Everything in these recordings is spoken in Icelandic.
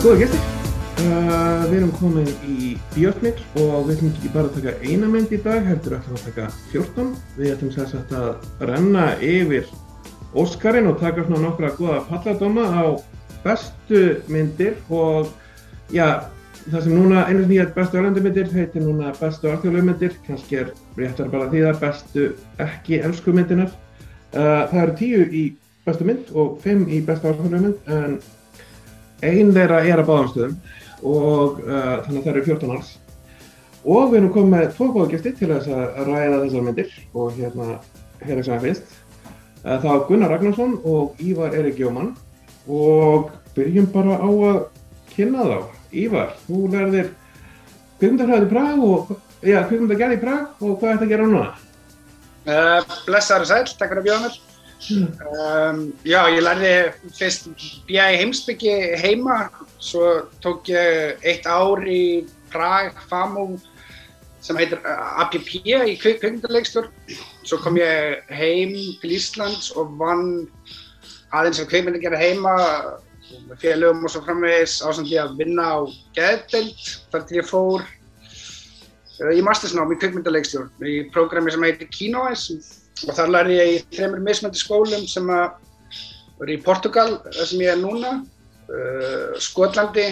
Góða gestir, uh, við erum komin í Bíotmil og við ætlum ekki bara að taka eina mynd í dag, heldur ætlum að taka 14. Við ætlum sér sagt að renna yfir Óskarinn og taka svona nokkra goða palladóma á bestu myndir og já, það sem núna einu sem ég er bestu örlandumyndir heitir núna bestu alþjóðlugmyndir, kannski er réttar bara því það bestu ekki elsku myndinar. Uh, það eru tíu í bestu mynd og fimm í bestu alþjóðlugmynd en Einn þeirra er að báðanstöðum og uh, þannig að það eru 14 alls. Og við erum komið með tvo góða gæsti til að ræða þessar myndir og hérna, hérna sem það finnst. Uh, það er Gunnar Ragnarsson og Ívar Erik Jómann og byrjum bara á að kynna þá. Ívar, þú lærðir kvikmyndarhraðið í Prag og, já, kvikmyndargerð í Prag og hvað ert að gera núna? Uh, blessaður og sæl, takk fyrir að bjóða mér. Um, já, ég lærði fyrst BI heimsbyggi heima, svo tók ég eitt ár í Prag, FAMU, sem heitir APP í kvikmyndarleikstur. Svo kom ég heim til Íslands og vann aðeins af kvikmyndagerði heima með félögum og svo framvegis ásand ég að vinna á geðdelt þar til ég fór uh, í mastersnám í kvikmyndarleikstjórn í prógrami sem heitir Kinoes og þar lærði ég í þreymur mismöndi skólum sem að eru í Portugal, þar sem ég er núna, uh, Skotlandi,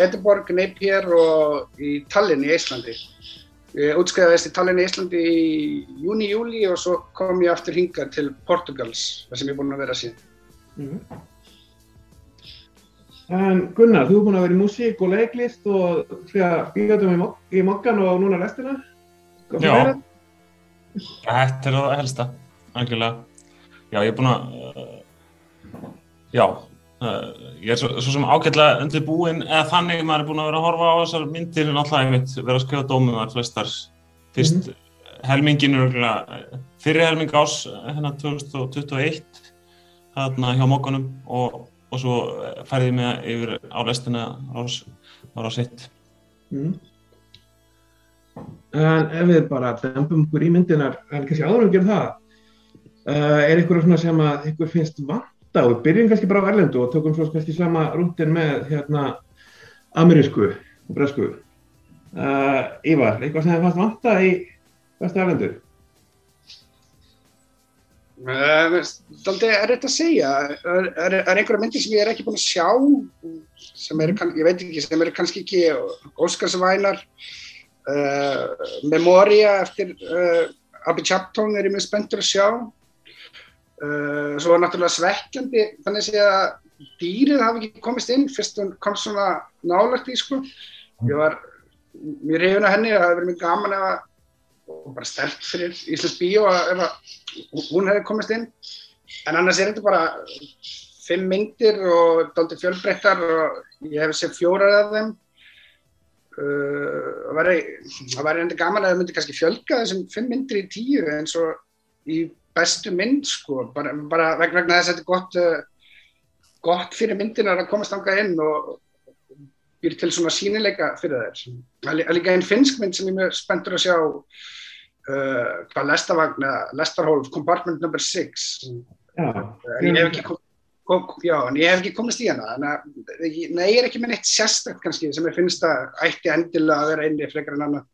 Edinborg, Napier og í Tallinn í Íslandi. Ég útskriðaðist í Tallinn í Íslandi í júni, júli og svo kom ég aftur hingað til Portugals, þar sem ég er búinn að vera síðan. Mm. En Gunnar, þú er búinn að vera í músík og leiklist og bíðatum í, mok í mokkan og núna restina. Já. Þetta er það helsta, algjörlega. Já, ég er búinn að, uh, já, uh, ég er svo, svo sem ágætlega undir búinn, eða þannig maður er búinn að vera að horfa á þessar myndir en alltaf ég veit, vera að skrifa dómunar flestar. Fyrst mm -hmm. helmingin er algjörlega, fyrir helming ás, hérna 2021, hérna hjá mokkanum og, og svo færði ég mig yfir á restina ás, ára sitt. Mm. En ef við bara dempum okkur í myndinar, en kannski áður um að gera það, uh, er ykkur svona sem að ykkur finnst vanta og við byrjum kannski bara á erlendu og tökum svo kannski sama rútin með hérna amerísku og bresku. Uh, Ívar, eitthvað sem þið fannst vanta í bestu erlendu? Það er rétt að segja, er, er, er einhverja myndir sem ég er ekki búinn að sjá, sem eru, ég veit ekki, sem eru kannski ekki Óskarsvænar, Uh, Memoria eftir uh, Abby Chapton er ég mjög spenntur að sjá. Uh, svo náttúrulega svekkjandi þannig að dýrið hafi ekki komist inn fyrst hún kom svona nálagt í sko. Ég var mjög reyðun af henni það hefði verið mjög gaman að og bara stert fyrir Íslands bíó að hún hefði komist inn. En annars er þetta bara fimm myndir og daldi fjölbreyttar og ég hef séð fjórar af þeim það væri, væri enda gaman að það myndi kannski fjölga þessum fimm myndir í tíu eins og í bestu mynd sko, bara, bara vegna þess að þetta er gott, uh, gott fyrir myndinar að komast ángað inn og býr til svona sínileika fyrir þær. Það er líka einn finsk mynd sem ég mjög spenntur að sjá uh, hvað lestavagn, lestarhólf, compartment number 6 Já. en ég hef ekki komið Já, en ég hef ekki komist í hana, þannig að nei, ég er ekki með neitt sérstækt kannski sem ég finnst að ætti endilega að vera einni frekar en annað.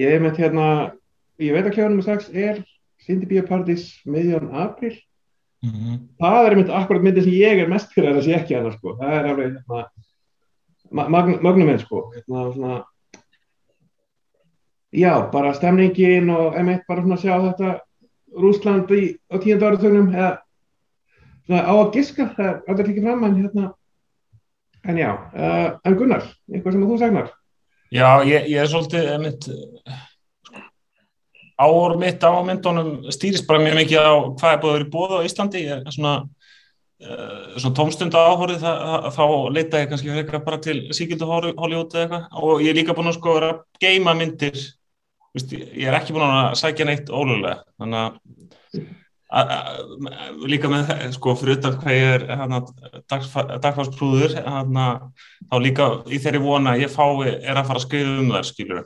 Ég hef með hérna, ég veit að kljóðanum að strax er Cindy Biopartys miðjón april. Mm -hmm. Það er einmitt akkurat myndi sem ég er mest fyrir að það sé ekki hana sko. Það er alveg hérna, magnum minn sko. Hérna svona, já, bara stemningin og einmitt bara svona að sjá þetta Rúsland í, á tíundu áratögnum eða á að giska, það er alltaf ekki fram en hérna, en já uh, en Gunnar, eitthvað sem þú segnar Já, ég, ég er svolítið mitt ár mitt á myndunum stýrist bara mjög mikið á hvað er búið að vera bóða á Íslandi. Ég er svona, uh, svona tómstunda áhórið þá leita ég kannski frekar bara til síkildu Hollywood eða eitthvað. Og ég er líka búin að sko vera að geima myndir. Vist, ég er ekki búin að sækja neitt ólulega þannig að líka með sko fyrir utan hvað ég er dagfarsprúður þá líka í þeirri vona ég fái er að fara að skrifa um þær skilur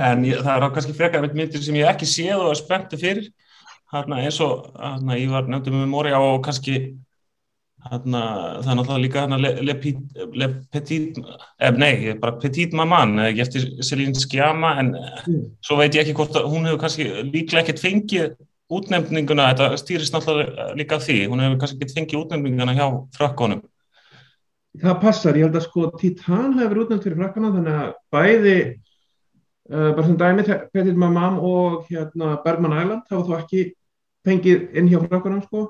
en ég, það er kannski frekar myndir sem ég ekki séð og er spenntu fyrir hana, eins og hana, ég var nefndið með Móri á og kannski Hanna, það er náttúrulega líka hana Le, Le, Le Petit, eh, nei, bara Petit Maman, ekki eftir Selín Skjama, en mm. svo veit ég ekki hvort að hún hefur kannski líklega ekkert fengið útnefninguna, þetta stýrist náttúrulega líka því, hún hefur kannski ekkert fengið útnefninguna hjá frakkonum. Það passar, ég held að sko Titan hefur útnefnt fyrir frakkana, þannig að bæði, uh, bara sem dæmi, Petit Maman og hérna Bergman Island hafa þú ekki fengið inn hjá frakkonum sko.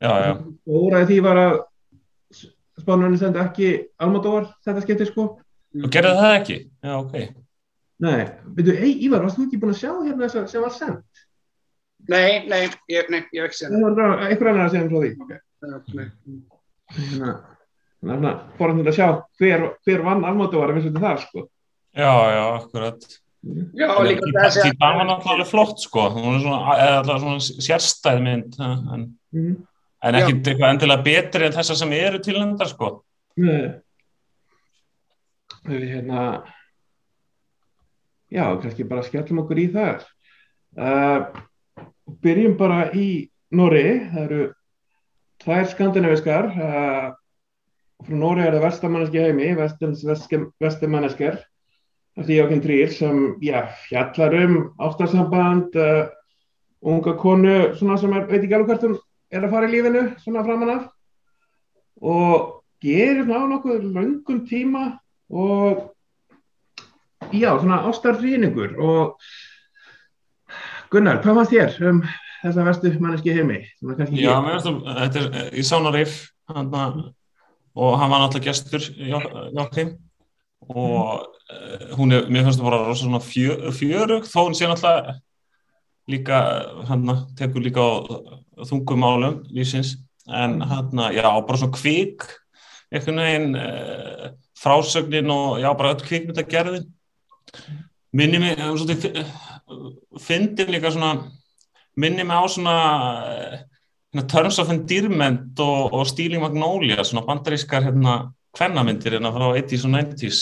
Og úræði því var að spánunni sendi ekki Almodóvar þetta skemmti sko. Og gerði það ekki? Já, ok. Nei, veitu, ei, Ívar, varst þú ekki búin að sjá hérna þess að sem var sendt? Nei, nei, ég, nei, ég hef ekki sendt Það var einhver annar að segja um frá því Ok Þannig að fórum þetta að sjá hver, hver vann Almodóvar að vissu þetta þar sko Já, já, akkurat Já, líka þessi að Það var náttúrulega flott sko hún er svona, eða svona sérstæð mynd en mm -hmm. En ekkert eitthvað endilega betri en þessar sem eru tilnændar sko. Nei. Við hérna, já, kannski bara skellum okkur í það. Uh, byrjum bara í Nóri, það eru tvær skandinaviskar. Uh, frá Nóri er það vestamanneski heimi, vestins vestimannesker. Það er Jókinn Trýr sem, já, fjallar um ástarsamband, uh, unga konu, svona sem er, veit ekki alveg hvert hún er að fara í lífinu svona framan af og gerir svona á nokkuð langum tíma og já, svona ástarrýningur og Gunnar, hvað fannst þér um þessa vestu manneski heimi? Já, það, þetta er í Sánarif og hann var náttúrulega gestur Jókim og mm. hún er, mér finnst það bara rosa svona fjö, fjörug þó hún sé náttúrulega líka hann tekur líka á þungum álum lífsins en hann, já, bara svona kvík einhvern veginn e, frásögnin og já, bara öll kvíkmyndagerðin minni mig eh, finnir líka svona minni mig á svona hérna, Terms of Endearment og, og Stealing Magnolia, svona bandarískar hérna hvernamyndir hérna frá 80's og 90's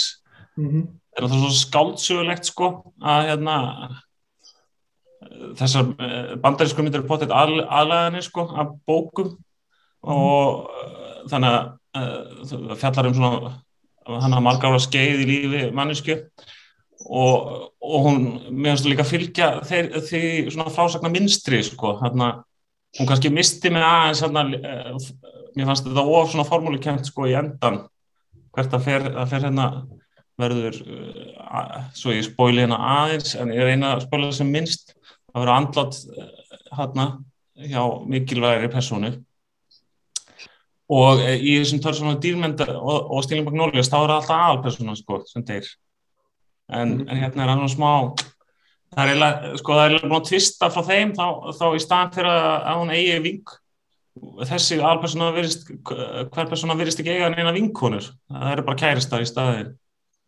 mm -hmm. er það svona skáldsögulegt sko að hérna þessar eh, bandarísku myndir er potið aðlæðanir sko af bókum og mm. þannig að uh, fjallar um svona hann að marga ára skeið í lífi mannisku og, og hún meðanst líka fylgja þeir, því svona frásagna minstri sko hann að hún kannski misti mig aðeins að uh, mér fannst þetta of svona formúlikent sko í endan hvert að fer, að fer hérna verður uh, svo ég spóili hérna aðeins en ég reyna að spóila sem minnst að vera andlátt hérna hjá mikilvægri personu og eh, í þessum törsunum dýrmynda og, og Stíling Magnólias þá er alltaf aðalpersona sko sem deyr en, mm. en hérna er hann smá það er eiginlega sko það er eiginlega búin að tvista frá þeim þá, þá í staðan fyrir að hún eigi ving þessi aðalpersona virist hver persona virist ekki eiga neina vingkonur það eru bara kæristar í staðin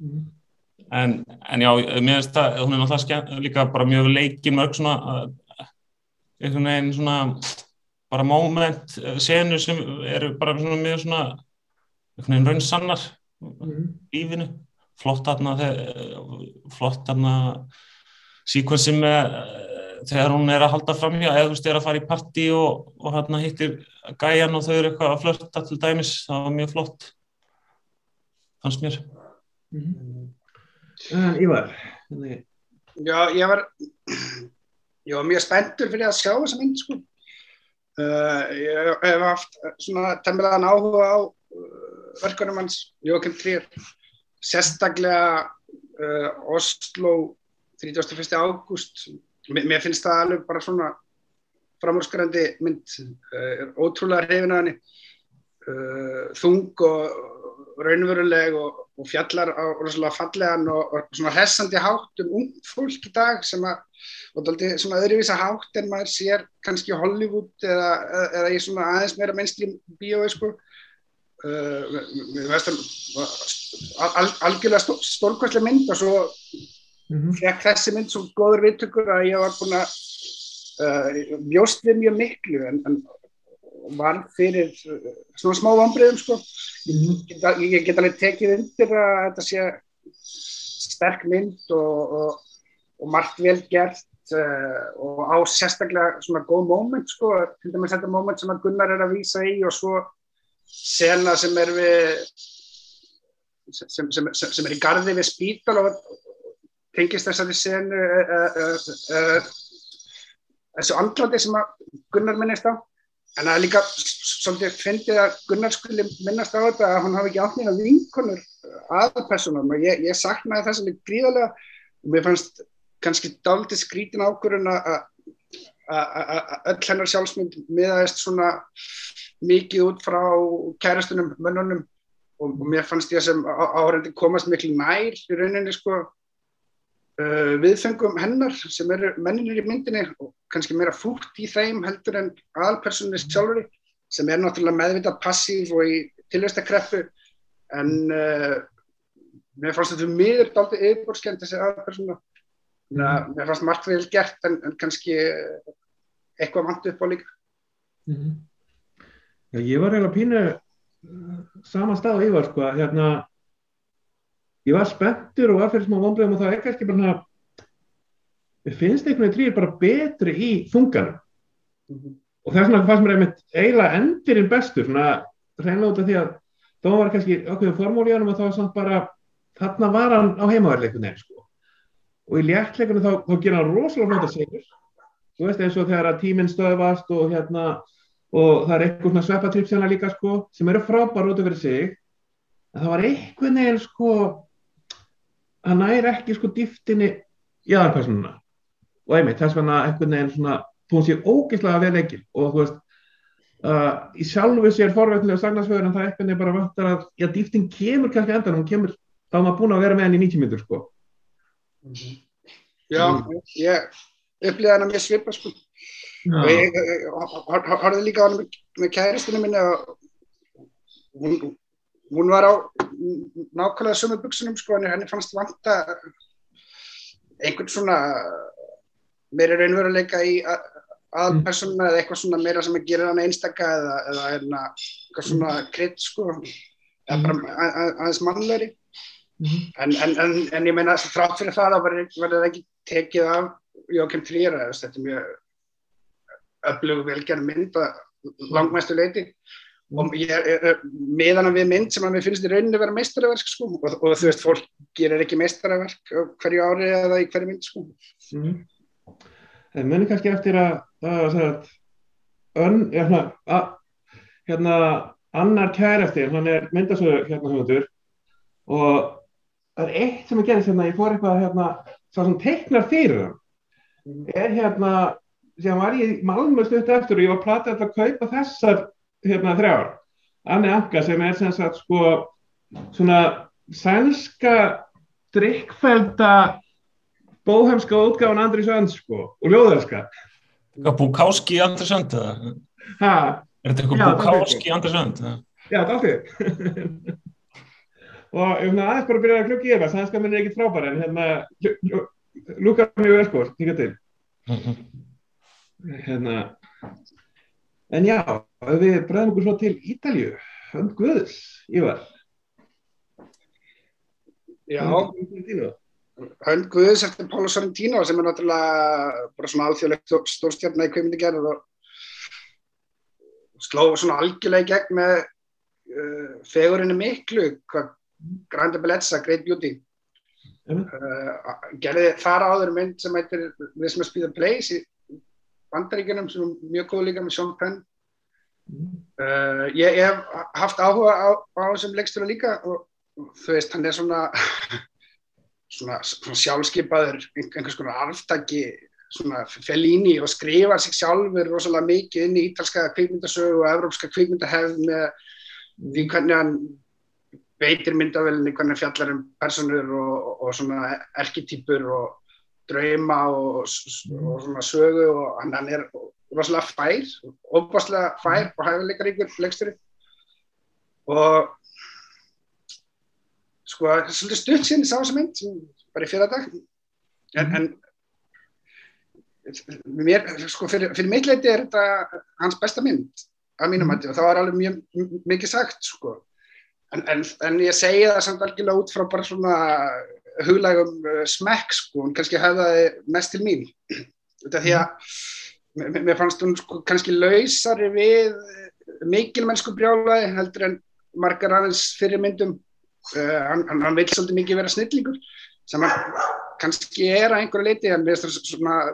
mm en, en já, mér finnst það hún er náttúrulega skemmt, líka bara mjög leikið mörg svona einhvern veginn svona bara moment, eh, senu sem eru bara svona mjög svona einhvern veginn raunsannar mm. lífinu, flott aðna flott aðna síkvensi með þegar hún er að halda fram hjá eða þú veist, er að fara í parti og, og hérna hittir gæjan og þau eru eitthvað að flörta til dæmis, það var mjög flott fannst mér mm -hmm. Uh, Ívar Já, ég var ég var mjög spenntur fyrir að sjá þessa mynd sko. uh, ég hef haft svona temmilegan áhuga á uh, verkunum hans Jókim Trier sérstaklega Oslo 31. ágúst mér finnst það alveg bara svona framúrskarandi mynd ótrúlega hrifin að henni þung og raunveruleg og og fjallar á rosalega fallegan og, og svona hressandi hátt um ung fólk í dag sem að, og það er svona öðruvísa hátt en maður sér kannski Hollywood eða, eða í svona aðeins meira mainstream bíói sko uh, við veistum al, algjörlega stó, stórkvæslega mynd og svo mm -hmm. fekk þessi mynd svo góður vittökur að ég var búin að uh, bjóst við mjög miklu en, en var fyrir uh, svona smá vambriðum sko. Ég, ég get alveg tekið undir að þetta sé sterk mynd og, og, og margt vel gert uh, og á sérstaklega svona góð móment sko, til dæmis þetta móment sem að Gunnar er að vísa í og svo sena sem er við sem, sem, sem, sem er í gardi við spítal og tengist þessari senu uh, uh, þessu andlandi sem Gunnar minnist á. En það er líka svolítið fyndið að Gunnar skuli minnast á þetta að hann hafi ekki átt nýja vinkonur aðpersonum og ég, ég saknaði þess að gríðarlega og mér fannst kannski dálítið skrítin ákvörðun að öll hennar sjálfsmynd miðaðist svona mikið út frá kærastunum, mönnunum og, og mér fannst ég sem áhærendi komast miklu nær í rauninni sko uh, viðfengum hennar sem eru menninir í myndinni og kannski meira fúrt í þeim heldur en aðalpersonið sjálfur sem er náttúrulega meðvitað passív og í tilvægstakreppu en uh, mér fannst þetta miður dálta yfirbórskend þessi aðalpersona mm. mér fannst margt vel gert en, en kannski eitthvað vant upp á líka mm -hmm. Já, ég var eiginlega pínu sama stað og ég var sko hérna ég var spenntur og var fyrir smá vonbregum og það er kannski bara mér finnst einhvern veginn trýr bara betri í þunganum mm -hmm. og það er svona hvað sem er einmitt eiginlega endirinn bestur svona reynlega út af því að þá var kannski okkur formóli og þá var svona bara þarna var hann á heimaverleikunni sko. Og í léttleikunni þá, þá gera hann rosalega flóta segur þú veist eins og þegar að tíminn stöðvast og hérna og það er eitthvað svona sveppatripsjana líka sko sem eru frábær út af fyrir sig. En það var eitthvað neginn sko að næri ekki sko dýftinni í aðarpersonuna og einmitt þess vegna eitthvað neginn svona þú sér ógeðslega vel ekkil og þú veist uh, í sjálfu sér forveitnilega sagnarsföður en það eitthvað neginn bara vantar að já dýftin kemur kannski endan hún kemur þá maður búin að vera með henni í 90 minnur sko mm. -hmm. Já, ég upplýði að mér svipa sko. Og ég horfði líka á hann með kæristunum minni og hún, hún var á nákvæmlega sumu buksunum sko en henni fannst vanta einhvern svona meira raunveruleika í aðalpersona eða eitthvað svona meira sem að gera hann einstakka eða, eða hérna, eitthvað svona krydd sko. Eða bara aðeins mannleiri en, en, en, en ég meina þrátt fyrir það þá verður það ekki tekið af Jókim Trýra þetta er mjög öflug velgerð mynd að langmæstu leiti og ég er meðan við mynd sem að mér finnst í rauninni að vera meistaraverk sko og, og þú veist, fólk gerir ekki meistaraverk hverju ári eða í hverju mynd sko. Mm. Það munir kannski eftir að það er ön, hérna, að, hérna annar kærastir, hann er myndasögur hérna höfundur og það er eitt sem að gerist hérna, ég fór eitthvað hérna, svo sem teiknar fyrir hann mm. er hérna sem var ég í Malmö stutt eftir og ég var platið að kaupa þessar hérna þrjár Anni Anka sem er sem sagt sko svona sænska drikkfælda bóhemska útgáðan Andri Sönd sko og ljóðarska Búkáski Andri Sönd eða? Hæ? Er þetta eitthvað Búkáski Andri Sönd? Já, það er og ég finna aðeins bara að byrja að klukka í það sænska minn er ekkit frábær en hérna lúkar mjög vel sko, hinga til. Hérna en já, við bregðum okkur svo til Ítalju, hönd Guðs Ívar. Já. Hönd Guðs eftir Pála Sorrentino sem er náttúrulega bara svona alþjóðlegt stórstjarnar í kveimindi og sló svona algjörlega í gegn með uh, fegurinnu miklu hvað Grande Bellezza, Great Beauty. Uh, gerði þar áður mynd sem heitir This Must Be The Place í bandaríkjunum sem er mjög góð líka með Sean Penn. Mm. uh, ég, ég hef haft áhuga á, á þessum leikstöru líka og, og þú veist hann er svona svona, svona sjálfskeipaður einhvers konar arftaki svona Fellini og skrifar sig sjálfur rosalega mikið inn í ítalska kvikmyndasögu og evrópska kvikmyndahefð með því hvernig hann veitir myndavelinni, hvernig fjallar um personur og, og svona erketýpur og drauma og, og svona sögu og hann, er rosalega fær, óbáslega fær og hæfileikaríkur leikstöru og sko, er svolítið stutt síðan ég sá þessa mynd, bara í fyrra dag. En, en mér, sko, fyrir, fyrir mitt leiti er þetta hans besta mynd að mínum hætti og það var alveg mjög mikið sagt, sko en, en, en ég segi það samt algjörlega út frá bara svona huglægum uh, smekk sko, hún kannski hefðaði mest til mín. Þetta því að mér fannst hún sko kannski lausari við mikil mennsku brjálaði heldur en margar aðeins fyrir myndum. Uh, hann, hann, vil svolítið mikið vera snillingur sem hann kannski er að einhverju leiti en við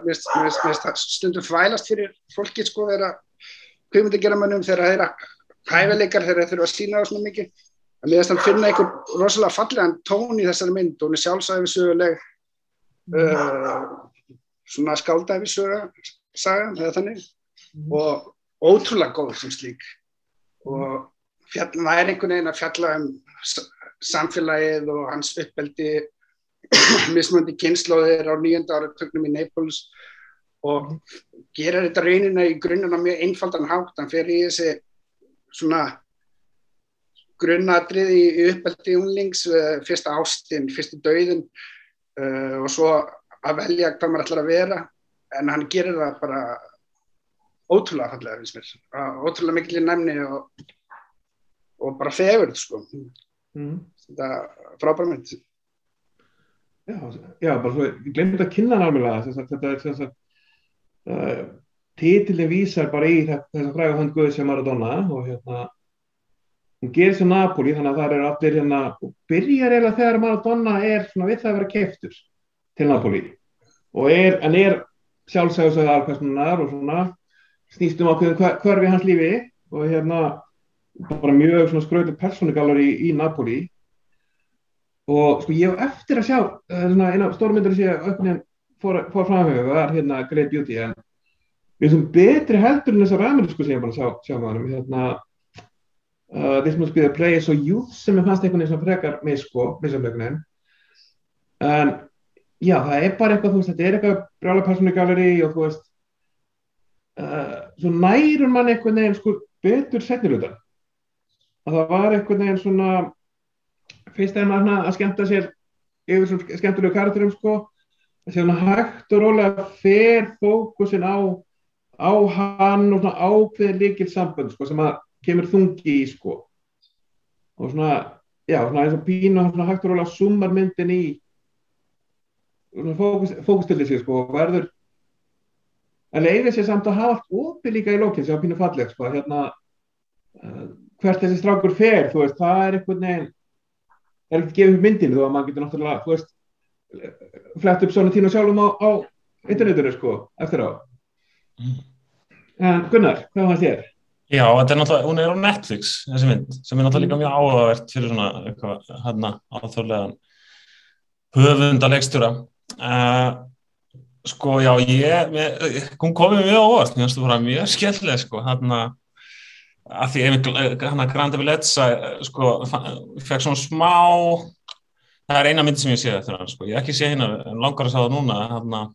veist stundum fælast fyrir fólki sko þeirra hvað myndi gera mönnum þegar þeirra hæfileikar þegar þeir þurfa að sína það svona mikið en við veist hann finna einhver rosalega fallegan tón í þessari mynd. Og hún er sjálfsæfi söguleg uh, svona skáldæfi söga saga eða þannig. Mm. og ótrúlega góð sem slík. Og fjall, það er einhvern veginn að fjalla um samfélagið og hans uppeldi mismöndi kynnslóðir á nýjönda ára töknum í Naples. Og gera þetta raunina í grunnuna mjög einfaldan hátt, hann fer í þessi svona grunnadrið í uppeldi unlings, eh, fyrsta ástinn, fyrsta dauðin uh, og svo að velja hvað maður ætlar að vera en hann gerir það bara ótrúlega fallega finnst mér, ótrúlega mikil í nefni og, og bara fegurð sko. Mm. þetta frábæra mynd. Já, já, bara svo, ég glemdi að kynna námiðlega þetta er þess að uh, títilin vísar bara í þess að fræga hann Guði sem Maradona og hérna hún gerir sér Napoli þannig að það eru allir hérna og byrjar eiginlega þegar Maradona er svona við það að vera keiftur til Napoli og er, en er sjálfsæðusögða alkvæmstunar og svona snýst um ákveðin hverfi hans lífi og hérna bara mjög svona skröðu persónugallar í, í Napoli og sko ég hef eftir að sjá uh, svona eina stórmyndur að sé auknin fór, fór framhauðu er hérna Great Beauty en við sem betri heldur en þessar ræmur sko sem ég bara sjá, sjá hann hérna uh, This Must Be The Place og Youth sem ég fannst einhvern veginn sem frekar með sko, missamlegnin en já það er bara eitthvað þú veist þetta er eitthvað brála persónugalleri og þú veist uh, svo nærur mann einhvern veginn sko betur af að það var einhvern veginn svona fyrst er maður að skemmta sér yfir svona skemmtilegu karakterum sko sé svona hægt og rólega fer fókusin á á hann og svona ákveðin líkil sambönd sko sem að kemur þungi í sko og svona, já svona eins og pínu svona hægt og rólega sumar myndin í fókus, fókustillir sig sko og verður en leiðir sér samt að hafa allt opið líka í lókinn sem á pínu falleg sko hérna uh, hvert þessi strákur fer þú veist, það er einhvern veginn er ekki gefið myndinu þó að maður getur náttúrulega, þú veist flett upp svona tína sjálfum á, á internetinu sko, eftir á mm. en Gunnar, hvað fannst þér? Já, þetta er náttúrulega, hún er á Netflix þessi mynd, sem er náttúrulega líka mjög áhugavert fyrir svona, eitthvað, hérna áþórlegan höfunda leikstjóra uh, sko, já, ég með, hún komið mjög óvart, mér finnst þú bara mjög skemmtileg, sko, hérna að því að Grandi Villetsa sko, fekk svona smá það er eina myndi sem ég sé eftir hann sko. ég ekki sé hérna, langar að sá það núna hann að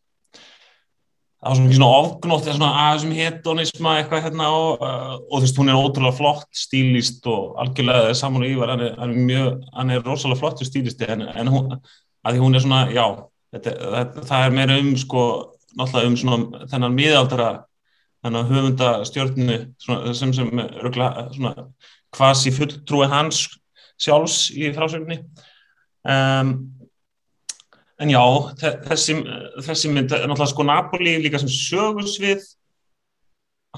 það var svona, svona ofgnótt eða svona aðeins hedonisma eitthvað hérna og, og þú veist hún er ótrúlega flott stílist og algjörlega saman og yfir hann er, hann er mjög, hann er rosalega flott stílisti en, en hún, að því hún er svona já, þetta, það, það er meira um sko, náttúrulega um svona þennan miðaldara þannig að höfunda stjórnunu sem sem rögla kvasi fulltrúi hans sjálfs í frásögninni. Um, en já þessi, þessi mynd er náttúrulega sko Napoli líka sem sögursvið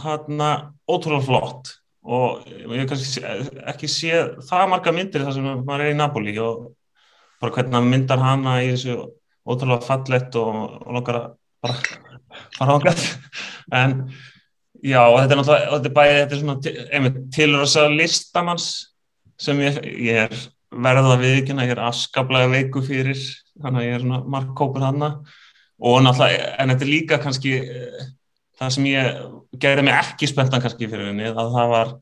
hann að ótrúlega flott. Og ég kannski ekki séð það marga myndir þar sem maður er í Napoli og bara hvernig hann myndar hana í þessu ótrúlega fallett og, og nokkar að bara fara ángætt en Já, þetta er náttúrulega, þetta er bæðið, þetta er svona, einmitt, tilröðsað listamanns sem ég, ég er verða viðkynna, ég er afskaplega veiku fyrir, þannig að ég er svona markkópur hann og náttúrulega, en þetta er líka kannski það sem ég gerði mig ekki spenntan kannski fyrir henni, að það var,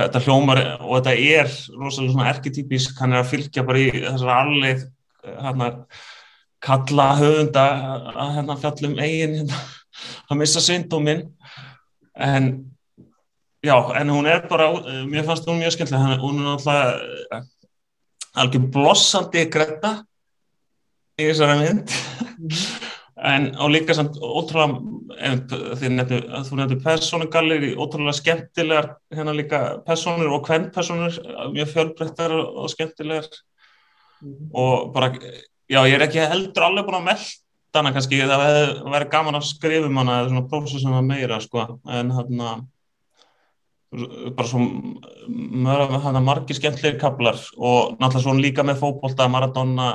þetta hljómar og þetta er rosalega svona erketypísk, hann er að fylgja bara í þessar allir, hann að kalla höfunda að hérna fjallum eigin hérna að missa syndóminn. En já, en hún er bara mér fannst hún mjög skemmtilega hún er náttúrulega alveg blossandi gretta í þessari mynd en á líka samt ótrúlega þú nefnir personugallir í ótrúlega skemmtilegar hérna líka personur og kvennpersonur mjög fjölbreyttar og skemmtilegar mm -hmm. og bara já, ég er ekki heldur alveg búin að melda hana kannski, það verður gaman að skrifa um hana eða svona prósessum að meira sko, en hann að bara svo mörg, margir skemmtlegir kaplar og náttúrulega svo líka með fókbólta, Maradona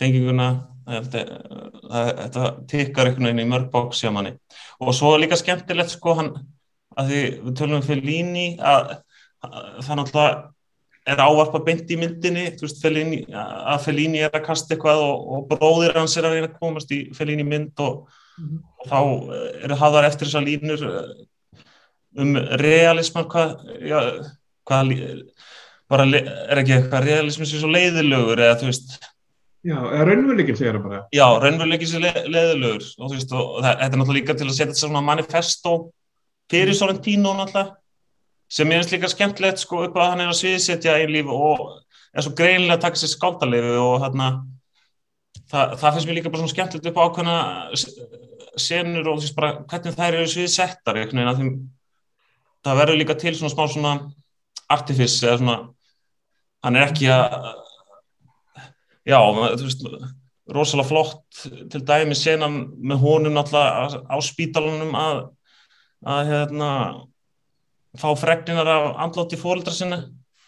tenginguna þetta, tikkar einhvern veginn í mörg bóks hjá manni og svo líka skemmtilegt sko hann að því við tölum um Fellini að, að það náttúrulega er ávarpa beint í myndinni veist, Fellini, að Fellini er að kasta eitthvað og, og bróðir hans er að reyna að komast í Fellini mynd og, mm -hmm. og þá eru hafðar eftir þessar línur um realisman hvað, já, hvað bara er ekki eitthvað realismin sem er svo leiðilegur eða þú veist Já, eða raunveruleikin segir það bara Já, raunveruleikin sem er leiðilegur og þú veist, og þetta er náttúrulega líka til að setja þetta svona manifesto fyrir mm. Sorrentino náttúrulega sem er eins líka skemmtilegt sko upp að hann er að sviðsetja í líf og er svo greinlega að taka sér skáldarleifi og hérna það, það finnst mér líka bara svona skemmtilegt upp á ákveðna senur og þú veist bara hvernig þær eru sviðsettar eitthvað en að þeim það verður líka til svona smá svona artifice eða svona hann er ekki að já, þú veist rosalega flott til dæmi senan með honum náttúrulega á spítalunum að að hérna fá fregninar af andlátti fórildra sinna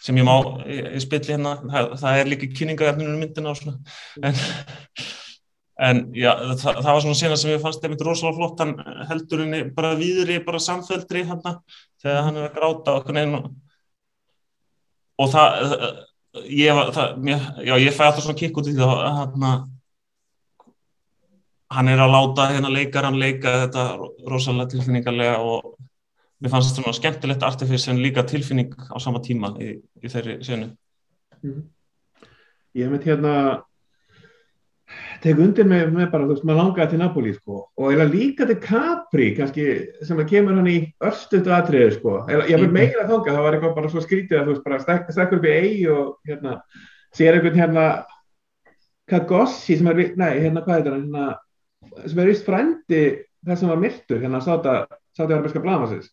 sem ég má í, í spilli hérna það, það er líka kynningaðarninu myndina og svona. En en já, það, það var svona sena sem ég fannst einmitt rosalega flott, hann heldur henni bara viðri, bara samföldri hann þegar hann er að gráta einu og það ég, það, mér, já, ég fæ alltaf svona kikk út í því að hann hann er að láta hérna leikar, hann leika þetta rosalega tilfinningarlega og mér fannst þetta svona skemmtilegt artifis en líka tilfinning á sama tíma í, í þeirri senu mm. Ég hef mitt hérna tek undir með, með bara, þú veist, maður langaði til Napoli sko. Og eða líka til Capri kannski sem að kemur hann í östutu atriði sko, eða ég vil mhm. meira þánga það var eitthvað bara svo skrítið að þú veist bara stekk, stekkur upp í eigi og hérna sér einhvern hérna Kagossi sem er, nei hérna hvað er þetta hérna sem er vist frændi þess sem var myrtur hérna sáta sáta arbeska blamasis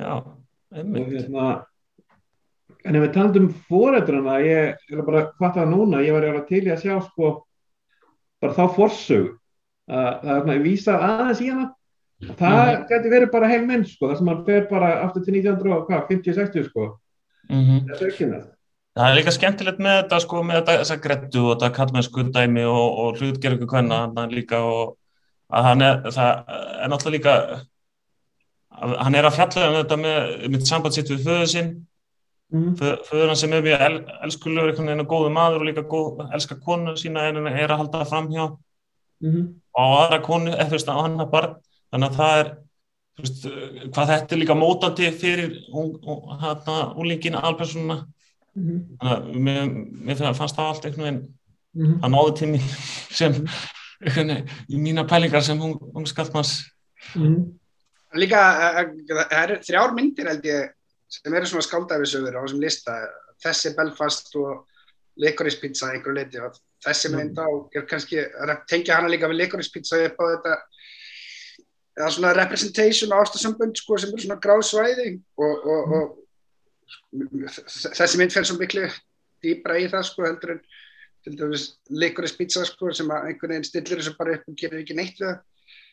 Já, einmitt. og hérna en ef við taldum fórætturna ég er bara það núna, ég var til í að sjá sko bara þá forsög að það er vísa aðeins í hana. Það mm. getur verið bara heil menn sko, það sem hann fer bara aftur til 1950-60 sko. Mm -hmm. það er ekki með Það er líka skemmtilegt með þetta sko, með þetta þessa grettu og þetta kallmennsku dæmi og, og hlutgerðugu hvenna hann líka og að hann er, það er náttúrulega líka hann er að fjalla um þetta með, með sambandsitt við föðu sinn Mm. Föður hann sem er mjög el, elskulegur, einhvern veginn er góðu maður og líka góð, elskar konu sína en er að halda það fram hjá mm -hmm. og aðra konu, þú veist, á hann að barn þannig að það er veist, hvað þetta er líka mótandi fyrir úlingina alpersonuna mm -hmm. þannig að mér, mér fannst það allt einhvern veginn -hmm. það náði tími sem veginn, í mína pælingar sem hún, hún skallmanns mhm. Líka, það eru þrjár myndir held ég sem eru svona skáldæfisögur á þessum lista þessi Belfast og Licorice Pizza einhverju leiti og þessi mm. mynd á er kannski að tengja hana líka við Licorice Pizza upp á þetta eða svona representation ástasambund sko, sem eru svona gráðsvæði og, og, mm. og þessi mynd fer svo miklu dýbra í það sko heldur en til dæmis Licorice Pizza sko sem að einhvern veginn stillir þessu bara upp og gerir ekki neitt við það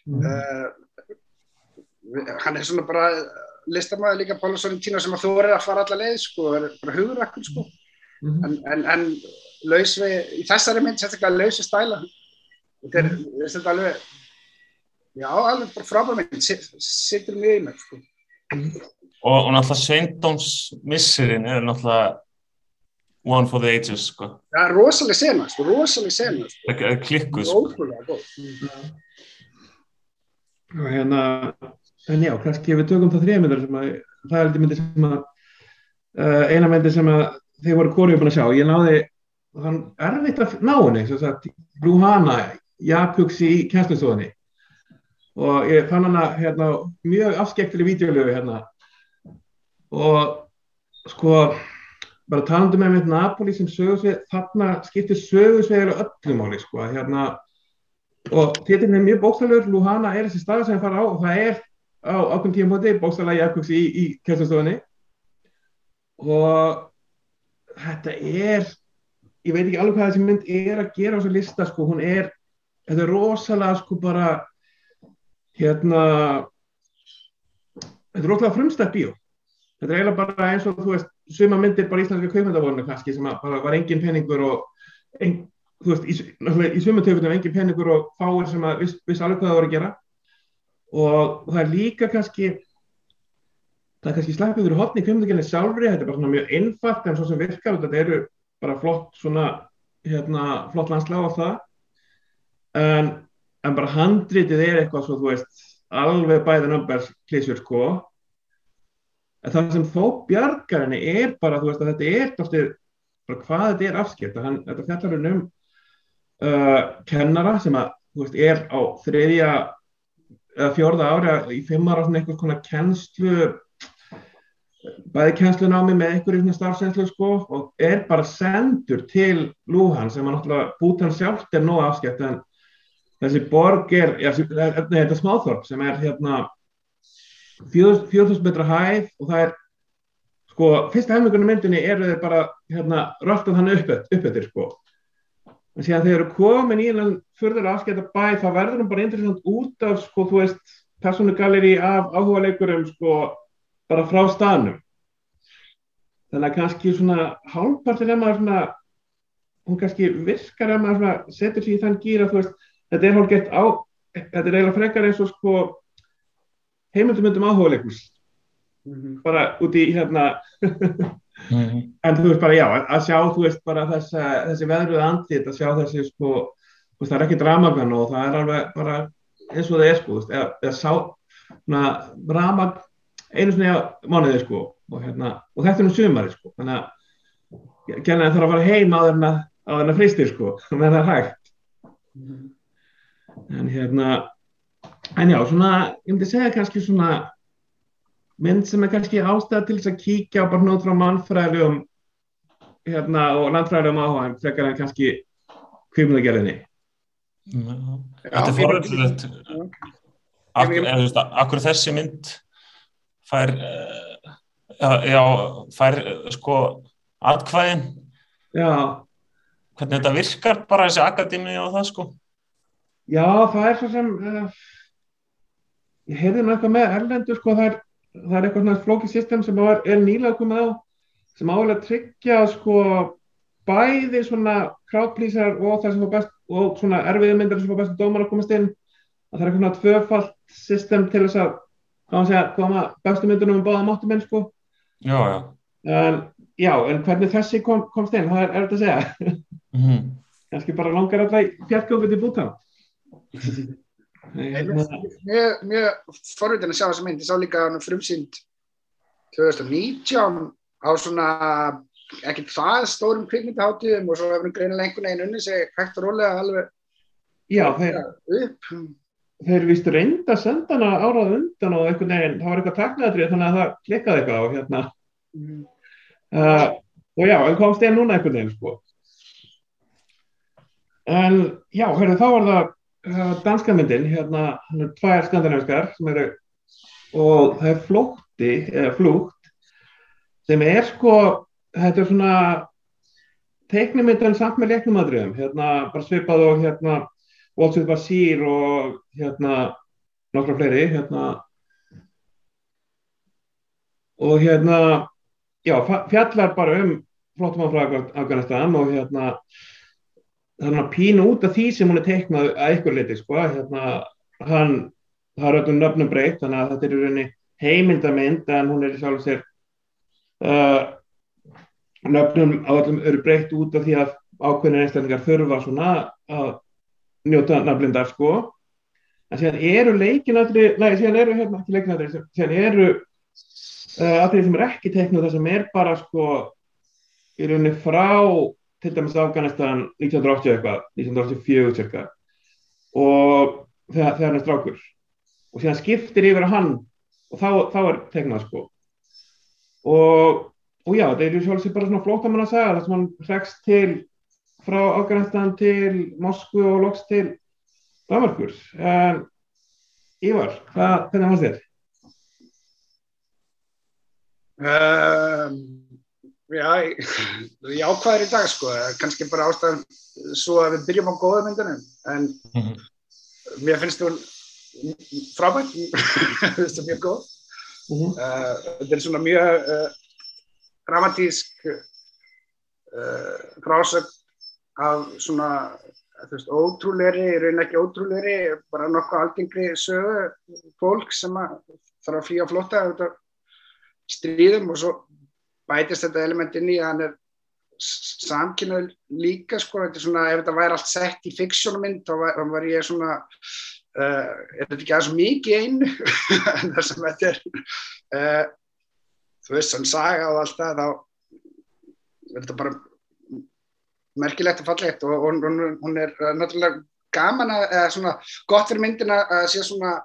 mm. uh, hann er svona bara listamæði líka Pála Sorrentino sem að þú verður að fara alla leið sko, verður bara hugurakkur sko. Mm -hmm. en, en, en laus við, í þessari mynd sérstaklega lausi stæla. Þetta er, þetta er alveg já, alveg bara frábæð mynd sittur mjög í mig sko. Og, og náttúrulega Sveindóms missirinn er náttúrulega one for the ages sko. Já, rosalega sena, sko, rosalega sena sko. klikkuð sko. Ótrúlega góð. Og hérna en já, kannski ef við tökum það þrjá myndar sem að það er myndir sem að uh, eina myndir sem að þeir voru kórið búin að sjá, ég náði þann erfitt að ná henni Blúhana, Jakuks í kænslustofunni og ég fann hana hérna, mjög afskektileg videolögu hérna. Og sko bara talandu með með Napoli sem sögursvið þarna skiptir sögursvið öllum áli sko hérna og þetta er mjög bókstælur Lúhana er þessi stað sem ég fara á og það er á ákveðum tímafóti bókstala Jakobs í, í kjörnstofunni og þetta er ég veit ekki alveg hvað þessi mynd er að gera á þessu lista sko, hún er þetta er rosalega sko bara hérna þetta er rosalega frumstætt bíó þetta er eiginlega bara eins og þú veist, suma myndir bara íslenska kveikmyndavonu kannski sem bara var engin peningur og ein, þú veist, í, í suma tökutum engin peningur og fáir sem að viss, viss alveg hvað það voru að gera og það er líka kannski það er kannski sleppið fyrir hotni kveikmyndagenni sjálfri, þetta er bara svona mjög einfalt en svo sem virkar og þetta eru bara flott svona, hérna, flott landslag á það. En, en bara handritið er eitthvað svo, þú veist, alveg bæðan ömbers klísjur sko. En það sem þó bjargar henni er bara, þú veist, að þetta er dálítið, bara hvað þetta er afskipt þetta fjallar um uh, kennara sem að, þú veist, er á þriðja eða fjórða ára í fimm ára svona einhvers konar kennslu bæði kennslunámi með einhverjum starfsenslu sko og er bara sendur til Lúhan sem að náttúrulega Bútan sjálft er nóg afskipt en þessi borg er, já, þetta er smáþorp sem er hérna 4000 metra hæð og það er sko, fyrsta hefningunum myndinni eru þeir bara hérna röldan hann upp eftir sko en síðan þeir eru komin í einhvern fyrður afskæta bæ þá verður hann bara interessant út af sko, þú veist, personugaleri af áhuga leikurum sko bara frá staðnum þannig að kannski svona hálfpartir ef maður svona hún kannski virkar ef maður svona setur sér í þann gýra þú veist, þetta er hálfgett á þetta er eiginlega frekar eins og sko heimildumundum áhuga -hmm. Bara út í hérna mm -hmm. en þú veist bara já að sjá þú veist bara þessa, þessi veðruð andlit að sjá þessi sko veist, það er ekki dramagan og það er alveg bara eins og það er sko veist, eða, eða sá ramag einu svona mánuði sko og, hérna, og þetta er nú sumari sko þannig að genið þarf að fara heim á þennan fristir sko með það hægt mm -hmm. en hérna en já, svona, ég myndi segja kannski svona mynd sem er kannski ástæða til þess að kíkja á bara nót frá mannfræðilegum hérna og landfræðilegum áhuga frekar en kannski kvímnagerðinni Þetta er foröldilegt Akkur þessi mynd fær uh, já, fær uh, sko atkvæðin? Já. Hvernig þetta virkar bara þessi akademi og það sko? Já, það er svo sem uh, ég heyrði eitthvað með erlendu sko, það er, það er eitthvað svona flókið system sem var, er nýlega komið á sem álega tryggja sko bæði svona crowdpleaser og það sem var best og svona erfiðu myndar sem var bestu dómar að komast inn að það er eitthvað svona tvöfalt system til þess að, segja, koma bestu myndunum um báða máttuminn sko. Já, já. En, Já, en hvernig þessi kom, komst inn, það er erfitt að segja. Mm -hmm. kannski bara langar alltaf fjallgjófið til búta Mjög, mjög forvitin að sjá þessa mynd, ég sá líka frumsýnd 2019 á svona ekkert það stórum kvikmyndaháttíðum og svo hefur hún greinilega einhvern veginn unni sig hægt og rólega alveg Já, þeir, upp. þeir vistu reynda að senda hana árað undan og einhvern veginn, það var eitthvað taknaðrið þannig að það klikkaði eitthvað og hérna mm. uh, og já, en komst ég núna einhvern veginn sko en já, hérna þá var það danska myndin, hérna hann er tvær skandinaviskar sem eru og það er flótti eða flútt sem er sko þetta er svona teiknumyndan samt með leiknumadriðum hérna bara svipað og hérna Waltzið Basír og hérna nokkra fleiri hérna. Og hérna já, fjallar bara um flottum frá Afganistan og hérna þannig að pínu út af því sem hún er teiknað að ykkur liti sko, hérna, hann, það er öllum nöfnum breytt þannig að þetta er í rauninni heimildamind en hún er í sjálf sér uh, nöfnum á öllum eru breytt út af því að ákveðin einstaklingar þurfa svona að njóta nafnlindar sko. En síðan eru leikinatri nei, síðan eru hérna ekki leikinatri síðan eru uh, aðrið sem er ekki teiknað það sem er bara sko í rauninni frá til dæmis Afganistan 1980 eitthvað, 1984 cirka. Og þegar, þegar hann er strákur. Og síðan skiptir yfir að hann og þá, þá er tegnað sko. Og, og já, það er ju sjálfsög bara svona flótt að manna að segja þess að mann hregst til frá Afganistan til Moskvu og loks til Danmarkur en Ívar, hvað, hvernig fannst þér? Um, Já, ég ákvaður í dag sko, kannski bara ástæðan svo að við byrjum á góða myndunum, en mm -hmm. mér finnst þú frábært, þú finnst þú mjög góð -huh. uh, þetta er svona mjög uh, dramatísk uh, frásögn af svona þú veist, ótrúleiri, raun ekki ótrúleiri bara nokkuð algengri sögu fólk sem þarf að flýja flotta stríðum og svo bætist þetta element inn í að hann er samkynnaður líka sko, þetta er svona, ef þetta væri allt sett í fiksjónumynd, þá var, var ég svona uh, er þetta ekki aðeins mikið einu? En það sem þetta er uh, þú veist, svona saga og allt það, þá er þetta bara merkilegt og fallegt og, og, og hún er náttúrulega gaman að, eða svona gott fyrir myndina að sé svona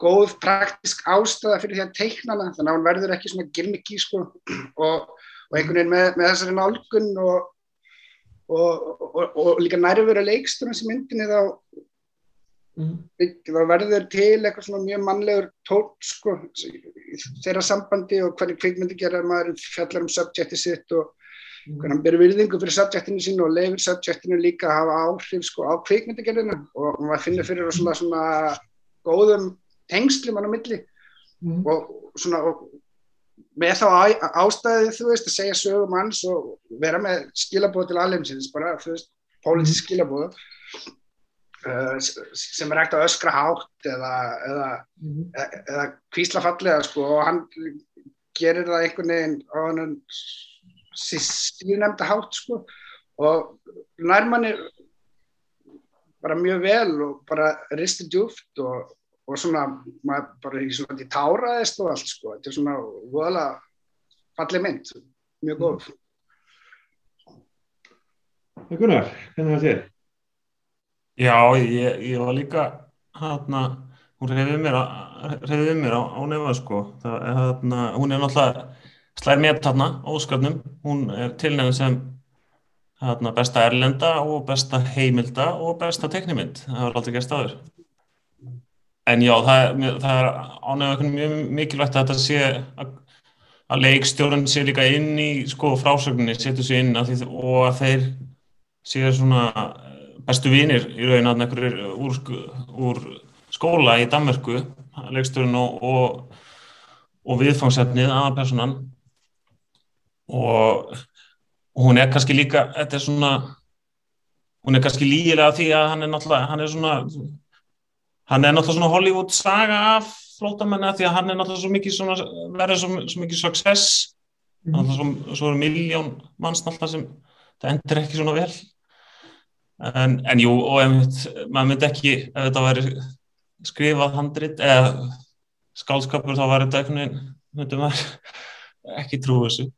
góð praktisk ástæða fyrir því að teikna hana, þannig að hún verður ekki svona gimmicky sko og og einhvern veginn með, með þessari nálgun og, og, og, líka nærveru leiksturins í myndinni þá, mm. þá verður til eitthvað svona mjög mannlegur tótt sko, þeirra sambandi og hvernig kvikmyndi gera maður fjallar um subjekti sitt og mm. hvernig hann byrður virðingu fyrir subjektinu sín og leifir subjektinu líka að hafa áhrif sko, á kvikmyndigerðina og maður finnir fyrir svona, svona góðum tengslum hann á milli mm. og svona og með þá ástæðið, þú veist, að segja sögum hans og vera með skilabóð til alheimsins, bara, þú veist, pólitísk mhm. skilabóð uh, sem er ekkert að öskra hátt eða, eða, mm eða, eða kvíslafallega, sko, og hann gerir það einhvern veginn á hann síðunemnda hátt, sko, og nærmann er bara mjög vel og bara risti djúft og og svona, maður bara í svona í táraðist og allt sko, þetta er svona voðalega fallið mynd, mjög góð. Það er Gunnar, hvernig það séð? Já, ég, ég var líka hérna, hún reyðið mér, reyðið mér á, á nefa sko, það er hérna, hún er náttúrulega slæð mér þarna, óskarnum, hún er tilnefn sem hérna besta erlenda og besta heimilda og besta teknimynd, það var aldrei gæst aður en já, það, það er ánægða mjög mikilvægt að þetta sé að, að leikstjórun sé líka inn í sko frásögninni, setur sér inn því, og að þeir sé svona bestu vinir í raun að nekkur úr, úr skóla í Danmörku, leikstjórun og, og, og viðfangsefnið aða personan og hún er kannski líka, þetta er svona hún er kannski lígilega því að hann er náttúrulega, hann er svona hann er náttúrulega svona Hollywood saga af flótamenni því að hann er náttúrulega svo mikið verður svo, svo mikið success. Mm -hmm. svo, svo eru miljón manns náttúrulega sem það endur ekki svona vel. En, en jú og einmitt, maður myndi ekki ef þetta væri skrifað handrit eða skálskapur þá var þetta eitthvað myndi maður ekki trú þessu.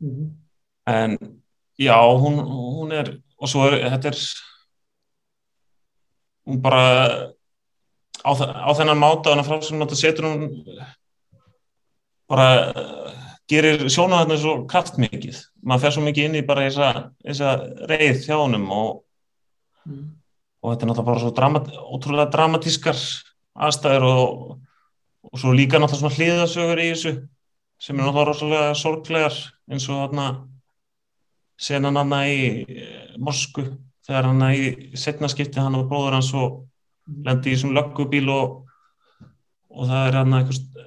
Mm en já hún, hún er og svo er þetta er hún bara á, á þennan máta þannig að setur hún bara gerir sjónuðarnir svo kraftmikið maður fer svo mikið inn í bara þessa reið hjá honum og, mm. og þetta er náttúrulega bara svo dramat, ótrúlega dramatískar aðstæður og, og svo líka náttúrulega svona hlýðasögur í þessu sem er náttúrulega rosalega sorglegar eins og þarna senan hann í eh, Mosku þegar hann í setnaskipti hann og bróður hans og lendi í þessum löggubíl og, og það er hann eitthvað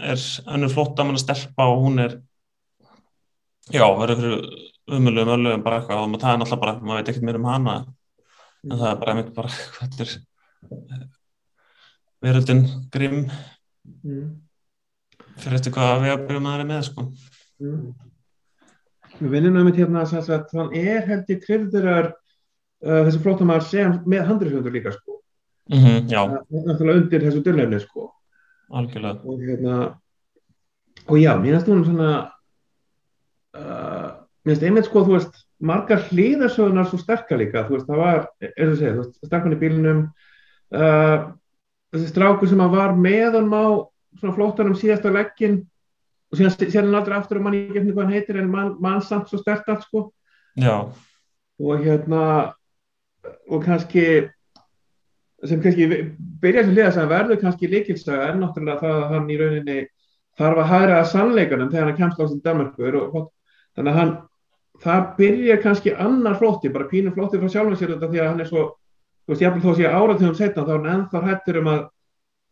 er önnur flottamann að stelpa og hún er já, verður eitthvað umöluðum öluðum bara eitthvað og það er náttúrulega bara, maður veit ekkert mér um hana en það er bara einmitt bara hvað er veröldin grimm mm. fyrir eftir hvað við að byrja með sko mm. Við vinnum um þetta hérna að hann er held í krifðurar uh, þessi flottamæðar sem með handriðsöndur líka sko mm -hmm, náttúrulega undir þessu dörlefni sko. Algjörlega. Og hérna og já, mér finnst hún svona uh, mér finnst einmitt sko þú veist margar hlýðarsögnar svo sterkar líka. Þú veist það var, það að segja, stakkan í bílinum uh, þessi strákur sem að var meðan á svona flóttanum síðasta leggin og síðan sér hann aldrei aftur og mann ekki eftir hvað hann heitir en mann man samt svo stert allt sko. Já. Og hérna og kannski sem kannski byrja sem liða sem verður kannski líkilsaga er náttúrulega það að hann í rauninni þarf að hæra að sannleikanum þegar hann kemst á þessu Danmarkur og þannig að hann það byrja kannski annar flótti bara pínum flótti frá sjálfum sér þetta því að hann er svo þú veist ég hef þó að sé áraðum setna þá er hann ennþá hættur um að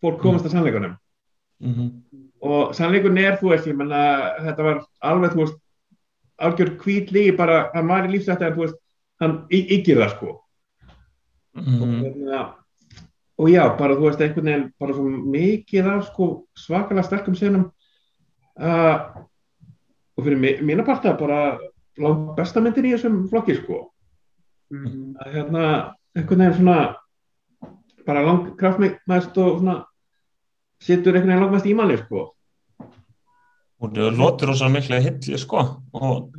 fólk komast að sannleikanum mm -hmm. og sannleikunni er, þú veist, ég menna þetta var alveg, þú veist algjör hvít lígi bara, hann var í lífsætti og, hérna, og já, bara þú veist einhvern veginn, bara svo mikið af sko svakalega sterkum senum uh, og fyrir mína parta bara langt besta myndir í þessum flokki sko. Mhm. að hérna, einhvern veginn svona bara langt kraftmæst og svona setur einhvern veginn langt mest í manni sko. Hún er lótur ósað miklu hilli sko og,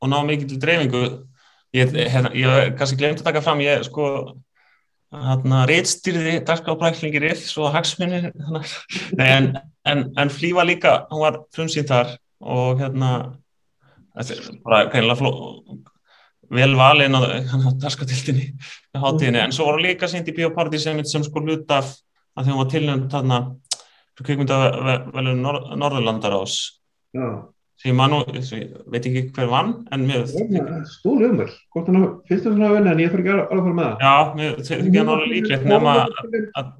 og ná mikið til dreifingu. Ég hef kannski glemt að taka fram ég sko reitstýrði dagskrápræklingi rið svo hagsmunni en, en, en flýfa líka hún var frumsýnt þar og hérna bara fló vel valin á dagskráptildinni með hátíðinni. En svo voru líka sýnt í bioparti sem, sem sko hluta af að því hún var tilnönd þarna kvikmyndavelun Nor Norðurlandarás sem ég nú, veit ekki hver vann en mér stóð umvel, hvort hann finnst það svona að vinna en ég þarf ekki að fara með það. Já, mér finnst ekki að nálega líklegt nema að,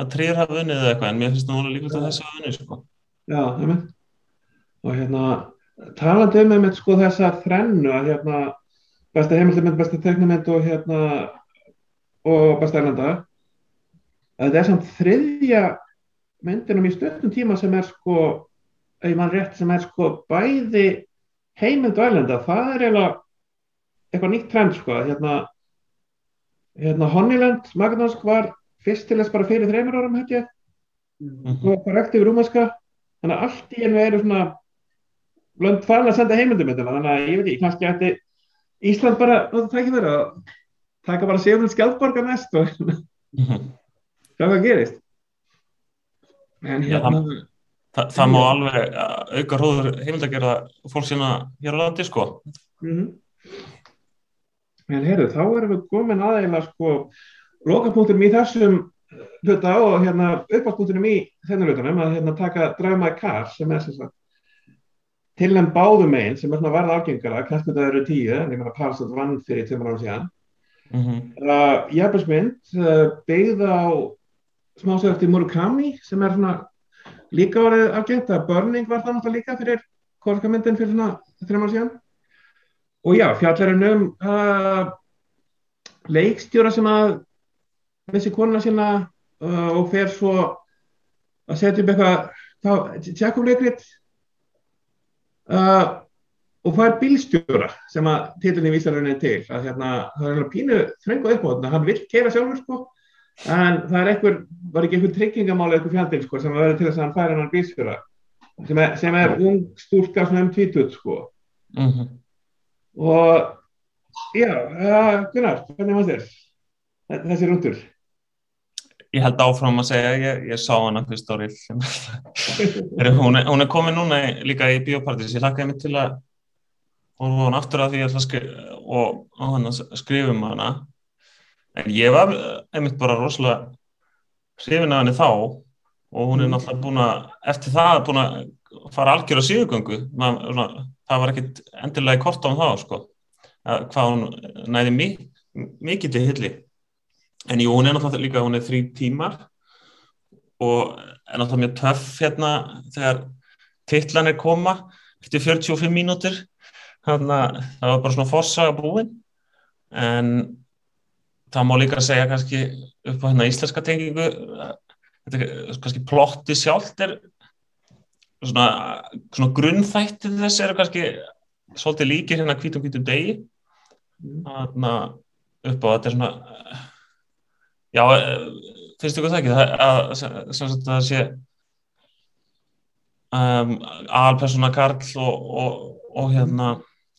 að trýr hafa vunnið eða eitthvað en mér finnst það nálega líklegt að þessi hafa vunnið sko. já, nefnir og hérna, talandi um með sko þessa þrennu að hérna besta heimildamind, besta teknamind og hérna og besta erlenda. Að þetta er samt þriðja myndinum í stöndum tíma sem er sko ef mann rétt sem er sko bæði heimild og erlenda, það er eiginlega eitthvað nýtt trend sko hérna, hérna Honeyland Magnúsk var fyrst til þess bara fyrir þreymur árum held ég. Mhm. og bara ekti við rúmanska þannig að allt í enu eru svona blönd farin að senda heimildum þannig að ég veit ekki, kannski ætti Ísland bara, það ekki verið að taka bara séfnum skjaldborga næst og sjá hvað gerist. En hérna Þa, það má alveg auka hróður heimild að gera fólk sína hér á landi sko. Mm en heyrðu, þá erum við komin aðeina sko, lokapunkturum í þessum hluta og hérna uppáspunkturum í þennan hlutunum að hérna taka My Car sem er sem sagt til enn báðum einn sem er svona varða ágengara, kannski þetta eru tíu en ég meina Parsons vann fyrir tveimur ára síðan. Mm -hmm. uh, Jafnbjörnsmynd uh, byggð á smásögt í Murakami sem er svona líka orðið afgengt að Burning var það náttúrulega líka fyrir korska myndin fyrir svona þreim ára síðan. Og já, fjallarinn um uh, leikstjóra sem að vissi konuna sína uh, og fer svo að setja upp eitthvað tjekkumleikrit uh, og fær bílstjóra sem að titlinni vísar henni til að hérna, það er alveg pínu þrengu þetta, hann vil keira sjálfur sko en það er einhver, var ekki einhver tryggingamáli eitthvað fjandil sko sem verði til þess að hann fær hennar bílstjóra? Sem er, sem er ung stúrka svona um tvítut sko. Mm -hmm. og já, uh, Gunnar, hvernig var þér þessi rundur? Ég held áfram að segja, ég, ég sá hana fyrst árið hún, hún er komin núna líka í biopartís, ég hlakkaði mig til að horfa hann aftur að því að skri, og, og hann skrifum hana en ég var einmitt bara rosalega hrifin að henni þá og hún er náttúrulega búin að eftir það búin að fara algjör á síðugöngu það var ekkit endilega í kort á hann þá sko, að hvað hún næði mi, mikið til hilli. En jú, hún er náttúrulega líka, hún er þrý tímar og er náttúrulega mjög töff hérna þegar titlanir koma eftir 45 mínútur. Þannig að það var bara svona fossaga búin. En það má líka segja kannski upp á hérna íslenska tengingu þetta er kannski plotti sjálft er svona, svona grunnþættið þess eru kannski svolítið líkir hérna hvítum hvítum degi. Þannig að upp á þetta er svona já, finnst ykkur það ekki? Það, að, sem sagt það sé um, aðalpersona Karl og, og, og hérna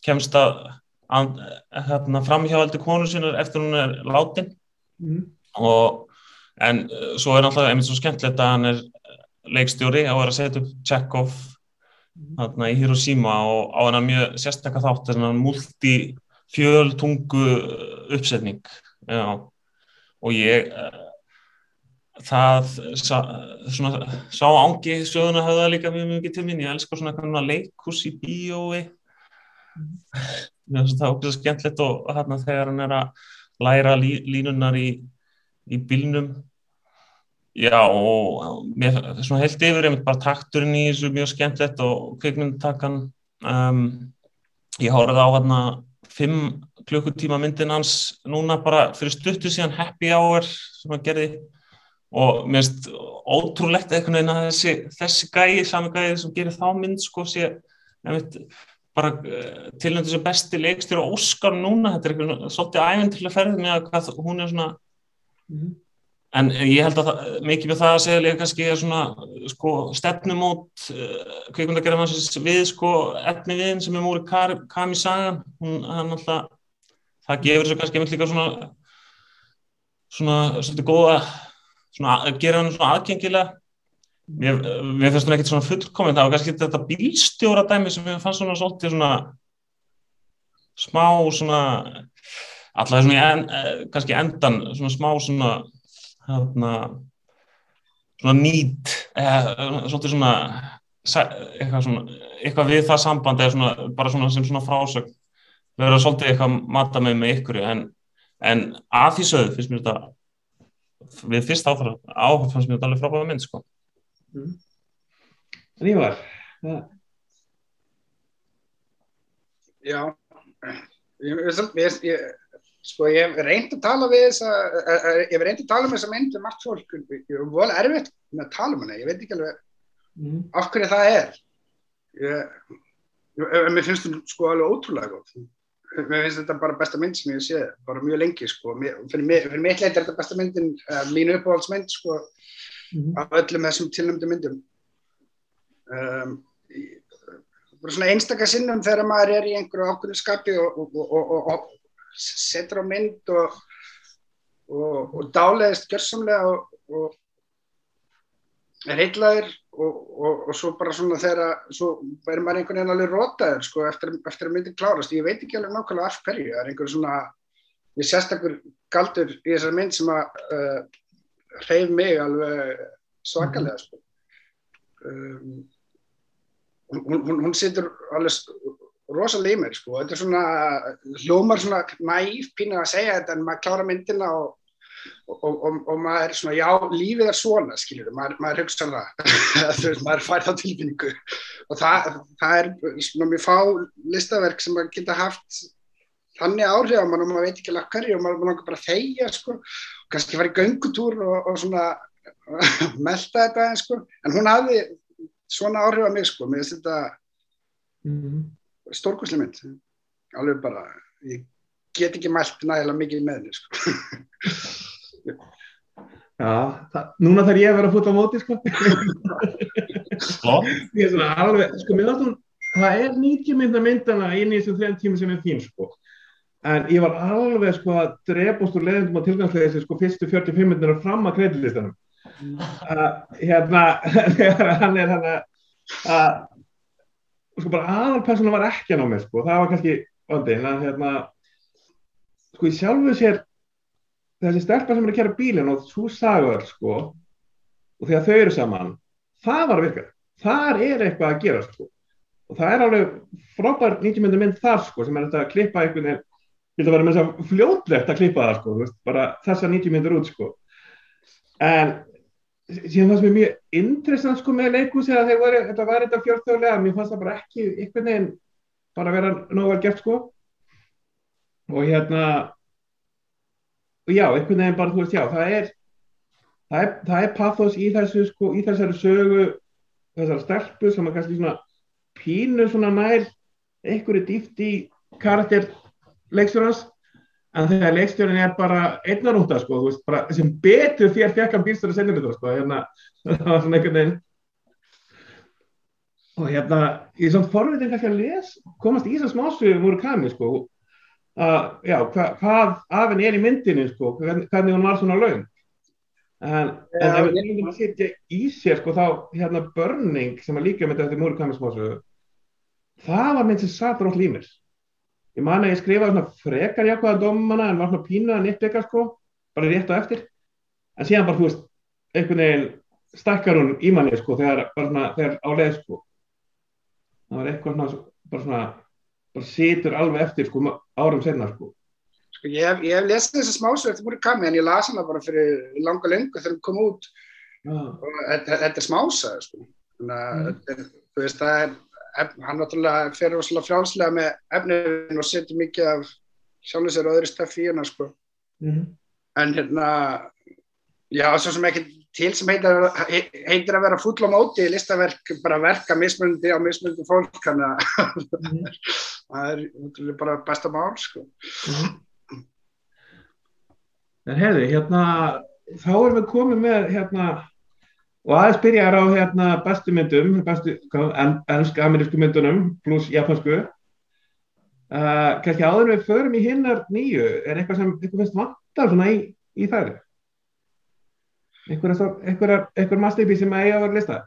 kemst að, að hérna, framhjáhaldi konu sinur eftir hún er látin. Mm. og en svo er náttúrulega einmitt svo skemmtilegt að hann er leikstjóri og er að setja upp Chekhov þarna í Hiroshima og á hann mjög sérstakka þátt þess að multi-fjöltungu uppsetning. Já. og ég uh, það sá, svona, sá ángi söguna höfða líka mjög mjög til mín, ég elskar svona leikus í bíói það ógæðið skemmtilegt og þarna þegar hann er að læra lí, línunar í, í bílnum. Já og mér, svona heilt yfir mynd bara takturinn í þessu mjög skemmtilegt og kvikmyndatakkan. Um, ég hórið á hérna fimm klukkutíma myndin hans núna bara fyrir stuttu síðan Happy Hour sem hann gerði. Og mér finnst ótrúlegt eitthvað þessi, þessi gæi, sami gæi sem gerir þá mynd sko sé nefnt, bara uh, tilnöndu sem besti leikstjóri og Óskar núna, þetta er eitthvað svolítið æventilega ferðið með að hvað, hún er svona mm -hmm. en ég held að það, mikið með það að segja líka kannski er svona sko stefnumót kvikund að gera maður við sko etni viðin sem er múri Kami Sagan hún, hann alltaf það gefur þessu kannski með líka svona svona svolítið góða svona, gera hann svona aðgengilega mér, mér finnst hann ekkert svona fullkominn það var kannski þetta bílstjóra dæmi sem ég fannst svona svolítið svona smá svona alltaf svona en, eh, kannski endan svona smá svona hérna svona nýtt eða svolítið svona eitthvað svona eitthvað við það samband eða svona bara svona sem svona frásögn verður svolítið eitthvað matta með með ykkur en, en að því sögðu finnst mér þetta við fyrst áfram áfram fannst mér þetta alveg frábæða mynd sko. En ég var ja. Já. Ég, ég, ég, sko ég hef reynd að tala við þess að ég hef reynd að tala með þessa mynd við margt fólk, ég hef volið erfitt með að tala um hana, ég veit ekki alveg mm. af hverju það er. Ég mér finnst það sko alveg ótrúlega góð mér finnst þetta bara besta mynd sem ég sé bara mjög lengi sko. Mér, fyrir, mitt leit er þetta besta myndin uh, mínu uppáhaldsmynd sko mm -hmm. af öllum þessum tilnæmdu myndum. Um, einstakar sinnum þegar maður er í einhverju ákveðinu skapi og, og, og, og setur á mynd og dáleðist gjörsamlega og er heitlaðir og, svo bara svona þegar svo verður maður einhvern veginn alveg rótaður sko eftir, eftir að myndi klárast. Ég veit ekki alveg nákvæmlega af hverju. Það er einhver svona við sérstakur galdur í þessar mynd sem að uh, reyf mig alveg svakalega sko. Um, hún, hún, hún situr alveg rosalega í mér sko. Þetta er svona hljómar svona næf pínu að segja þetta en maður klára myndina og Og, og, og maður er svona, já, lífið er svona, skiljur, maður, maður hugsa það, maður fær þá tilfinningu. Og það, það er svona mjög fá listaverk sem maður geta haft þannig áhrif að mann og maður veit ekki hverju og maður langar bara að þeia, sko, kannski fara í göngutúr og, og svona melda þetta, sko, en hún hafði svona áhrif að mig, sko, mér finnst þetta mm. stórkosli mynd, alveg bara, ég get ekki mælt nægilega mikið með henni, sko. Já, það, núna þarf ég að vera fútt á móti sko. ég er svona alveg, sko, mér þáttum, það er 90 mynda myndana inn í þessum þrejum tíma sem er þín sko. En ég var alveg sko að drepast úr leðendum á tilgangslegið sko fyrstu 45 myndina fram að kredilistanum. Uh, hérna, þegar hann er hann að, sko bara aðalpersona var ekki að ná mig sko, það var kannski vandi, en hérna, sko ég sjálfuð sér þessi stelpa sem er að kæra bílinn og þú sagður sko og þegar þau eru saman það var að virka, þar er eitthvað að gera sko. Og það er alveg frábær 90 myndir mynd þar sko sem er þetta að klippa einhvern veginn það vera með þess að fljótlegt að klippa það sko veist, bara þessa 90 myndir út sko. En síðan sem er mjög interessant sko með leikus þegar var, þetta var þetta fjórþjóðlega mér fannst það bara ekki einhvern veginn bara vera nógar gert sko. Og hérna og já, einhvern veginn bara, þú veist, já, það er það er, það er pathos í þessu sko, í þessari sögu þessari stelpu sem er kannski svona pínu svona nær einhverju dýft í karakter leikstjórnans en þegar leikstjórnin er bara einnarúta sko, þú veist, bara sem betur þér fekkan bílstöru senjur þetta sko, hérna það var svona einhvern veginn. Og hérna ég er svona forvitin kannski að les komast í þessar smásögum úr kami sko að, já, hva, hvað af henni er í myndinu sko, hvernig, hún var svona laung en, ja, en ef við nefnum að setja í sér sko þá hérna börning sem að líka með þetta múri kamismásu það var mynd sem satt rótt límir ég man að ég skrifaði svona frekar jákvæða dómana en var svona pínuða nýttbyggja sko bara rétt og eftir en síðan bara þú veist einhvern veginn stakkar hún í manni sko þegar, svona, þegar á leið sko það var eitthvað svona bara svona bara situr alveg eftir sko, árum senna sko. Sko, ég hef, hef lesið þessa smásög eftir múrið kami en ég las hana bara fyrir langa lengu þegar hún kom út og þetta, þetta er smásaður sko. þannig að mm. þú veist það er hann náttúrulega fer svolítið frjálslega með efnið og setur mikið af sjálfur sér og öðru stöfi í hana sko. mm. en hérna já, svo sem ekki til sem heitir, heitir að vera full á móti í listaverk, bara verka mismundi á mismundi fólk þannig að mm. það er náttúrulega bara besta mál sko. mm. En hefði, hérna þá erum við komið með hérna og aðeins byrjar á hérna bestu myndum, bestu ennsk-amerísku myndunum pluss japansku uh, kannski áður við förum í hinnar nýju er eitthvað sem eitthvað finnst vantar svona í, í þær? Eitthvað masterpiece sem að eiga að vera lista?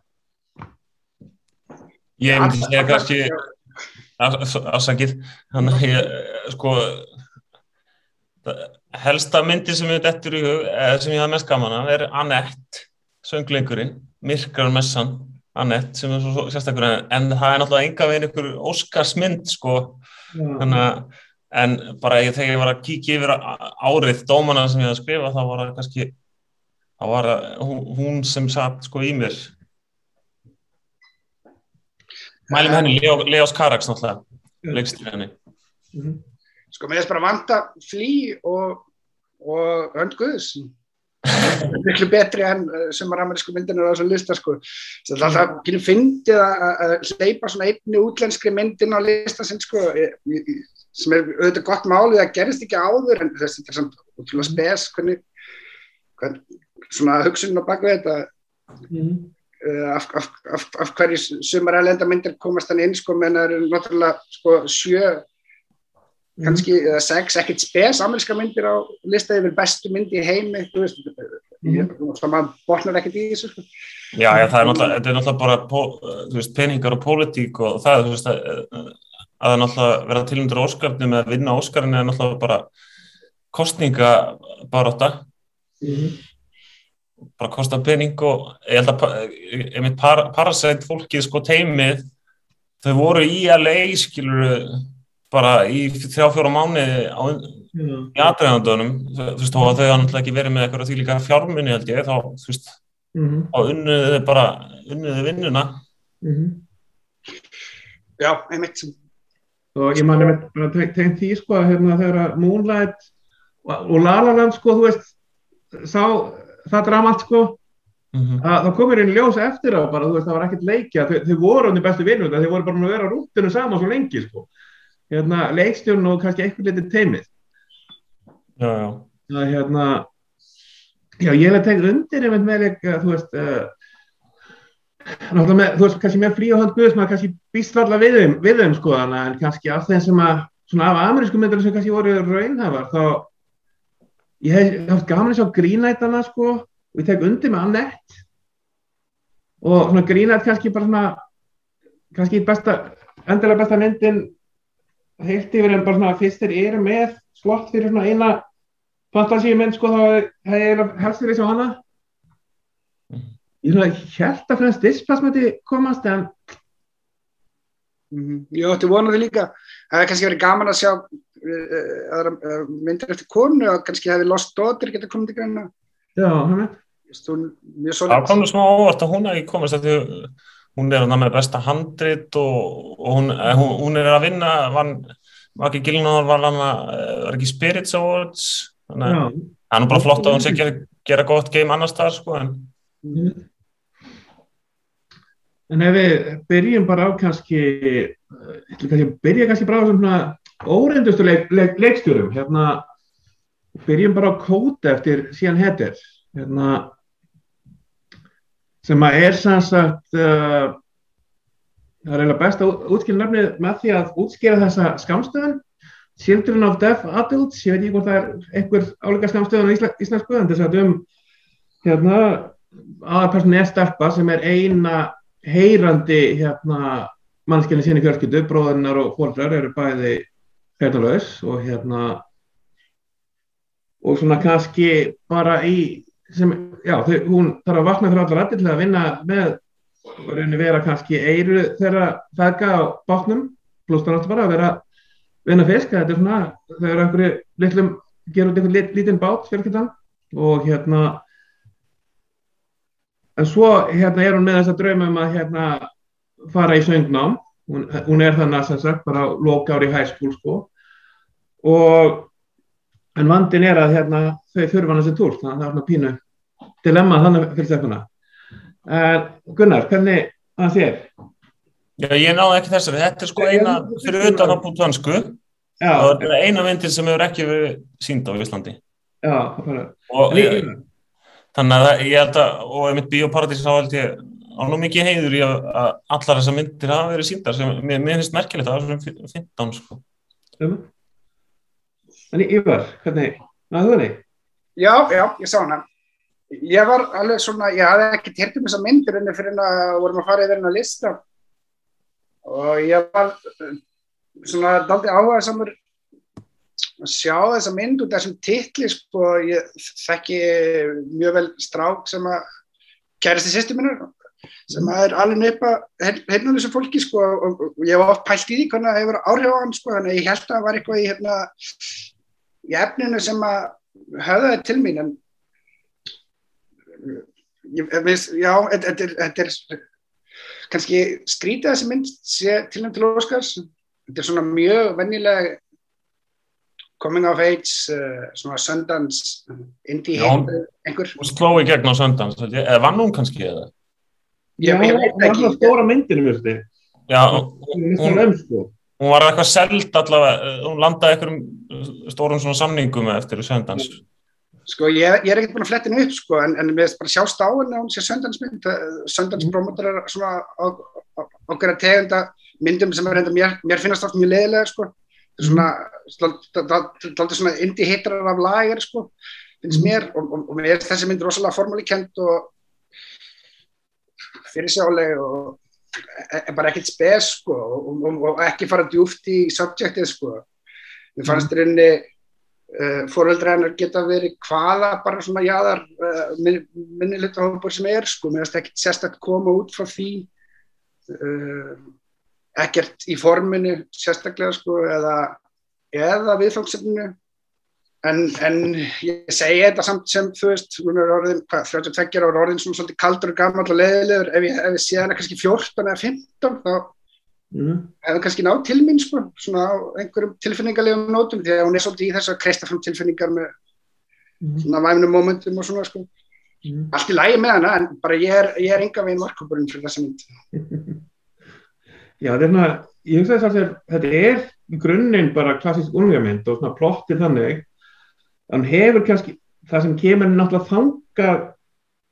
Ég myndi segja kannski þannig að ég sko helsta myndi sem við dettur í hug sem ég hafa mest gaman að er Annette söngleikurinn, Myrkrar Messan Annette sem er svo sérstakur en það er náttúrulega enga veginn ykkur Óskarsmynd sko. Þannig að en bara ég, þegar ég var að kíkja yfir árið dómana sem ég hafði skrifað þá var það kannski þá var það hún sem satt sko í mér. Mælum henni Leo, Leos Karaks náttúrulega leikstir henni. Mm -hmm. Sko mér er bara vanta flý og, og öndguðs miklu betri enn eh, sem að amerísku myndin er á þessu lista sko. það er alltaf kynni fyndið að hleypa svona einni útlenskri myndin á lista sinn sko sem er auðvitað gott málið það gerist ekki áður en þessi er svona útrúlega spes hvernig, hvernig svona hugsunum á baka þetta mm. af, af, af, af hverju sumar elenda myndir komast hann inn sko menn það eru náttúrulega sko sjö Mhm. kannski eða sex, ekkert spes ameríska myndir á listaði yfir bestu myndi í heimi þú veist, mm. það maður bornar ekkert í þessu sko. Já, já, það er náttúrulega, þetta er náttúrulega bara veist, peningar og pólitík og það veist, að, að það náttúrulega vera tilundur óskarni með að vinna óskarni er náttúrulega bara kostninga bara átta mm. bara kosta pening og ég held að einmitt par, parasætt fólkið sko teimið þau voru í LA skiluru bara í þrjá fjóra mánu á, í aðræðandunum þú veist, þá hafðu þau náttúrulega ekki verið með eitthvað því líka fjármunni held ég, þá þú veist mm -hmm. þá unnuðu þau bara unnuðu vinnuna mm -hmm. Já, einmitt og ég man einmitt bara tegn því sko að hérna þegar Moonlight og La La Land sko, þú veist sá það dramalt sko Mm -hmm. að það komir inn ljós eftir á bara, þú veist, það var ekkert leikja, þau, þau voru undir bestu vinnur, þau voru bara að vera rúttinu saman svo lengi, sko hérna, leikstjórn og kannski eitthvað litið teimið já, já. það hérna já, ég hef tengt undir einmitt með leika, þú veist uh, með, þú veist, kannski með frí og hönd guðs, maður kannski býst alltaf við þeim, við þeim sko, en kannski af þeim sem að svona af amerísku myndir sem kannski voru raunhafar, þá ég hef haft gaman eins á grínætana sko, og ég tek undir með Annette og svona grínætt kannski bara svona kannski besta, endilega besta myndin heilt yfir en bara svona fyrst þeir eru með slott fyrir svona eina fantasíumenn sko þá er helst fyrir þessu hana. Ég svona held að finnast displasmati komast en mm -hmm. Ég ætti vonaði líka. Það hefði kannski verið gaman að sjá uh, uh, myndir eftir konu og kannski hefði Lost Daughter getið komið til greina. Já, hann veit Það komur smá óvart að hún hefði komast að því hún er með besta handrit og, og hún, eh, hún, hún er að vinna var, var ekki Gilnóður var, eh, var ekki Spirits Awards þannig að það er bara flott að hún sé gera, gera gott game annars þar sko en mm. En ef við byrjum bara á kannski kannski byrja kannski bara á svona óreindustu leik, leik, leikstjórum hérna byrjum bara á kóta eftir síðan hettir hérna sem að er sannsagt uh, það er eiginlega best að útskýra nöfnið með því að útskýra þessa skamstöðun Children of Deaf Adults ég veit ekki hvort það er einhver áleika skamstöðun á ísla, íslensku en þess að um hérna aðarpersonin er stelpa sem er eina heyrandi hérna mannskjörni sín í fjölskyldu, bróðurinnar og fólkrar eru bæði hérna og hérna og svona kannski bara í sem, já, þau, hún þarf að vakna fyrir allar rættir til að vinna með rauninni vera kannski eiru þeirra fæðga á bátnum. Pluss það náttúrulega bara að vera vinna fisk þetta er svona, þau eru einhverju litlum, gerur einhvern lit, lítinn bát fjölkyndan og hérna en svo hérna er hún með þessa draumum að hérna fara í söngnám. Hún, hún er þannig að sem sagt bara loka ári í school sko. Og en vandin er að hérna þau þurfa hann þessi túr þannig að það er pínu dilemma þannig fyrir stefnuna en Gunnar, hvernig það þér? Já, ég náði ekki þessari, þetta er sko eina fyrir utan á bútvansku og þetta er eina myndir sem hefur ekki verið sínd á Íslandi. Já, það og ég, þannig að ég held að og ef mitt bioparadís þá held ég á nú mikið heiður í að, að allar þessar myndir hafa verið síndar sem mér, mér finnst merkilegt að það er svona 15 sko Þannig Ívar, hvernig, náðu þenni? Já, já, ég sá hana. Ég var alveg svona, ég hafði ekki teirt um þessa myndir enni fyrir að vorum að fara yfir hennar lista. Og ég var svona daldi áhuga samur að sjá þessa mynd út af þessum titli sko, ég þekki mjög vel strák sem að kæristi sýstu minnur sem að er alveg upp að hérna þessu fólki sko. Og, og ég var oft pælt í því hvernig það hefur áhrif á hann sko. Þannig að ég held að það var eitthvað í hérna í efninu sem að höfðaði til mín en ég veist, já, þetta er, þetta er kannski skrítið þessi mynd sé til nefn til Óskars. Þetta er svona mjög vennileg coming of age uh, svona Sundance indie heim einhver. Og sló í gegn á Sundance, eða vann hún kannski eða? Já, það var stóra myndinu mjög stið Já, hún, hún var eitthvað seld allavega, hún landaði einhverjum stórum svona samningum eftir Sundance Sko ég, ég er ekkert búin að flettina upp sko en, en við erum bara sjást á henni að hún sé söndansmynd söndanspromotor er svona okkur að tegunda myndum sem er reynda mér, mér finnast oft mjög leðilega sko. Svona, daldi svona indie hitrar af lager sko finnst mér. Og, og, og mér er þessi mynd rosalega formálíkend og fyrirsjáleg og er bara ekkert spes sko og, og ekki fara djúft í subjectið sko. Við fannst reyni Uh, fóreldra hennar geta verið hvaða bara svona jáðar uh, minnilitahópur sem er sko, mér finnst ekki sérstaklega koma út frá því uh, ekkert í forminu sérstaklega sko eða, eða viðfangsefninu en, en ég segi þetta samt sem þú veist, hún er orðin hvað, 32 ára orðin svona svolítið kaldur og gammal og leðilegur, ef ég, ef ég sé hana kannski 14 eða 15 þá Mm. hefði kannski nátt til mín sko, svona á einhverjum tilfinningarlegum nótum því að hún er svolítið í þess að kreista fram tilfinningar með mm. svona væmnum momentum og svona sko mm. allt í lægi með hana en bara ég er, ég er enga veginn markupurinn fyrir þessa mynd Já er ég hugsa þess að þetta er í grunninn bara klassísk ungjamynd og svona plottið þannig hann hefur kannski það sem kemur náttúrulega þanga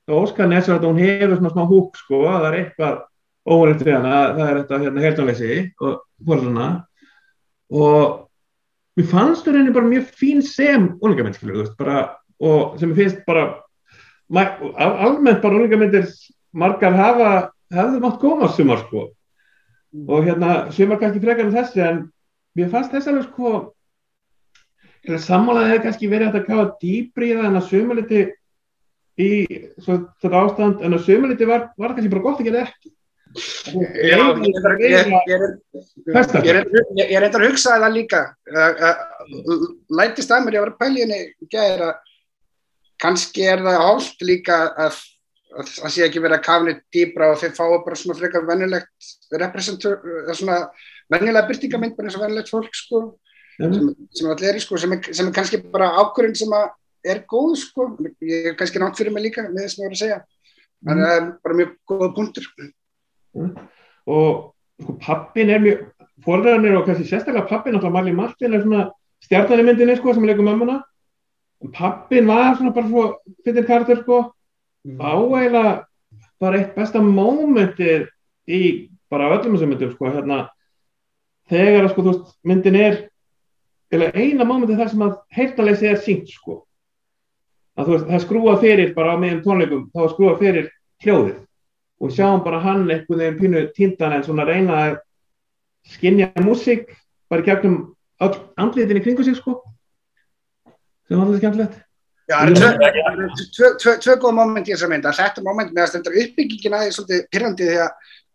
og óskan er að hún hefur svona smá húk sko að það er eitthvað óverðt við hana, það er þetta hérna heildanleysi og fórðurna og mér fannst þú reynir bara mjög fín sem úlingamenn og sem ég finnst bara almennt bara úlingamennir margar hafa hefðu mátt koma sumar sko. Og hérna sumar kannski frekar en þessi en mér fannst þess alveg sko sammálaðið hefði kannski verið að kafa dýbri í það en að sumaliti í þetta ástand en að sumaliti var, var kannski bara gott að gera ekki. Já, ég er eitthvað að hugsa það líka. Lætist að mér ég var að pæli henni gæra kannski er það hálft líka að það sé ekki verið að kafni dýbra og þeir fá bara svona frekar vennilegt representur, svona vennilega byrtingamind bara eins og vennilegt fólk sko sem, sem allir er sko sem er, sem er kannski bara ákvörðin sem er góð sko. Ég er kannski nátt fyrir mig líka með þess að ég voru að segja. Þannig að það er bara mjög góða punktur. Og sko, pappin er mjög fórðarinn og kannski sérstaklega pappin alltaf Marley Martin er svona stjarnan í myndinni sko sem er leikum mömmuna. Og pappin var svona bara svo fyrir kartur sko. Mm. áægla bara eitt besta mómentið í bara öllum þessum myndum sko hérna þegar sko þú veist myndin er eina mómentið þar sem að heiltaleysi er sínt sko. Að veist það skrúa fyrir bara á meðan tónleikum þá skrúa fyrir hljóðið. Og sjáum bara hann einhvern veginn pínu týndan en svona reyna að skinja músík bara gegnum andliðinni kringu sig sko. Sem var alltaf skemmtilegt. Já, það er tvö góða móment í þessar mynda þetta móment með að stendra uppbyggingin aðeins svolítið pyrrandi því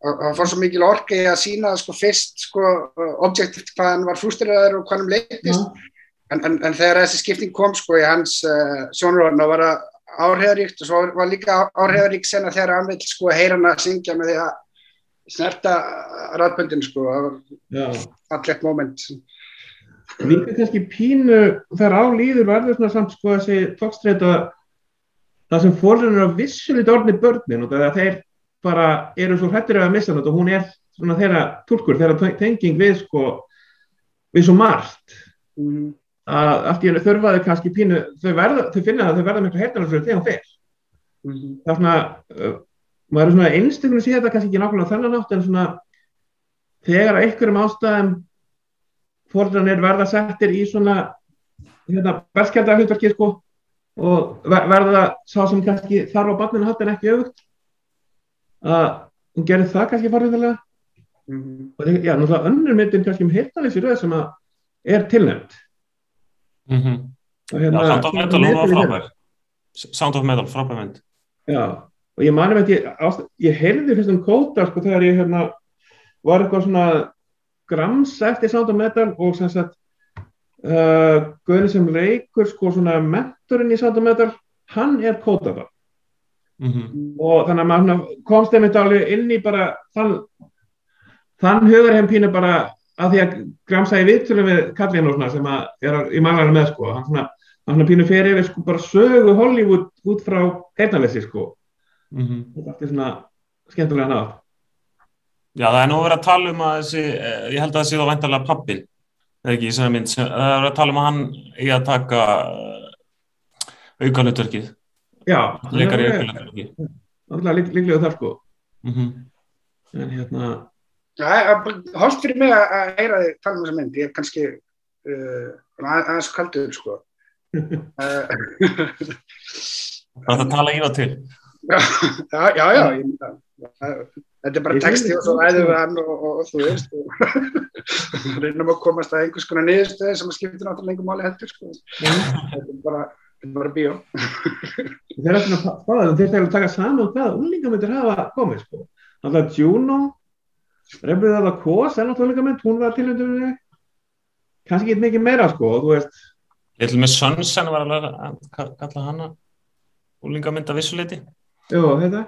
að það fór svo mikil orki að sína sko fyrst sko objektivt hvað hann var frústyrraður og hvað hann leitist en, en, en þegar þessi skipting kom sko í hans uh, sjónurorna var að áhrifaríkt og svo var líka áhrifaríkt sena þegar hann vil sko heyra hann að syngja með því að snerta ræðböndin sko, var allert moment. Erum kannski pínu, þegar á líður verður samt sko þessi tókstreita það sem fórður er að vissulít orðni börnin og það er að þeir bara eru svo hrettir að missa þetta og hún er svona þeirra tólkur, þeirra tenging við sko, við svo margt. Mm að allt í hennu þurfaði kannski pínu, þau, verða, þau finna að þau verða miklu heitnarsverð þegar hún fer mm -hmm. það er svona uh, maður er svona einstaklega að sé þetta kannski ekki nákvæmlega þennan átt en svona þegar að einhverjum ástæðum fórðanir verða settir í svona hérna, verðskjaldar hlutverki sko og verða sá sem kannski þarf á barninu hatt en ekki auðvögt að hún gerir það kannski farðiðlega mm -hmm. og já, náttúrulega önnur myndin kannski um heitnalysir sem að er tilnæmt Mm -hmm. hérna, Já, Sound of Metal var frábær. Sound of Metal, frábær mynd. Já, og ég manum að ég, ég heyrði fyrst um kóta sko þegar ég hérna, var eitthvað svona grams eftir Sound of Metal og sem sagt uh, Guðni sem leikur sko svona mentorinn í Sound of Metal hann er kóta það mm -hmm. og þannig að maður komst einmitt alveg inn í bara þann, þann hugur hefn pínu bara að því að Gramsa í vitturum við Kallin og svona sem að er í manglarinn með sko, hann svona, hann svona pínu fyrir yfir sko bara sögu Hollywood út frá heitnalessi sko. Mm -hmm. þetta er svona skemmtilega nátt Já það er nú verið að tala um að þessi, eh, ég held að það sé þá væntalega pappin, eða ekki, sem mynd, sem, það er verið að tala um að hann í að taka uh, aukanutverkið Já, leikar í Það er líklega það sko mm -hmm. en hérna Hólt fyrir mig að heyra þig tala um þessa mynd, ég er kannski uh, aðeins kaldur sko. Það er að tala í það til. Já, já, já, ég myndi að þetta er bara texti og svo æðum við hann og, og, og þú veist og reynum að komast að einhvers konar niðurstöði sem að skipta náttúrulega einhver máli heldur sko. þetta er bara, bara bíó. Þeir eru að taka saman hvaða úlingamöndir hafa komið sko. Þannig að Juno Rebluð að það kos er náttúrulega mynd, hún var tilhundum kannski ekki mikið meira sko, þú veist. Ég ætlum með Sönsen var alveg að kalla hana úlingamynd af vissuleiti Jó, þetta.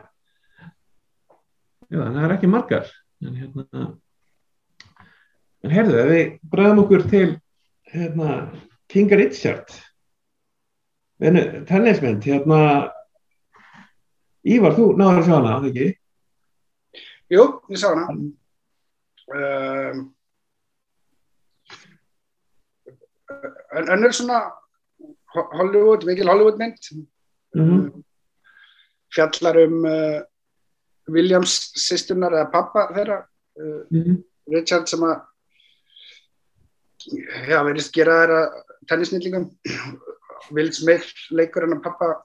Já, það er ekki margar en hérna en herðu, við bregðum okkur til hérna, King Richard tennismynd hérna Ívar, þú náður að sjá hana, ekki? Jú, ég sá hana Um, önnur svona Hollywood, mikil Hollywood mynd mm -hmm. fjallar um uh, Williams sýstunar eða pappa þeirra uh, mm -hmm. Richard sem að já, verðist gera þeirra tennisnýllingum Will Smith leikur hennar pappa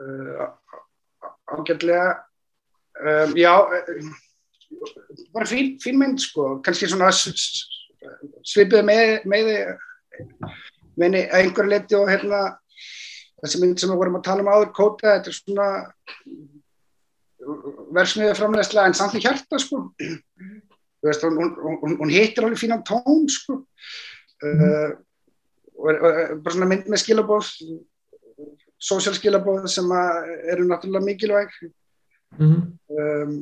uh, ágætlega. Um, já bara fín, fín mynd sko, kannski svona svipið með með að einhver leti og hérna þessi mynd sem við vorum að tala um áður kóta, þetta er svona verðsmiðið framlegslega en samt í hjarta sko. Veist, hún, hún, hún hittir alveg fínan tón sko. Mm. uh, og, bara svona mynd með skilabóð sósjál skilabóð sem eru náttúrulega mikilvæg. Mm. um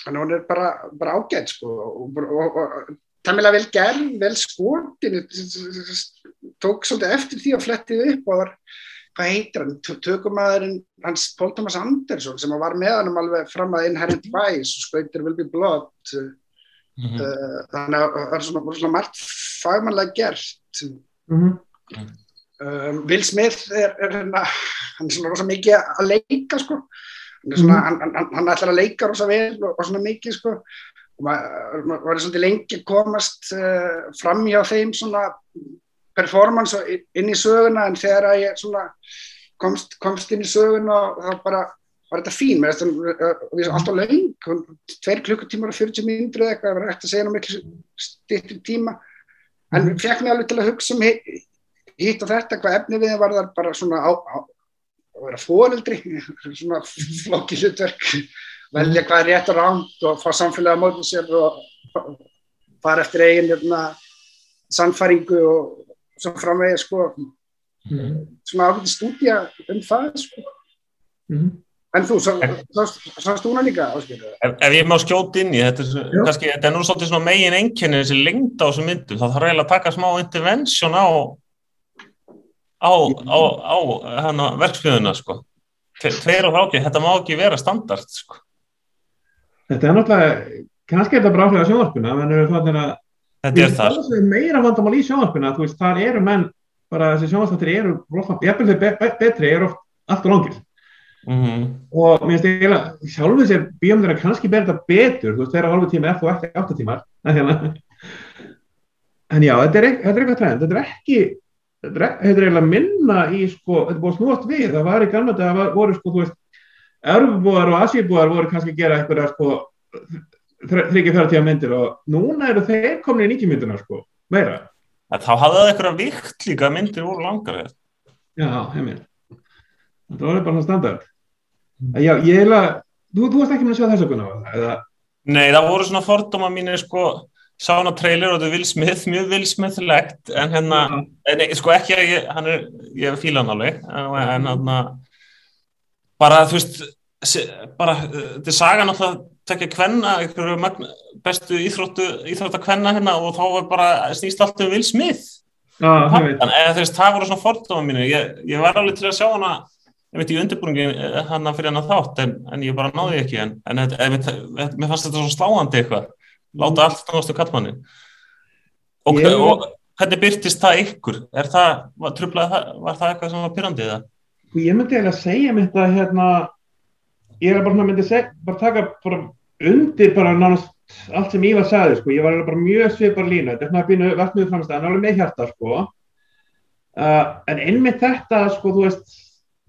þannig að hún er bara, bara ágætt sko og, og, og tæmilega vel gerð, vel skotin. Tók svolítið eftir því að flettið upp og var, hvað heitir hann, tökumæðurinn hans Pól Thomas Andersson sem var með hann um alveg fram að Inherent Vice og skautir Will Be Blood mm -hmm. þannig að það er svona, svona margt fagmannlega gert mm -hmm. um, Will Smith er, er hérna, hann er svona rosa mikið að leika sko Svona, mm. hann, hann, hann ætlar að leika rosa vel og, og svona mikið sko og maður ma var svolítið lengi komast uh, fram hjá þeim svona performance inn í söguna en þegar að ég svona komst, komst inn í söguna og það bara var þetta fín uh, við erum alltaf laung, tveir klukkutímar og 40 mínútur eða eitthvað, það var eftir að segja ná miklu styrtir tíma en mm. fekk mér alveg til að hugsa um hitt og þetta, hvað efni við var þar bara svona á, á að vera fóreldri, svona flokki hlutverk, velja hvað er rétt og ránt og fá samfélagi á mótið sér og fara eftir eigin hérna, sannfæringu og svo framvegið sko. mm. svona ákveði stúdía um það sko. Mhm. En þú, sást þú hana líka Ef, ef ég má skjóta inn í þetta, er, kannski, þetta er nú svolítið svona megin einkenni þessi lengd á þessu myndum, þá þarf eiginlega að taka smá intervention á á, á, á hana, verksmiðuna sko. Tve- Tveir og þáki, þetta má ekki vera standard sko. Þetta er náttúrulega, kannski er þetta á sjónvarpuna, menn eru þannig að Þetta er það. það er meira vandamál í sjónvarpuna, þú veist, þar eru menn, bara þessi sjónvarpstættir eru, be be betri, eru oft allt og langir. Mm Og mér finnst eiginlega, sjálfur sér bíómyndir að kannski þetta betur, þú veist, þeirra hálfu tíma er þú ekki átta tímar. En, já, þetta er, þetta er eitthvað trend, þetta er ekki, þetta er, eiginlega minna í, sko, þetta er búið að snúast við, það var í gamla þetta, það voru, sko, þú veist, Örfubúar og Asíubúar voru kannski að gera eitthvað, sko, þryggja færa tíma myndir og núna eru þeir komin í nýkjumyndina, sko, meira. Þá hafði það eitthvað vikt líka að myndir voru langar. Já, heimil. Þetta var bara standard. En Já, ég heila, þú, þú varst ekki með að sjá þess að kunna, eða? Nei, það voru svona fordóma mínir sko, sána trailer og þetta er Will Smith, mjög Will Smith-legt en hérna, en, nei, sko ekki að ég, hann er, ég fíla hann alveg en, en hann bara þú veist bara, uh, þetta er saga náttúrulega tekja kvenna, bestu íþróttu, íþrótta kvenna hérna og þá var bara snýst allt um en þú veist, það voru svona fordóma mínir ég, ég var alveg til að sjá hana ég veit í undirbúningi hann fyrir hann þátt en, en ég bara náði ekki en, en þetta- ég veit, mér fannst þetta svo sláandi eitthvað láta allt náðast um kallmanni og, Ég- og hvernig byrtist það ykkur? Er það, var, truflaði það, var það eitthvað sem var pyrrandi það? Ég myndi eiginlega segja mitt að hérna, ég er bara svona myndi seg, bara taka bara undir bara nánast allt sem Ívar sagði, sko, ég var bara mjög svipar línu, þetta er svona pínu verðsmiður framstæðan, alveg með hjarta, sko. Uh, en einmitt þetta, sko, þú veist,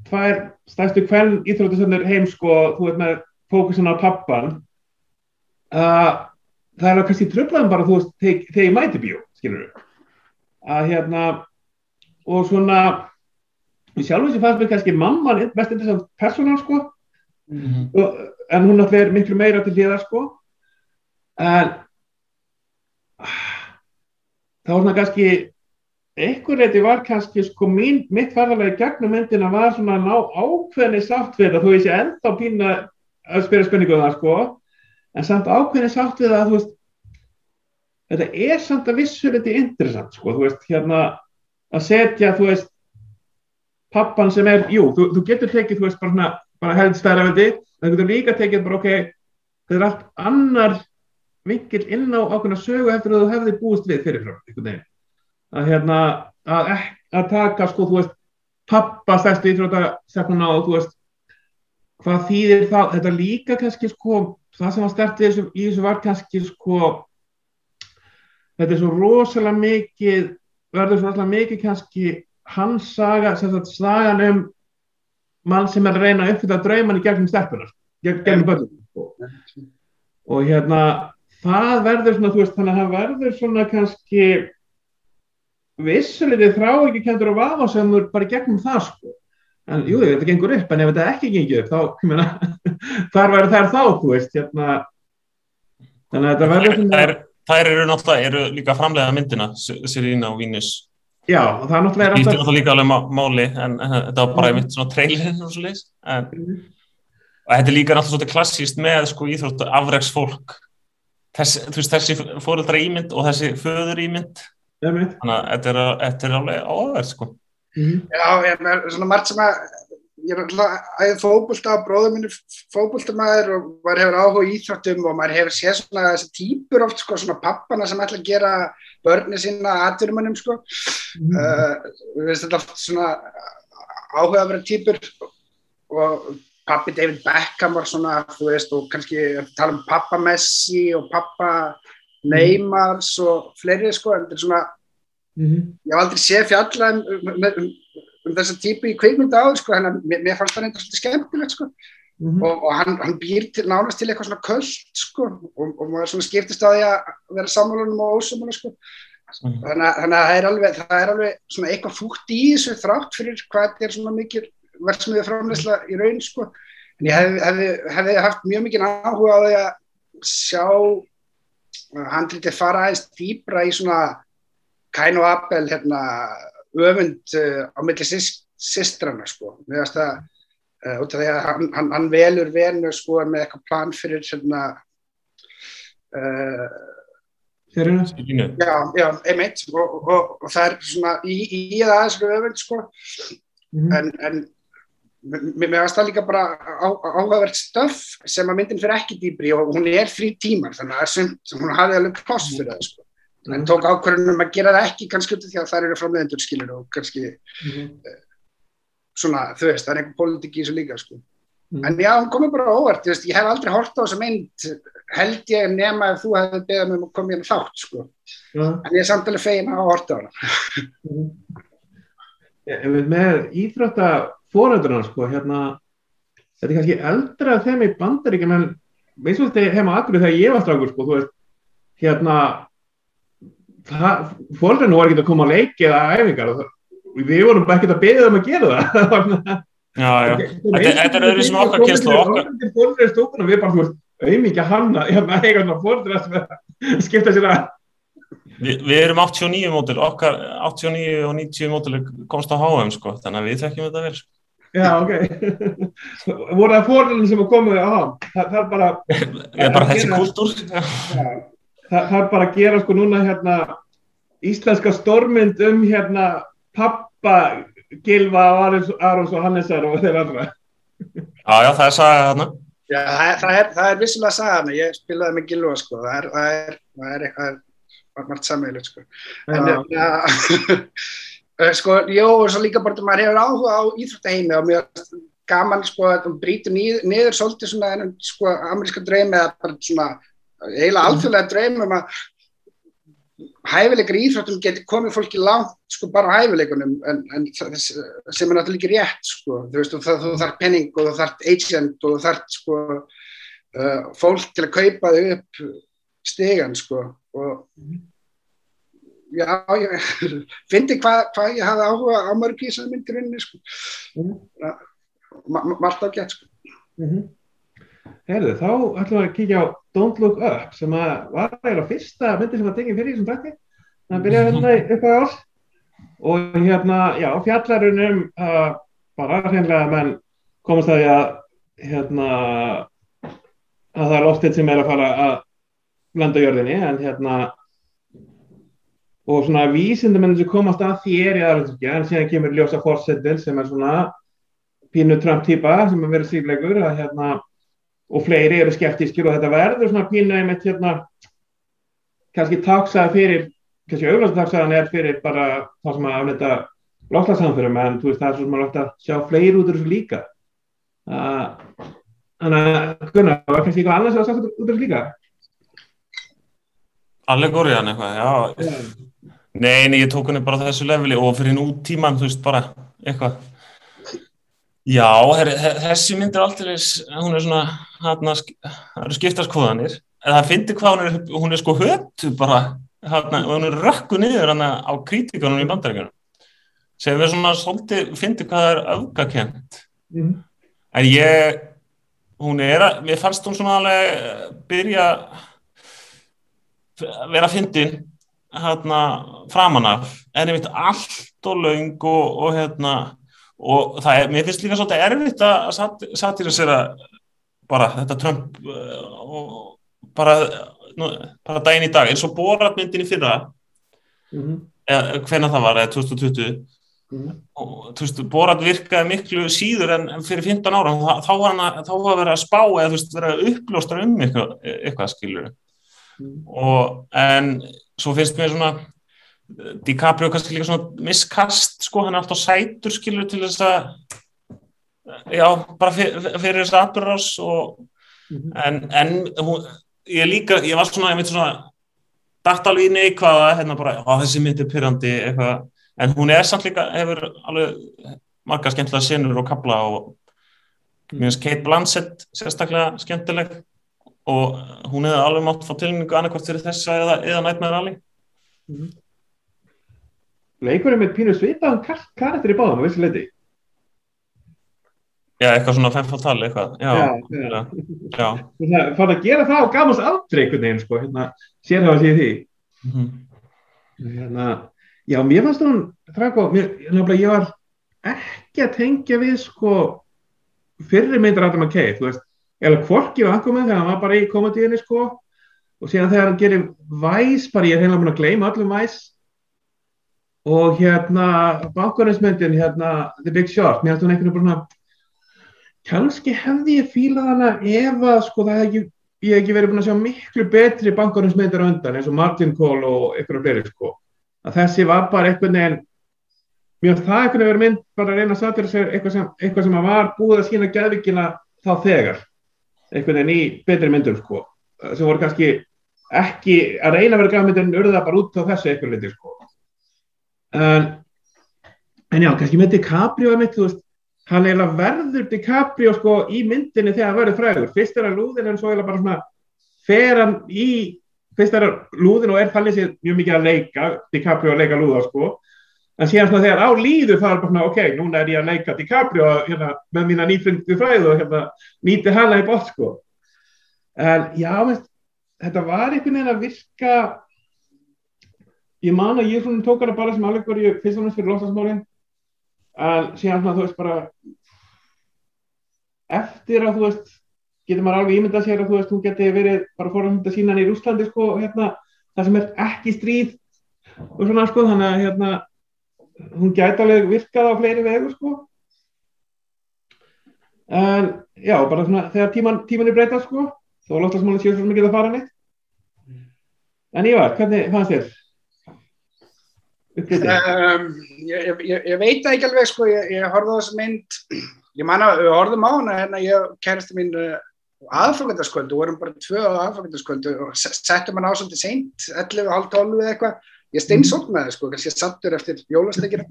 tvær stærstu hvern íþróttisöndur heim, sko, þú veist, með fókusin á pappan, uh, það er kannski tröflaðum bara, þú veist, þegar ég mæti bíó, skilur við, að hérna, og svona, sjálf þessi fannst mér kannski mamman mest interessant persónan sko. Og, en hún náttúrulega er miklu meira til hliðar sko. En þá var svona kannski einhver reyti var kannski sko mín, mitt farðarlega gegnum myndina var svona að ná ákveðni sátt við það, þú veist ég enda pína að spyrja spenningu um það sko en samt ákveðni sátt við það þú veist þetta er samt að vissu þetta interessant sko, þú veist hérna að setja, þú veist pappan sem er, jú, þú, þú getur tekið, þú veist, bara, svona, bara stærra við þig, en þú getur líka tekið bara, ok, það er allt annar vinkil inn á ákveðna sögu eftir að þú hefði búist við fyrirfram, einhvern veginn. Að hérna, að, að taka, sko, þú veist, pappa stærstu íþrótastefnuna og þú veist, hvað þýðir það, þetta líka kannski, sko, það sem var stert í þessu, í þessu var kannski, sko, þetta er svo rosalega mikið, verður svo rosalega mikið kannski hans saga, sem sagt sagan um mann sem er að reyna að uppfylla drauman í gegnum gegn- gegnum börnum og, og hérna það verður svona, þú veist, þannig að það verður svona kannski vissulegði þrá ekki kendur og vafasamur bara gegnum það sko. En jú, þetta gengur upp, en ef þetta ekki gengur upp þá, ég meina, þar verður þær þá, þú veist, hérna? Þannig að þetta verður Þær, þær eru náttúrulega, eru líka framlega myndina Sirína og Vínis. Já, og það er náttúrulega alltaf náttúrulega líka alveg má- máli en, þetta var bara einmitt svona trailer og svo leis en og þetta er líka náttúrulega svolítið klassíst með sko íþróttu afreks fólk Þess, þessi fóreldra ímynd og þessi föður ímynd. Þannig að þetta er, alveg áverð sko. Mhm. Já, ég er svona margt sem að ég er alltaf æðið fótbolta á bróðum minni fótboltamæður og maður hefur áhuga í íþróttum og maður hefur séð svona þessi típur oft sko, svona pappana sem ætla að gera börni sína aðturumannum sko. Mhm. uh, við veist þetta oft svona áhuga að vera típur og pappi David Beckham var svona, þú veist, og kannski tala um pappa Messi og pappa Neymars og fleiri sko, en þetta er svona Mhm. ég hef aldrei séð fjalla um, um, um, um þessa típu í kvikmynda áður sko, þannig að mér, mér fannst það reynda svolítið skemmtilegt sko. Mhm. og, og hann, hann býr til, nánast til eitthvað svona köld sko, og, og maður svona skiptist á því að vera sammálunum og ósamála sko. Mhm. þannig, að- þannig að það er alveg, það er alveg svona eitthvað fútt í þessu þrátt fyrir hvað þetta er svona mikil verðsmiðið framleysla í raun sko. en ég hefði, hefði, hefði haft mjög mikið áhuga á því að sjá handritið fara aðeins dýbra í svona Kain og Abel hérna, öfund uh, á milli sýstrana sko. Finnst það, uh, að hann, hann, hann velur venu sko með eitthvað plan fyrir svona, uh, Sérinu? já, já, einmitt, og, og, og það er svona í, í, aðeins öfund sko, Mhm. en, en mér mér finnst það líka bara á, áhugavert stöf sem að myndin fyrir ekki dýbri og hún er þrý tímar þannig að það er sumt, hún hafði alveg pláss fyrir það sko. en tók ákvörðunum að gera það ekki kannski út af því að það eru framleiðendur skilur og kannski Mhm. svona, þú veist, það er einhver pólitík í þessu líka sko. Mhm. en já, hún komið bara á óvart þú veist, ég hef aldrei hort á þessa mynd held ég nema ef þú hefði beðið mig um að koma hérna þátt sko. En ég er samt alveg fegin að hafa hort á hana Mhm. Ég veit með íþrótta fóröldurna sko, hérna þetta er kannski eldra þeim í bandaríkjum en veist þú þetta heima akkur þegar ég var strákur sko, þú veist hérna fóröldurna voru ekki að koma að leiki eða æfingar og við vorum bara ekkert að beða um að gera það Já, já, þetta, er öðru sem okkar kynslu okkar. Fóröldur er stúkun og við bara, þú veist, auðvitað hanna, hérna, eiga svona fóröldur að skipta sér að Vi, við erum 89 mótil, okkar 89 og 90 mótil komst á HM sko, þannig að við þekkjum þetta vel. Sko. Já, ok. voru það fóröldurinn sem komið á hann? Það, það er bara... Ég er bara þessi kultúr. Það, það er bara að gera sko núna hérna íslenska stormynd um hérna pappa Gilva, Arons, og Hannesar og þeir andra. Já, já, það er sagðið þarna. Já, það er, það er, það er vissilega sagan, ég spilaði með Gilva sko, það er, það er, það er eitthvað, það er margt sammeilið sko. En Já. ja, sko, jó, og svo líka bara maður hefur áhuga á íþróttaheimi og mjög gaman sko að það brýtur niður, niður svolítið svona þennan sko ameríska draumi eða bara svona eiginlega alþjóðlega draumi um að hæfileikar í íþróttum getur komið fólki langt sko bara á hæfileikunum en, en sem er náttúrulega ekki rétt sko, þú veist, og það, þú þarf penning og þú þarf agent og þú þarf sko uh, fólk til að kaupa þau upp stegan sko og já, ég fyndi hvað hva ég hafði áhuga á mörg í þessari myndirinni sko. Mhm. Ma- ma- margt ágætt sko. Mm Herðu, þá ætlum við að kíkja á Don't Look Up sem að var eiginlega fyrsta myndi sem var tekið fyrir í þessum dætti. Það byrjaði hérna í uppæði árs og hérna, já, fjallarinn um uh, bara hreinlega menn komast að því að hérna að það er loftið sem er að fara að landa á jörðinni en hérna og svona vísindamenn sem komast að því er í aðræðsukja en síðan kemur ljósa fórsetil sem er svona pínu Trump típa sem er verið síflegur að hérna og fleiri eru skeptískir og þetta verður svona pínu einmitt hérna kannski taksaði fyrir kannski auðvitað taksaðan er fyrir bara það sem að afnetta loftlagssamfyrum en veist það er svo sem að sjá fleiri út úr þessu líka. Þannig að Gunnar, það var kannski eitthvað annars að sagt út úr þessu líka? Allegóriðan eitthvað, já. Nei, nei, ég tók henni bara þessu leveli og fyrir nútíman, þú veist, bara eitthvað. Já, her, her, þessi mynd er alltaf, hún er svona, það eru skiptarskoðanir, en það finnir hvað hún er, hún er sko höttu bara, hérna, og hún er rökku niður hérna á krítikunum í bandaríkunum, sem er svona svolítið, finnir hvað það er öfgakent. mm. En ég, hún er, að, mér fannst hún svona alveg byrja vera að fyndin hérna framan af en ég veit allt og laung og, og hérna og það er, mér finnst líka svolítið erfitt að sat, satirisera bara þetta Trump uh, og bara, nú, bara daginn í dag eins og boratmyndin í fyrra mm -hmm. eða hvena það var, eða 2020 mm -hmm. og þú veist, borat virkaði miklu síður en fyrir 15 ára þá, þá var hann að, þá var að vera að spá eða þú veist, vera að uppljóstra um eitthvað, eitthvað skilur Mm. og en svo finnst mér svona DiCaprio kannski líka svona miskast sko, hann er alltaf sætur skilur til þess að já, bara fyrir, fyrir þess aðbjörðars og Mm -hmm. en, en hún, ég líka, ég var svona, ég myndi svona dætt alveg í neikvaða, hérna bara þessi myndi pyrrandi eitthvað en hún er samt líka, hefur alveg marga skemmtilega sinur og kabla og mér finnst Kate Blanchett sérstaklega skemmtileg og hún hefði alveg mátt fá tilningu annarkvæmt fyrir þessa eða, eða Nightmare Alley mm -hmm. Leikurinn með pínu svipaðan karakter í báðan á vissi leiti Já, eitthvað svona femfaltali eitthvað Já, já, já. já. Það fann að gera það á gamans aldrei einhvern veginn sko, hérna, sérhafa sér því Mm -hmm. hérna, Já, mér fannst hún, Drago, mér, nefnilega, ég var ekki að tengja við, sko, fyrri myndir Adam McKay, þú veist, eða hvorki var Aquaman þegar hann var bara í komandíðinni, sko, og síðan þegar hann gerir Vice, bara ég er heimlega búin að gleyma öllum Vice, og hérna, bakgrunnsmyndin, hérna, The Big Short, mér fannst hún einhvern veginn bara, kannski hefði ég fílað hana ef að, sko, það hefði ég hef ekki verið búin að sjá miklu betri bakgrunnsmyndir á undan, eins og Martin Cole og einhverjum fleiri, sko. Að þessi var bara einhvern veginn mjög það einhvern veginn mynd bara að reyna að satja sér eitthvað sem, sem var búið að sína gæðvíkina þá þegar einhvern veginn í betri myndum sko sem voru kannski ekki að reyna að vera gæðmyndin urða bara út á þessu eitthvað liti sko. En, en já, kannski með DiCaprio mitt, veist, hann eiginlega verður DiCaprio sko í myndinni þegar hann verður fræður, fyrst er hann lúðin en svo eiginlega bara svona fer hann í fyrst er lúðin og er þannig sér mjög mikið að leika DiCaprio að leika lúða sko en síðan svona þegar á líður það er bara svona ok, núna er ég að leika DiCaprio hérna, með mína nýfundu fræðu og hérna, nýti hana í bótt sko. En já, veist, þetta var einhvern veginn að virka ég man að ég svona tók hana bara sem alveg var ég fyrst og næst fyrir lostasmálin en síðan svona þú veist bara eftir að þú veist getur maður alveg ímyndað sér að þú veist, hún geti verið bara fórhund að sína hann í Rúslandi sko, hérna, það sem er ekki stríð og svona sko, þannig að hérna, hún gæti alveg virkað á fleiri vegu sko. En já, bara svona þegar tíman, tíman er breytað sko þá lótt að smáli séu svo mikið að fara neitt. En Ívar, hvernig fannst þér? Um, ég, ég, ég veit ekki alveg sko, ég, ég horfði á þessu mynd ég man að við horfðum á hana hérna ég kærastu mín aðfangandaskvöldu, vorum bara tvö á aðfangandaskvöldu og settum hann á svolítið seint 11.30 eða eitthvað ég steinsóknaði sko, kannski sattur eftir jólastekina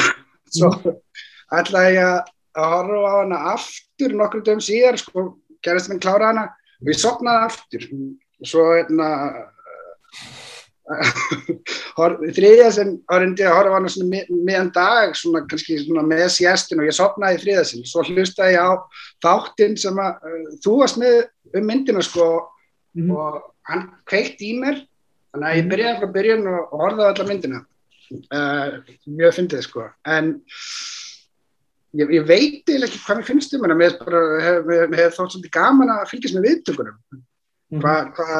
svo ætlaði ég að horfa á hana aftur nokkru dögum síðar sko, kærastu mín klára hana og ég sopnaði aftur. Og svo hérna þriðja sem árendi að horfa hana svona meðan dag svona kannski svona með sjæstin og ég sopnaði í þriðja sem svo hlustaði ég á þáttinn sem að uh, þú varst með um myndina sko mm -hmm. og hann kveikt í mér þannig að ég byrjaði frá byrjun og, horfaði alla myndina. Uh, mjög fyndið sko. En ég, ég veit eða ekki hvað mér finnst um hana. Mér hefur hef þótt svolítið gaman að fylgjast með viðtökunum. Hvað hva,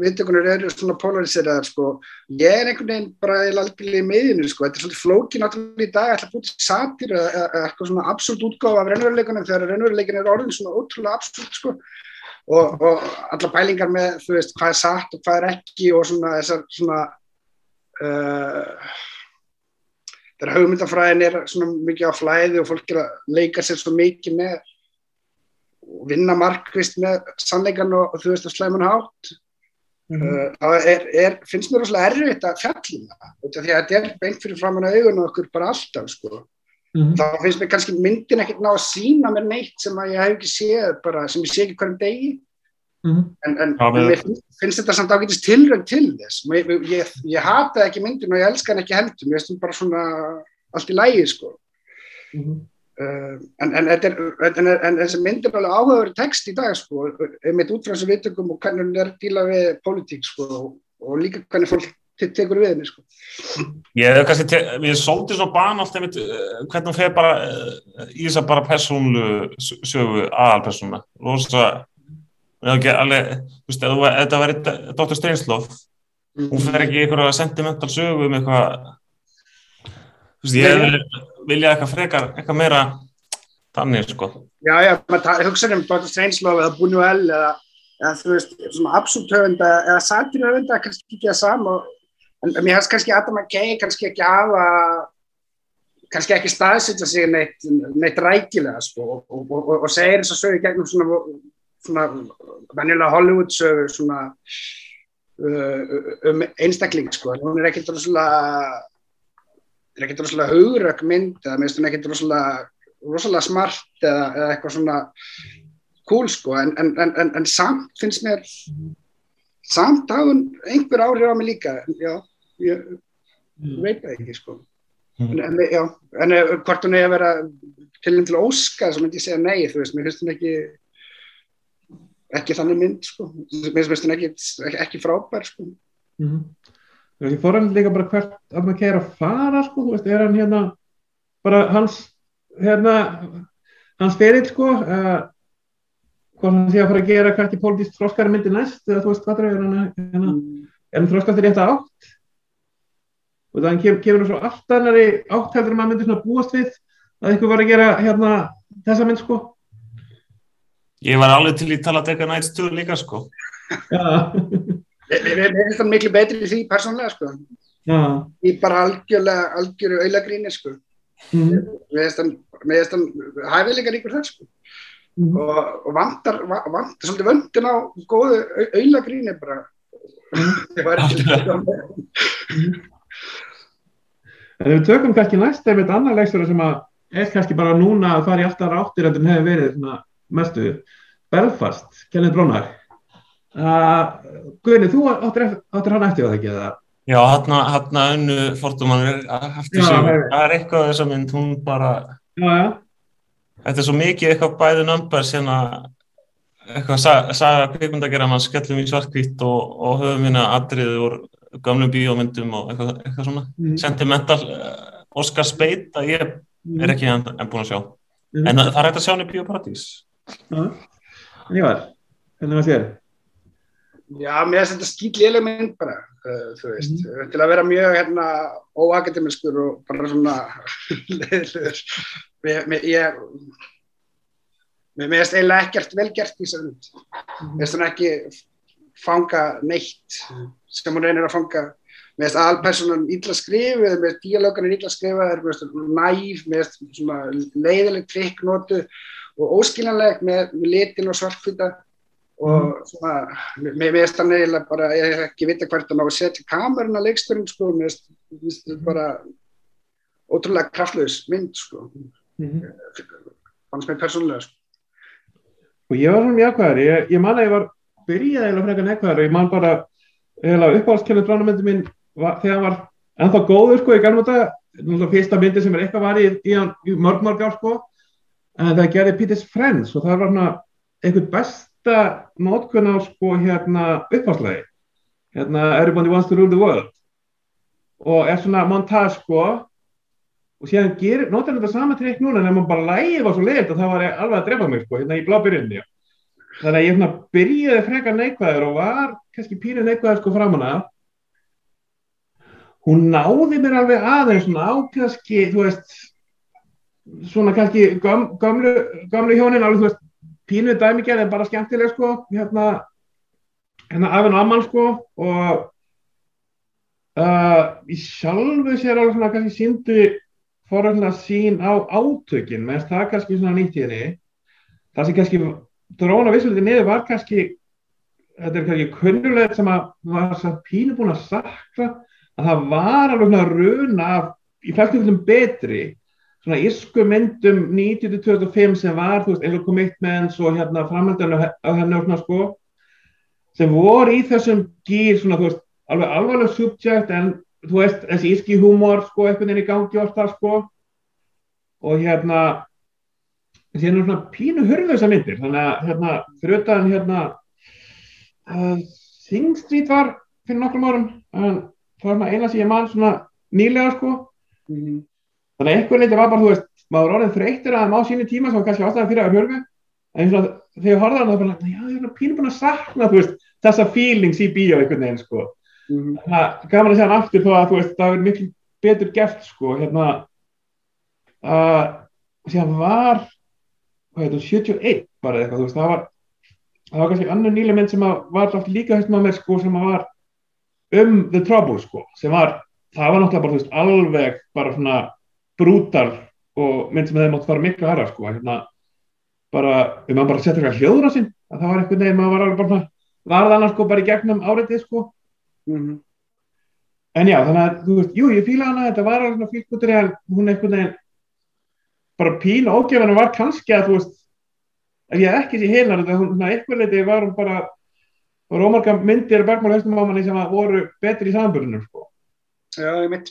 viðtökunar eru svona polariserðar sko, ég er einhvern veginn bara algjörlega í miðinu sko, þetta er svolítið flókin náttúrulega í dag, ætla að búið til satir eða eitthvað svona absúlt útgáð af raunveruleikunum þegar raunveruleikin er orðin svona ótrúlega absúlt sko og, og alla pælingar með þú veist hvað er satt og hvað er ekki og svona þessar svona uh, þegar haugmyndafræðin er svona mikið á flæði og fólk er að leika sér svo mikið með vinna markvist með sannleikan og, og þú veist að slæman hátt mm -hmm. uh, er, er, finnst mér rosalega erfitt að fjallina því að þetta er beint fyrir framann að augun og okkur bara alltaf sko. Mm -hmm. þá finnst mér kannski myndin ekkert ná að sína mér neitt sem að ég hef ekki séð bara, sem ég sé ekki hverjum degi. Mm -hmm. en, en ja, mér finnst, finnst þetta samt ágætist tilrönd til þess. Ég, ég, ég, ég hata ekki myndin og ég elska hann ekki heldur. Mér finnst þetta bara svona allt í lægi sko. Uh, en, en, en, en þessi mynd er alveg áhugaverið text í dag sko, einmitt út frá þessu vitökum og hvernig hún er að díla við politík sko, og, og líka hvernig fólk te tekur við henni sko. Ég hef kannski, við sóldum svo ban alltaf einmitt, hvernig hún fer bara í þess að bara persónlu sögu aðalpersóna rosa alveg, þú veist, þetta verið Dr. Strangelove mm. hún fer ekki í einhverja sentimental sögu um eitthvað þú veist, ég hef vilja eitthvað frekar, eitthvað meira þannig sko. Já, já, maður hugsa um Dr. Strangelove eða Buñuel eða, eða þú veist, svona absúlt höfunda eða satir höfunda, kannski ekki það sama en mér hefðist kannski Adam McKay kannski ekki hafa kannski ekki staðsitja sig neitt, neitt rækilega sko og, og, og, og segir þess að sögu gegnum svona, svona venjulega Hollywood sögu svona uh, um einstakling sko, hún er ekkert svona er ekkert rosalega hugurökk mynd eða mér finnst hún ekkert rosalega, rosalega smart eða, eða eitthvað svona cool sko. En, en, en, en samt finnst mér samt á hún einhver áhrif á mig líka já, ég mm. veit það ekki sko mm. en, já, en hvort hún er að vera til enn til óska þá myndi segja nei þú veist, mér finnst hún ekki ekki þannig mynd sko mér finnst hún ekki, ekki, frábær sko mm. ég fór hann líka bara hvert að maður kæra að fara sko, þú veist, er hann hérna bara hans hérna hans ferill sko uh, hvort hann sé að fara að gera hvert í pólitísk þróskari myndi næst eða þú veist hvað það er hann hérna, er hann þróskast í rétt átt og þannig kem, kemur hann svo allt annari átt heldur en maður myndi svona búast við að ykkur var að gera hérna þessa mynd sko. Ég var alveg til í tala að deka næst stúr líka sko. Já. Mér finnst það miklu betri í því persónlega sko. Já. Ég bara algjörlega, algjörðu auðlagríni sko. Mm. Mér finnst það hæfileika ríkur það sko. Mm. og, og vantar, vantar svolítið vöndin á góðu auðlagríni bara. Það var ekki En við tökum kannski næst ef eitthvað annar leikstöru sem að er kannski bara núna að fara í alltaf ráttir en það hefur verið mestu Belfast, Kenneth Brónar uh, Guðni, þú áttir, áttir hann eftir það ekki eða? Já, hann að unnu fórtumannir eftir sig, það er eitthvað þess að mynd hún bara já, já. þetta er svo mikið eitthvað bæði nömbur sem að eitthvað saga, kvikmyndagerða mann skellum í svartkvít og, og höfum hérna atriðið úr gamlum bíómyndum og eitthvað, eitthvað svona. Mm. sentimental uh, Oscar Speit að ég er ekki enn búin að sjá. Mm. en það er hægt að sjá hann í Bíóparadís. Já, en ég var hvernig var þér? Já, mér finnst þetta skýtléleg mynd bara uh, þú veist, mm. til að vera mjög hérna óakademinskur og bara svona leiðilegur. Ég mér finnst eiginlega ekkert velgert í þessu mynd. Mér finnst hann ekki fanga neitt sem hún reynir að fanga. Með þess að alpersonan ítla skrifið, með þess að díalógan er ítla skrifað, með næf, með leiðileg trikknótu og óskiljanleg með, með litin og svartfýta og svona, með þess að neila bara, ég hef ekki vita hvert að ná að setja kamerun að leiksturinn sko, með þess að bara ótrúlega kraftlaus mynd sko, mm -hmm. fannst mér persónulega sko. Og ég var svona mjög aðkvæðar, ég, ég man að ég var byrjaði eða frekar nekkvæðar og ég man bara uppáhaldskennið dránamöndi mín var, þegar hann var ennþá góður sko í gælum þetta fyrsta myndi sem er eitthvað var í, í, í mörg mörg ár sko. En það gerði Peter's Friends og það var svona einhvern besta nótkunn á sko hérna uppáhaldslægi hérna Everybody Wants to Rule the World. Og er svona montage sko. Og síðan gerir, notar þetta saman trikk núna en ef maður bara lægi var svo leiðilt að það var alveg að drefa mig sko hérna í blábyrjunni þannig að ég svona byrjaði frekar neikvæður og var kannski pýrið neikvæður sko framanna hún náði mér alveg aðeins svona á kannski, þú veist svona kannski göm, gömlu, gömlu hjónin alveg, þú veist, pínuð dæmigerð en bara skemmtileg sko, hérna hérna af en amman sko og uh, í sjálfu sér alveg svona kannski síndu forðan sín á átökin meðan það kannski svona nýtt í henni. Það sem kannski dróna vissuliti niður var kannski þetta er kannski kunnulegt sem að var pínu búin að sakra að það var alveg svona runa í flestum betri svona írsku myndum 90-2005 sem var, þú veist, Eilo Commitments og hérna framhaldinu af henni og svona sko sem voru í þessum gýr svona, þú veist, alveg alvarleg subject en þú veist, þessi írski húmor sko, einhvern veginn í gangi orð það sko. Og hérna þessi hérna svona pínu hörðu þessa myndir, þannig að hérna fyrir utan hérna uh, Sing Street var fyrir nokkrum árum en það var maður eina sem ég man svona nýlega sko. Mm þannig að einhvern veginn var bara, þú veist, maður orðin þreytir að maður á sínu tíma sem kannski ástæðan fyrir að hörgu en svona, þegar ég horfði á það það var bara, já, ég er pínu búin að sakna veist, þessa feelings í bíó einhvern veginn sko. Mm -hmm. það gaman að segja hann aftur þó að veist, það er miklu betur gert sko, hérna uh, var hvað heitum, 71 bara eitthvað, þú veist, það var það var kannski annar nýlega mynd sem var alltaf líka höstum á mér sko, sem var um The Trouble sko, sem var það var náttúrulega bara, þú veist, alveg bara svona brútal og mynd sem þeir mátt fara miklu aðra sko, hérna bara, um að bara setja eitthvað hljóður á sinn, að það var einhvern veginn, maður var alveg bara var það annars sko bara í gegnum áriðið sko mm -hmm. en já, þannig að, þú veist, jú, ég fíla hana þetta var alveg en hún einhvern veginn bara pín og ógefana var kannski að, þú veist ef ég ekki sé heilar þetta, eitthvað leiti var hún bara og rómarka myndir Bergmál höstum á manni sem voru betri í samanbörnum sko. Já, ég veit.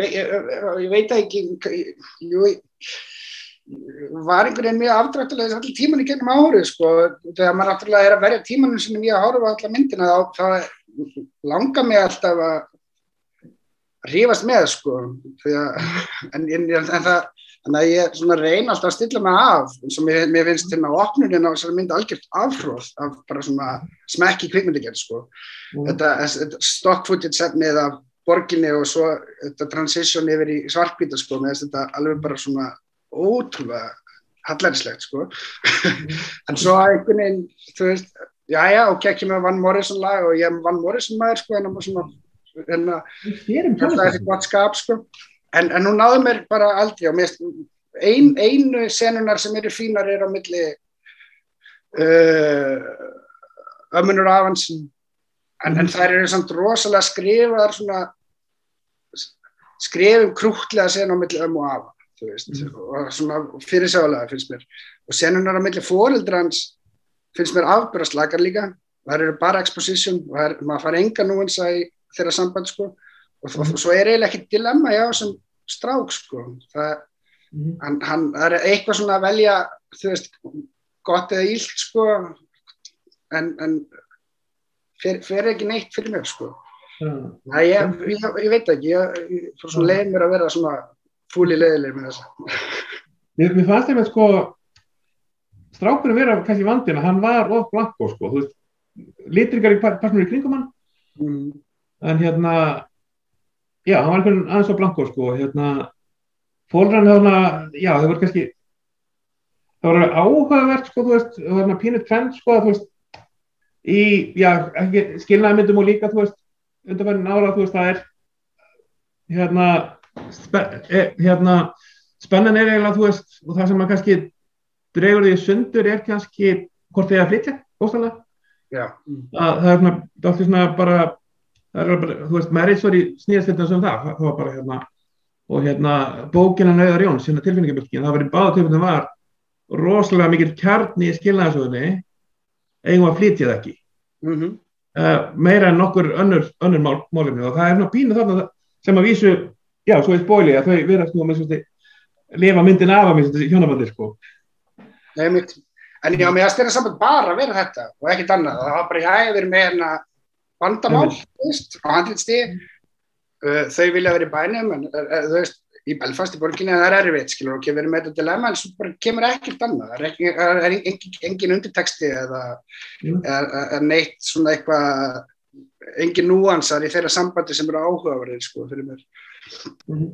Ég, veit ekki ég, var einhvern veginn mjög afdrættilega allir tíman í gennum árið sko. Þegar maður náttúrulega er að verja tímanum sem ég að hára á alla myndina þá langar mig alltaf að rífast með sko. Að, en, en, en það þannig að ég svona reyna alltaf að stilla mig af eins og mér, mér finnst hérna opnunin á þessari myndi algjört afhróð af bara svona smekki kvikmyndigerð sko mm. þetta, þetta stock footage setnið af borginni og svo þetta transition yfir í svarkvíta sko með þetta alveg bara svona ótrúlega hallærislegt sko mm. en svo að einhvern veginn þú veist, já já, ok, ekki með Van Morrison lag og ég er Van Morrison maður sko en það var svona en það er eitthvað skap sko en, en hún náði mér bara aldrei og ein, einu senunar sem eru fínar er á milli uh, ömmunur afansin en, en það eru samt rosalega skrifaðar svona skrifum krútlega sen á milli ömmu afa mm. og svona fyrirsjálega finnst mér. Og senunar á milli fóreldrans finnst mér afbjörðslagar líka. Það eru bara exposition og er, maður fara enga nú eins að þeirra samband sko og, svo er eiginlega ekki dilemma já sem strák sko. Það, mm. hann, hann er eitthvað svona að velja þú veist, gott eða ílt sko. En, en fer, fer ekki neitt fyrir mig sko. Mm. það, ég, ég, ég veit ekki ég, ég fór svona leið mér að vera svona fúli leiðileg með þess Mér, mér fannst að sko strákurinn vera kannski vandina, hann var of blanko sko, þú veist litrigar í personur í kringum hann. Mm. en hérna já, hann var einhvern aðeins á blanko sko, hérna fólkrann þarna, já, það var kannski það var áhugavert sko, þú veist, það var hérna pínu trend sko, þú veist í, já, ekki skilnaði myndum og líka, þú veist undanverðin ára, þú veist, það er hérna spe, e, hérna spennan er eiginlega, þú veist, og það sem maður kannski dregur því sundur er kannski hvort þið er að flytja, óstæðlega það er svona, það er bara það er bara, þú veist, Marriage var í snýðastildan sem það, það var bara hérna og hérna bókina Nauðar Jóns hérna tilfinningaböldkin, það var í báðatöfundum var rosalega mikil kjarni í skilnaðsöðunni eigum að flytja það ekki. Mm -hmm. uh, meira en nokkur önnur, önnur mál, málumni og það er svona pínu þarna sem að vísu, já, svo er spóili að þau verðast nú að með svona lifa myndin af að með svona hjónabandi sko. Nei, mitt En já, mér að styrja saman bara að vera þetta og ekkert annað. Það var bara, já, ég verið með hérna vandamál, á handlitstíði. Uh, þau vilja vera í bænum, en uh, þú veist, í Belfast í borginni það er erfitt, skilur, og kemur með þetta dilemma, en svo bara kemur ekkert annað. Það er, ekki, er engin, engin undirteksti eða, mm. eða, eða neitt svona eitthvað, engin núansar í þeirra sambandi sem eru áhugaverðir, sko, fyrir mér. Mm.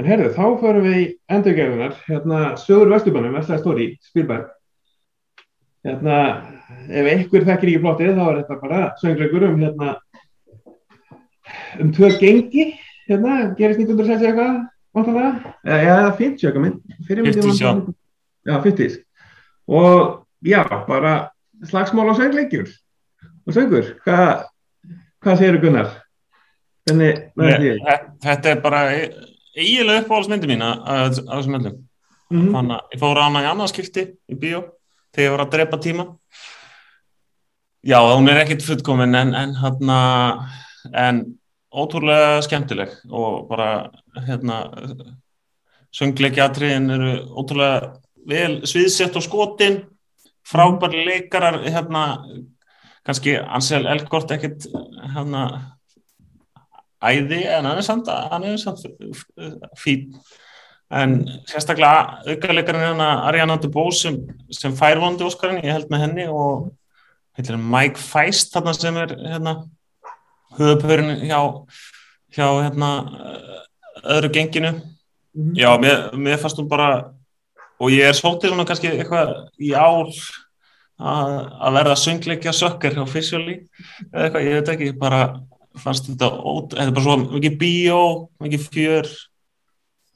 En herru, þá förum við í endurgerðunar, hérna, Sögur Vesturbænum, Vestlæði Stóri, Spilberg. Hérna, ef einhver þekkir ekki plottið þá er þetta bara söngleikur um hérna um tvö gengi hérna, gerist 1960 eitthvað vantanlega, eða eða 50 eitthvað minn 50 já. já 50 og já bara slagsmál á söngleikjur og söngur, hvað hvað segir þú Gunnar? Hvernig, Ég, þetta er bara e- eiginlega uppáhaldsmyndi mín að þessum öllum. Mm -hmm. þannig að ég fór hana í annarskipti í bíó þegar ég var að drepa tíma. Já, hún er ekkit fullkomin en, en hérna en ótrúlega skemmtileg og bara hérna söngleikjatriðin eru ótrúlega vel sviðsett og skotin frábæri leikarar hérna kannski Ansel Elgort ekkit hérna æði en hann er samt, hann er samt fín en sérstaklega aukarleikarinn hérna Ariana DeBose sem, sem fær vondi Óskarinn, ég held með henni og heitir Mike Feist þarna sem er hérna höfupörinn hjá, hjá hérna öðru genginu mm -hmm. já, mér, mér fannst hún bara og ég er svolítið svona kannski eitthvað í ál að, að verða söngleikja sökker á fysjóli eða eitthvað, ég veit ekki, bara fannst þetta ót, þetta er bara svo mikið bíó, mikið fjör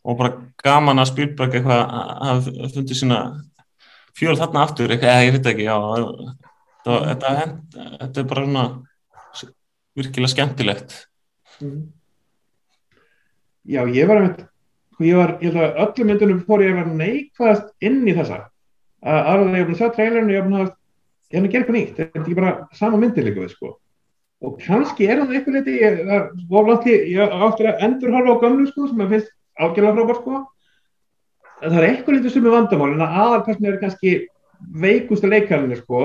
og bara gaman að Spielberg eitthvað hafa fundið sína fjöl þarna aftur, eða ég veit ekki já, það, þetta, þetta er bara svona virkilega skemmtilegt. Mm. Já, ég var einmitt ég var, ég held að öllum myndunum fór ég að vera neikvæðast inn í þessa. Aðra þegar ég að sjá trailerinu ég að, ég búin að gera eitthvað nýtt þetta er ekki bara sama myndi líka við sko. Og kannski er hann eitthvað liti ég, það, ég áttur að endurhalva á gömlu sko sem að finnst ágjörlega frábært sko. En það er eitthvað sem er vandamál en aðalpersonu er kannski veikustu leikarinu sko.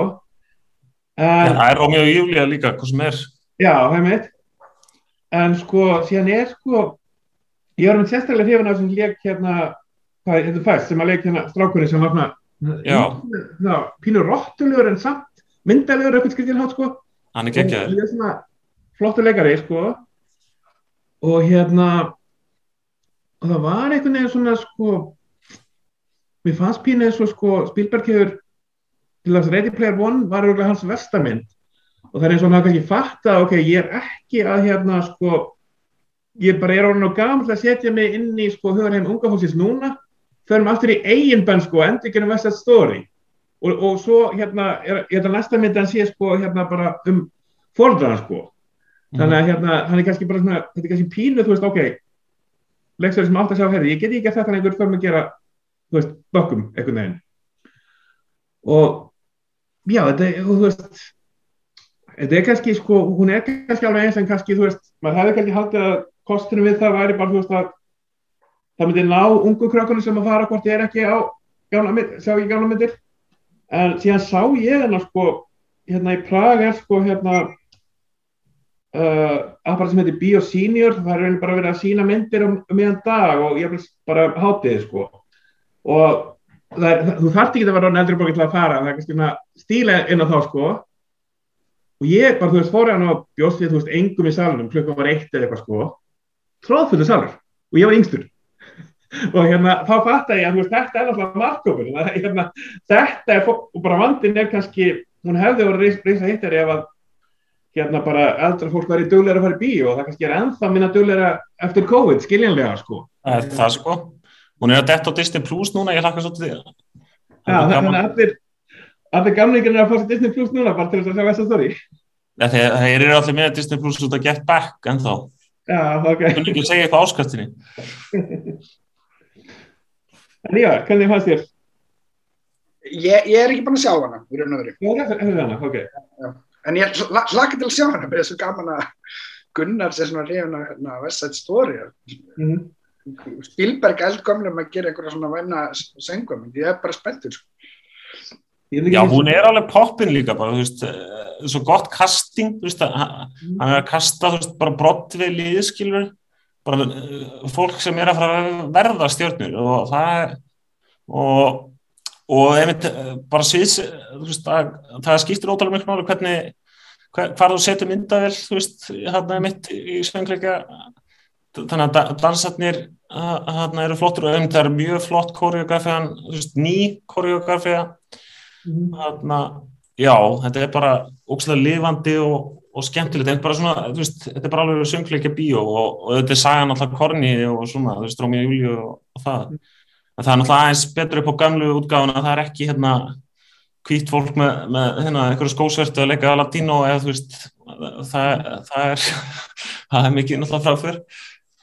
En, ja, það er Rómjó Júlia líka, hvað sem er. Já, það meitt en sko, síðan er sko ég var með sérstaklega hrifin af sem leik hérna, hvað er þetta fæst sem að leik hérna strákurinn sem var svona Já. pínur rottulegur en samt myndalegur eitthvað skriftin hát sko. Hann er geggjaður. Flottu leikari sko. Og hérna og það var einhvern veginn svona sko mér fannst pínu eins og sko Spielberg hefur til þess að Ready Player One var auðvitað hans vestamynd og það er eins og hann kannski fatta ok, ég er ekki að hérna sko ég bara er orðin á gamall að setja mig inn í sko hugarheim unga fólksins núna. Förum aftur í eigin benn sko endur genum West Side Story. Og, og svo hérna, er, að næsta mynd hann sé sko hérna bara um fórdrana sko. Þannig að hérna, hann er kannski bara svona þetta er kannski pínu, þú veist, ok leikstöður sem átt að sjá herri, ég get ekki að þetta einhver fyrir að gera, þú veist, bökkum einhvern veginn. Og já, þetta þú veist þetta er kannski sko, hún er kannski alveg eins en kannski, þú veist, maður hefði kannski haldið að kostunum við það væri bara, þú veist, að það myndi ná ungu krökkunum sem að fara hvort ég er ekki á gamla mynd, sjá ekki gamla myndir. En síðan sá ég hérna sko hérna í Prag er sko hérna apparat sem heitir Biosenior það er bara verið að sína myndir um, um meðan dag og ég vil bara hátiði sko. Og er, þú þarft ekki að vera eldri bókið til að fara það er svona stíla inn á þá sko. Og ég bara, þú veist, fór hann og bjóst við, þú veist, engum í salunum klukkan var eitt eða eitthvað sko. Tróðfullu salur. Og ég var yngstur. Og hérna, þá fatt ég að veist, þetta er náttúrulega markkópur hérna, þetta er, og bara vandin er kannski hún hefði voru að reysa hittar ef að hérna bara eldra fólk væri dugleira að fara í bíó og það kannski er ennþá minna dugleira eftir COVID, skiljanlega sko Það er það sko. Hún er að detta á Disney Plus núna, ég hlakka svo til því. Já, þannig að allir allir gamlingir er að fá sér Disney Plus núna bara til þess að sjá þessa stóri Það er allir með Disney Plus út að get back en þá. Já, ok Þú vil ekki segja eitthvað áskastinni. En já, hvernig fannst þér? Ég, ég er ekki búin að sjá hana, í raun og veru. Já, er hana, ok En ég hla- hlakka til að sjá hana, mér er svo gaman að Gunnar sé svona hrifin að hérna, West Side Story. mm. Spielberg eldgömlum að gera einhverja svona væna söngum, ég er bara spenntur. Sko. Já, hún er alveg poppin líka bara, þú veist, eh, svo gott casting, þú veist, hann er að kasta, þú veist, bara brottveið liðskilur, bara eh, fólk sem er að fara að verða stjórnur og það er, og, og einmitt, eh, bara sviðs, þú veist, að, það skiptir ótrúlega miklu máli hvernig, hver, hvar þú setur myndavel, þú veist, hann er mitt í svengleika, þannig að da- dansarnir hann eru flottur og einmitt það er mjög flott koreografía, þú veist, ný koreografía, Mhm. Þarna, já, þetta er bara ógslag lifandi og, og skemmtilegt, er bara svona, veist, þetta er bara alveg söngleikja bíó og, og þetta er sagan alltaf Korni og svona, þú veist, Rómi og Júliu og, og það. En það er náttúrulega aðeins betur upp á gamlu útgáfuna, það er ekki hérna hvít fólk með, með hérna, einhverju skósvertu að leika latínó eða þú veist, það, það er, það er mikið náttúrulega fráfur.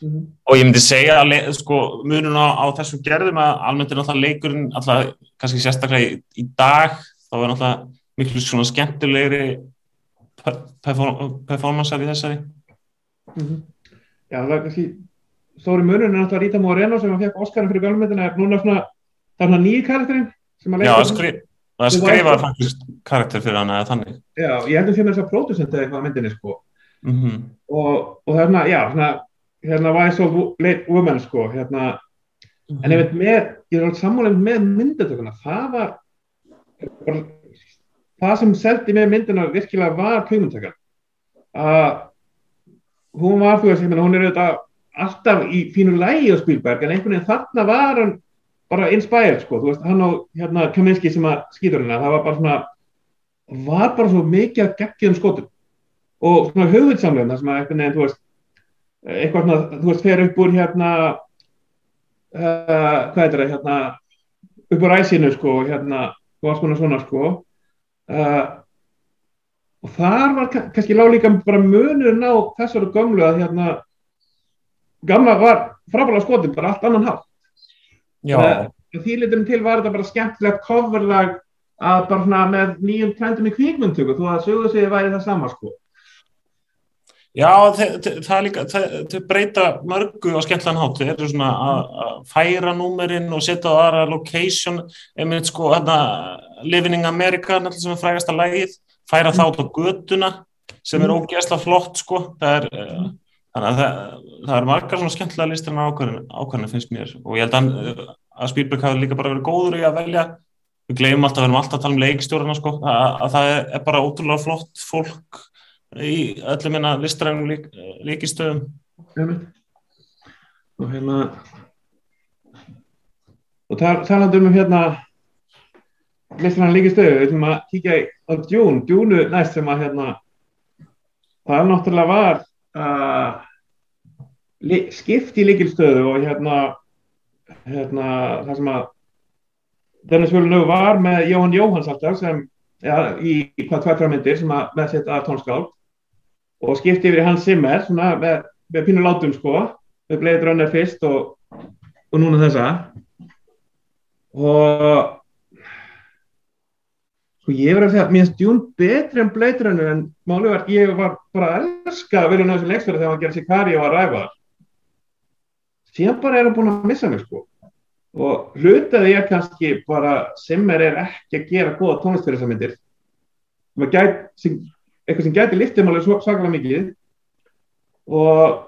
Mhm. Og ég myndi segja að sko, munum á, á þessum gerðum að almennt er náttúrulega leikurinn alltaf, kannski sérstaklega í, í dag þá er náttúrulega miklu svona skemmtilegri per- perform, performancear í þessari Mhm. Já, það er kannski stóri munun er náttúrulega Rita Moreno sem hann fekk Óskarinn fyrir gamlumyndina er núna svona, það er svona nýji karakterinn sem að Já, leika það skri, það skrifaði faktisk karakter fyrir hana eða þannig. Já, ég held að sé með þess að pródusent eða eitthvað á myndinni sko. Mm og, og það er svona, já, svona hérna Wise Late Woman sko hérna, en ef þetta með ég er alveg sammálinn með myndatökuna. Það var bara, það sem seldi með myndina virkilega var kveimundtökan að hún var, þú veist, ég meina, hún er auðvitað alltaf í fínu lægi á Spielberg en einhvern veginn þarna var hann bara inspired, sko, þú veist, hann og hérna Kaminski sem að skýtur hérna, það var bara svona var bara svo mikið að geggjum skotum. Og svona höfðsamlega það sem að einhvern veginn, þú veist eitthvað svona, þú veist, fer upp úr hérna uh, hvað er þetta, hérna upp úr æsinu, sko, hérna og alls konar svona, sko. Uh, og þar var ka- kannski lág líka bara munurinn á þessari gömlu að hérna gamla var frábæla skotin, bara allt annan hátt. Uh, því litum til var þetta bara skemmtilegt coverlag að bara svona með nýjum trendum í kvíkmyndtöku þó að sögur sig væri það sama sko. Já það líka þau breyta mörgu á skemmtlan hátt. Þau eru svona að að færa númerinn og setja á aðra location einmitt sko, hérna Living in America, náttúrulega sem er frægasta lægið færa þá út á götuna sem er ógeðslega flott sko. Það er, eh, þannig að það, það er margar svona skemmtilega listir en ákvæðinu finnst mér. Og ég held að, að Spielberg hafi líka bara verið góður í að velja. Við gleymum alltaf, við erum alltaf að tala um leikstjórna sko, að, að það er, bara ótrúlega flott fólk í öllum minna listrænum lík, líkistöðum og hérna og talandum um hérna listrænum líkistöðu við ætlum að kíkja á Dune Dune næst sem að hérna það er náttúrulega var uh, skipt í líkilstöðu og hérna hérna það sem að Dennis Villeneuve var með Jóhann Jóhanns alltaf sem ja, í hvað tvættra myndir sem að með sitt að tónskáld og skipti yfir í hans simmer svona með, með pínu látum sko við Blade Runner fyrst og, og núna þessa. Og sko ég verði að segja mér Dune betri en Blade Runner en málið var ég var bara að elska að vera náðu sem leiksverði þegar hann gerði Sikari og að ræfa síðan bara er hann búin að missa mig sko. Og hlutaði ég kannski bara Simmer er ekki að gera góða tónlistfyrirsamindir eitthvað sem gæti liftið máli svakalega mikið. Og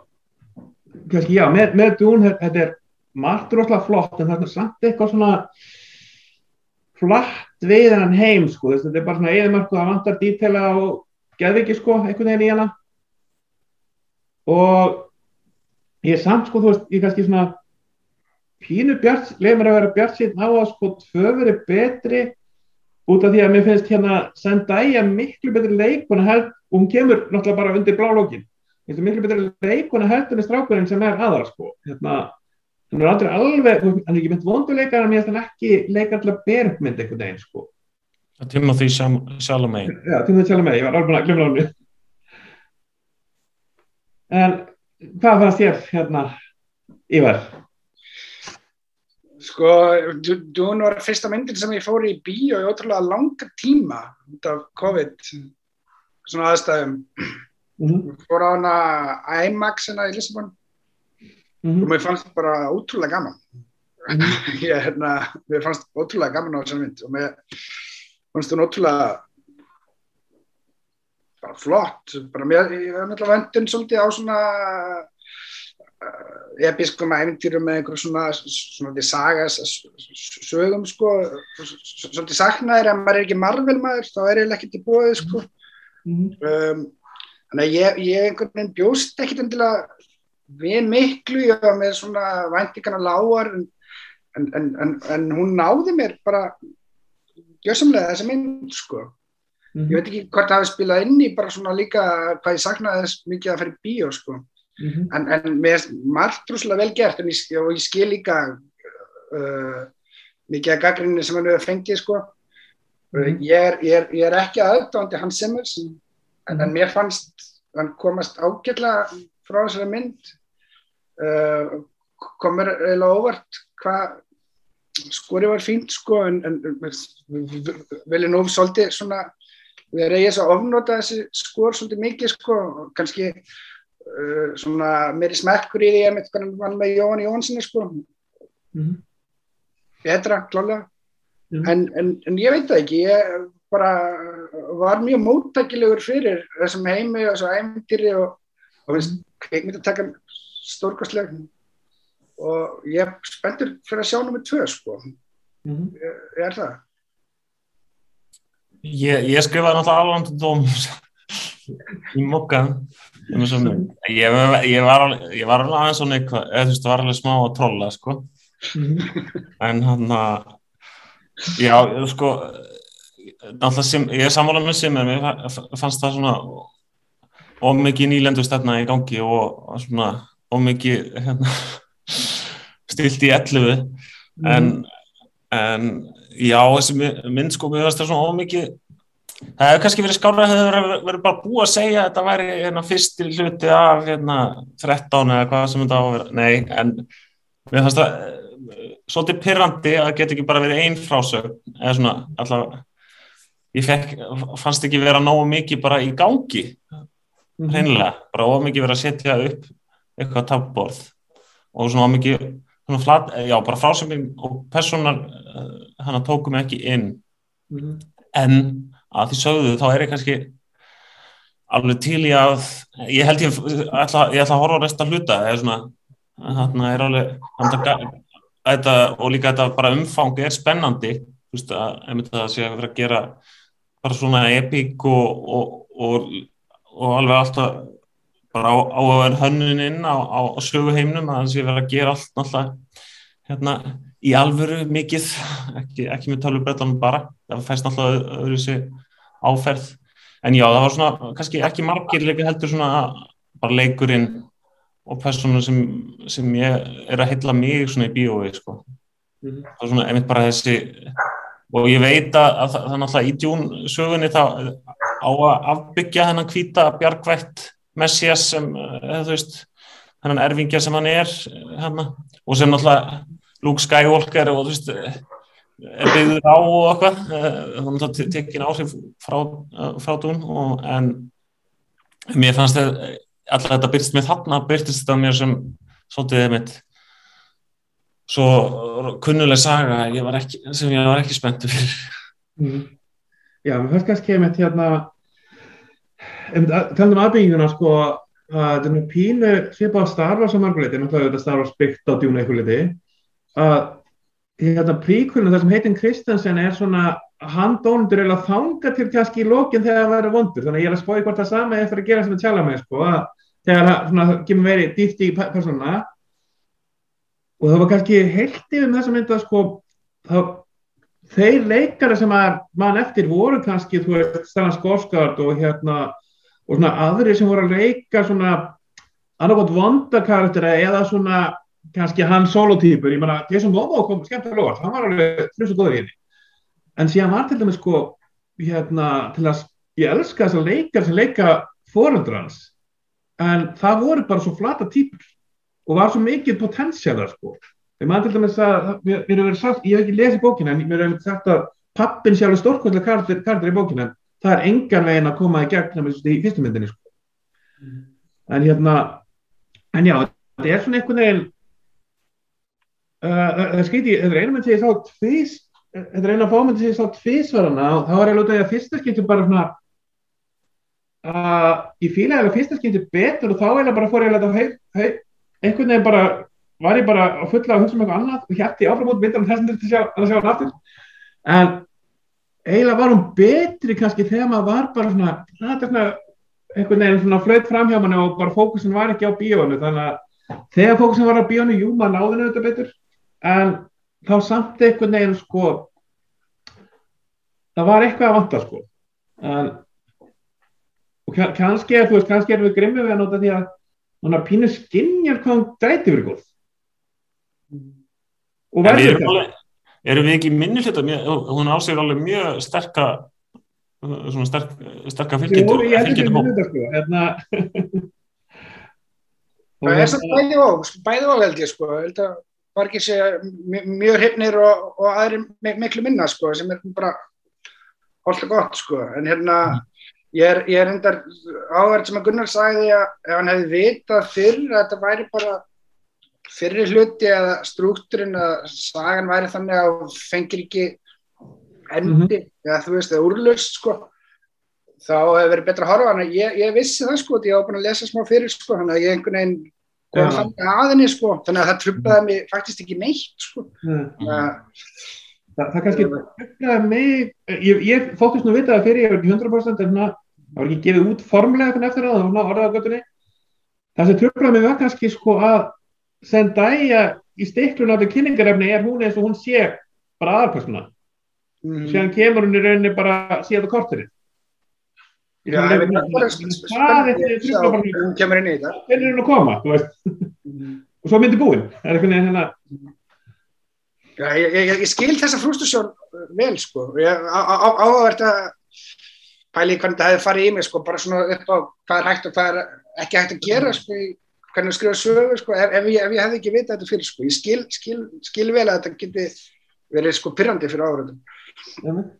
kannski já, með, með Dún þetta er margt rosalega flott en það er samt eitthvað svona flatt við hennan heim sko, þetta er bara svona eðimarku það vantar dítela og geði ekki sko, einhvern veginn í hana. Og ég er samt sko, þú veist, ég kannski svona pínu bjart, leið mér að vera bjart síðan á að sko tvöfur er betri út af því að mér finnst hérna Zendaya miklu betri leikona held og hún kemur náttúrulega bara undir blálógin miklu betri leikona held en strákurinn sem er aðar sko. Hérna, hann er aldrei alveg, hann er ekki mynd vonduleikar en mér finnst hann ekki leika alltaf bergmynd einhvern veginn sko. Timothy Chalamet Já, Timothy Chalamet, ég var alveg að glemja hann en hvað fannst þér hérna Ívar? Sko, Dune var fyrsta myndin sem ég fór í bíó í ótrúlega langa tíma út af COVID svona aðstæðum mm -hmm. fór á hana IMAX hérna í Lissabon mm -hmm. og mér fannst bara ótrúlega gaman mm -hmm. ég, hérna, mér fannst ótrúlega gaman á þessari mynd og mér fannst hún ótrúlega bara flott bara mér, ég var náttúrulega vendun svolítið á svona episkum æfintýrum með einhverjum svona, svona saga sögum sko. Svolítið saknaðir að maður er ekki marvel maður þá er ég ekki til bóðið sko. -hmm. um, þannig að ég, ég einhvern veginn bjóst ekkit endilega við miklu ég var með svona væntingarna lágar en, en, en, en hún náði mér bara gjössamlega þessa mynd sko mm -hmm. ég veit ekki hvort það hefði spilað inn í bara svona líka hvað ég saknaði þess mikið að fyrir bíó sko Mm -hmm. en, en með margt drúslega vel gert ég, og ég skil líka uh, mikið af gaggrinni sem hann hefur fengið sko. mm -hmm. ég, er, ég, er, ég er ekki aðdándi hans Simmers en, mm -hmm. en mér fannst hann komast ágjörlega frá þessari mynd uh, komur eiginlega óvart hvað skorið var fínt sko en, en viljum nú svolítið svona við erum eigið svo að ofnota þessi skor svolítið mikið sko kannski Uh, svona meiri smekkur í því að mitt var með Jón Jónssoni sko mm -hmm. betra klálega mm -hmm. en, en, en ég veit það ekki ég bara var mjög móttækilegur fyrir þessum heimi og þessu æmtýri og, og finnst mm -hmm. kveikmyndatakkan stórkastleg og ég er spenntur fyrir að sjá nummið tvö sko ég, ég er það Ég, ég skrifaði náttúrulega alveg um dóm í mokkan ég, ég var alveg aðeins svona eitthvað, eða þú veist það var alveg smá að trolla sko. En hann að já sko sem, ég sammálað með sem en mér fannst það svona ómikið nýlendu stefna í gangi og svona ómikið hérna, stilt í elluðu mm. en, en já þessi mynd sko mér fannst það svona ómikið Það hefur kannski verið skára að það hefur verið bara búið að segja að þetta væri hérna, fyrst hluti af hérna, 13 eða hvað sem þetta á að vera. Nei, en mér fannst það uh, svolítið pyrrandi að það get ekki bara verið einn frásög. Eða svona, allavega, ég fekk, fannst ekki vera nógu mikið bara í gangi, mm. hreinlega. Bara ómikið verið að setja upp eitthvað tapborð og svona ómikið, svona flat, já, bara frásögning og personar hann uh, tókum ekki inn. Mm. En að því sögðu þá er ég kannski alveg til í að ég held ég ætla, ég ætla að horfa á resta hluta eða svona þarna er alveg þetta, og líka þetta bara umfang er spennandi þú veist að það sé að vera að gera bara svona epík og, og, og, og alveg alltaf bara á, á að vera hönnuninn á, á söguheimnum að það sé vera að gera allt náttúrulega hérna í alvöru mikið ekki, ekki með talubrættanum bara það fæst náttúrulega öðru sig áferð en já, það var svona, kannski ekki margir leika heldur svona bara leikurinn og personur sem, sem ég er að heilla mig svona í bíói sko. mm það er svona einmitt bara þessi og ég veit að, að það er náttúrulega í djún sögunni þá á að afbyggja hennan hvita bjargvætt Messias sem, eða þú veist hennan erfingja sem hann er hana, og sem náttúrulega Luke Skywalker og þú veist er byggður á og eitthvað þannig að það tekinn áhrif frá, frá dún og, en mér fannst þetta alltaf þetta byrjast með þarna byrjast þetta mér sem svolítið mitt svo kunnuleg saga ég ekki, sem ég var ekki spenntu fyrir mm. Já, mér fannst kannski einmitt hérna talað um aðbygginguna sko að þetta er mjög pínu svipað starfa sem marguleiti, náttúrulega þetta starfa spyrt á djúna eitthvað liti að hérna príkulun þar sem heitin Kristensen er svona hann dónundur eða þanga til kannski í lókinn þegar það verður vondur. Þannig að ég er að spói hvort það sama eftir að gera sem það tjala með sko að þegar það svona kemur verið dýft í persónuna. Og það var kannski heilt yfir þess að mynda sko þá þeir leikari sem að mann eftir voru kannski þú veist Stellan Skarsgård og hérna og svona aðri sem voru að leika svona annarkot vondakarakter eða svona kannski hann solotýpur, ég menna Jason Momoa kom skemmtilega óvart, hann var alveg þrjus og góður í henni. En síðan var til dæmis sko hérna til að ég elska þess að leika sem leika fóröldrans en það voru bara svo flata týpur og var svo mikið potensialar sko. Þegar maður til dæmis að mér verið sagt, ég hef ekki lesið bókina en mér hefur sagt að pappin sjálfur stórkvölda kardir, í bókina það er engan veginn að koma í gegn í fyrstu myndinni sko mm. en hérna en já, þetta er svona einhvern veginn það uh, skýti, þetta er einu mynd sem ég sá tvís, þetta er einu af fámyndi sem ég sá tvísvarana og þá var ég því að fyrsta skýtti bara svona að ég fílaði að fyrsta skýtti betur og þá er það bara fór ég að leta einhvern veginn bara var ég bara að fulla að hugsa um eitthvað annað og hértti áfram út myndan að sjá, að sjá hann aftur en eiginlega var hún betri kannski þegar maður var bara svona, svona einhvern veginn svona flöйt fram hjá manni og bara fókusin var ekki á bíónu þannig að þegar fókusin var á bíónu, jú maður náði þetta betur. En þá samt einhvern veginn sko það var eitthvað að vanta sko. En og kannski, þú veist, kannski erum við grimmið við að nota því að að pínu skinnjar hvað hann gæti verið góð og verður þetta erum við ekki minnir þetta hún ásegir alveg mjög sterka svona sterk, sterka fylgjendur ég held ekki minnir þetta sko hérna það er svona bæði og bæði og held ég sko held að margir sé mjög hrifnir og, og aðri miklu minna sko, sem er bara alltaf gott sko. en hérna ég er, ég er hendar áverð sem að Gunnar sagði að ef hann hefði vitað fyrr að þetta væri bara fyrri hluti eða struktúrin að sagan væri þannig að fengir ekki endi mm -hmm. eða þú veist, eða úrlust sko þá hefur verið betra að horfa hann ég, ég vissi það sko, ég á búin að lesa smá fyrir sko, hann að ég einhvern veginn koma þannig aðinni sko þannig að það trublaði mig faktist ekki neitt sko. Það, það, það kannski trublaði mig ég, ég þóttist nú vita að fyrir ég ekki 100% en það var ekki gefið út formlega eftir það, það var orðaðagötunni það sem trublaði mig var kannski sko að Zendaya í stiklun af því kynningarefni er hún eins og hún sé bara aðarpersona mm. síðan kemur hún í rauninni bara síðan á korturinn Já, það er bara hún kemur inn í þetta. Hvernig er hún að koma mm. og svo myndi búin. Hérna... Já, ég, ég, ég skil þessa frústusjón vel sko. Áhugavert að pæli hvernig það hefði farið í mig sko. Bara svona upp á hvað er hægt og hvað er ekki hægt að gera sko hvernig skrifa sögur sko ef, ef, ég, ef ég hefði ekki vitað þetta fyrir sko ég skil, skil, skil vel að þetta geti verið sko pyrrandi fyrir áhugavert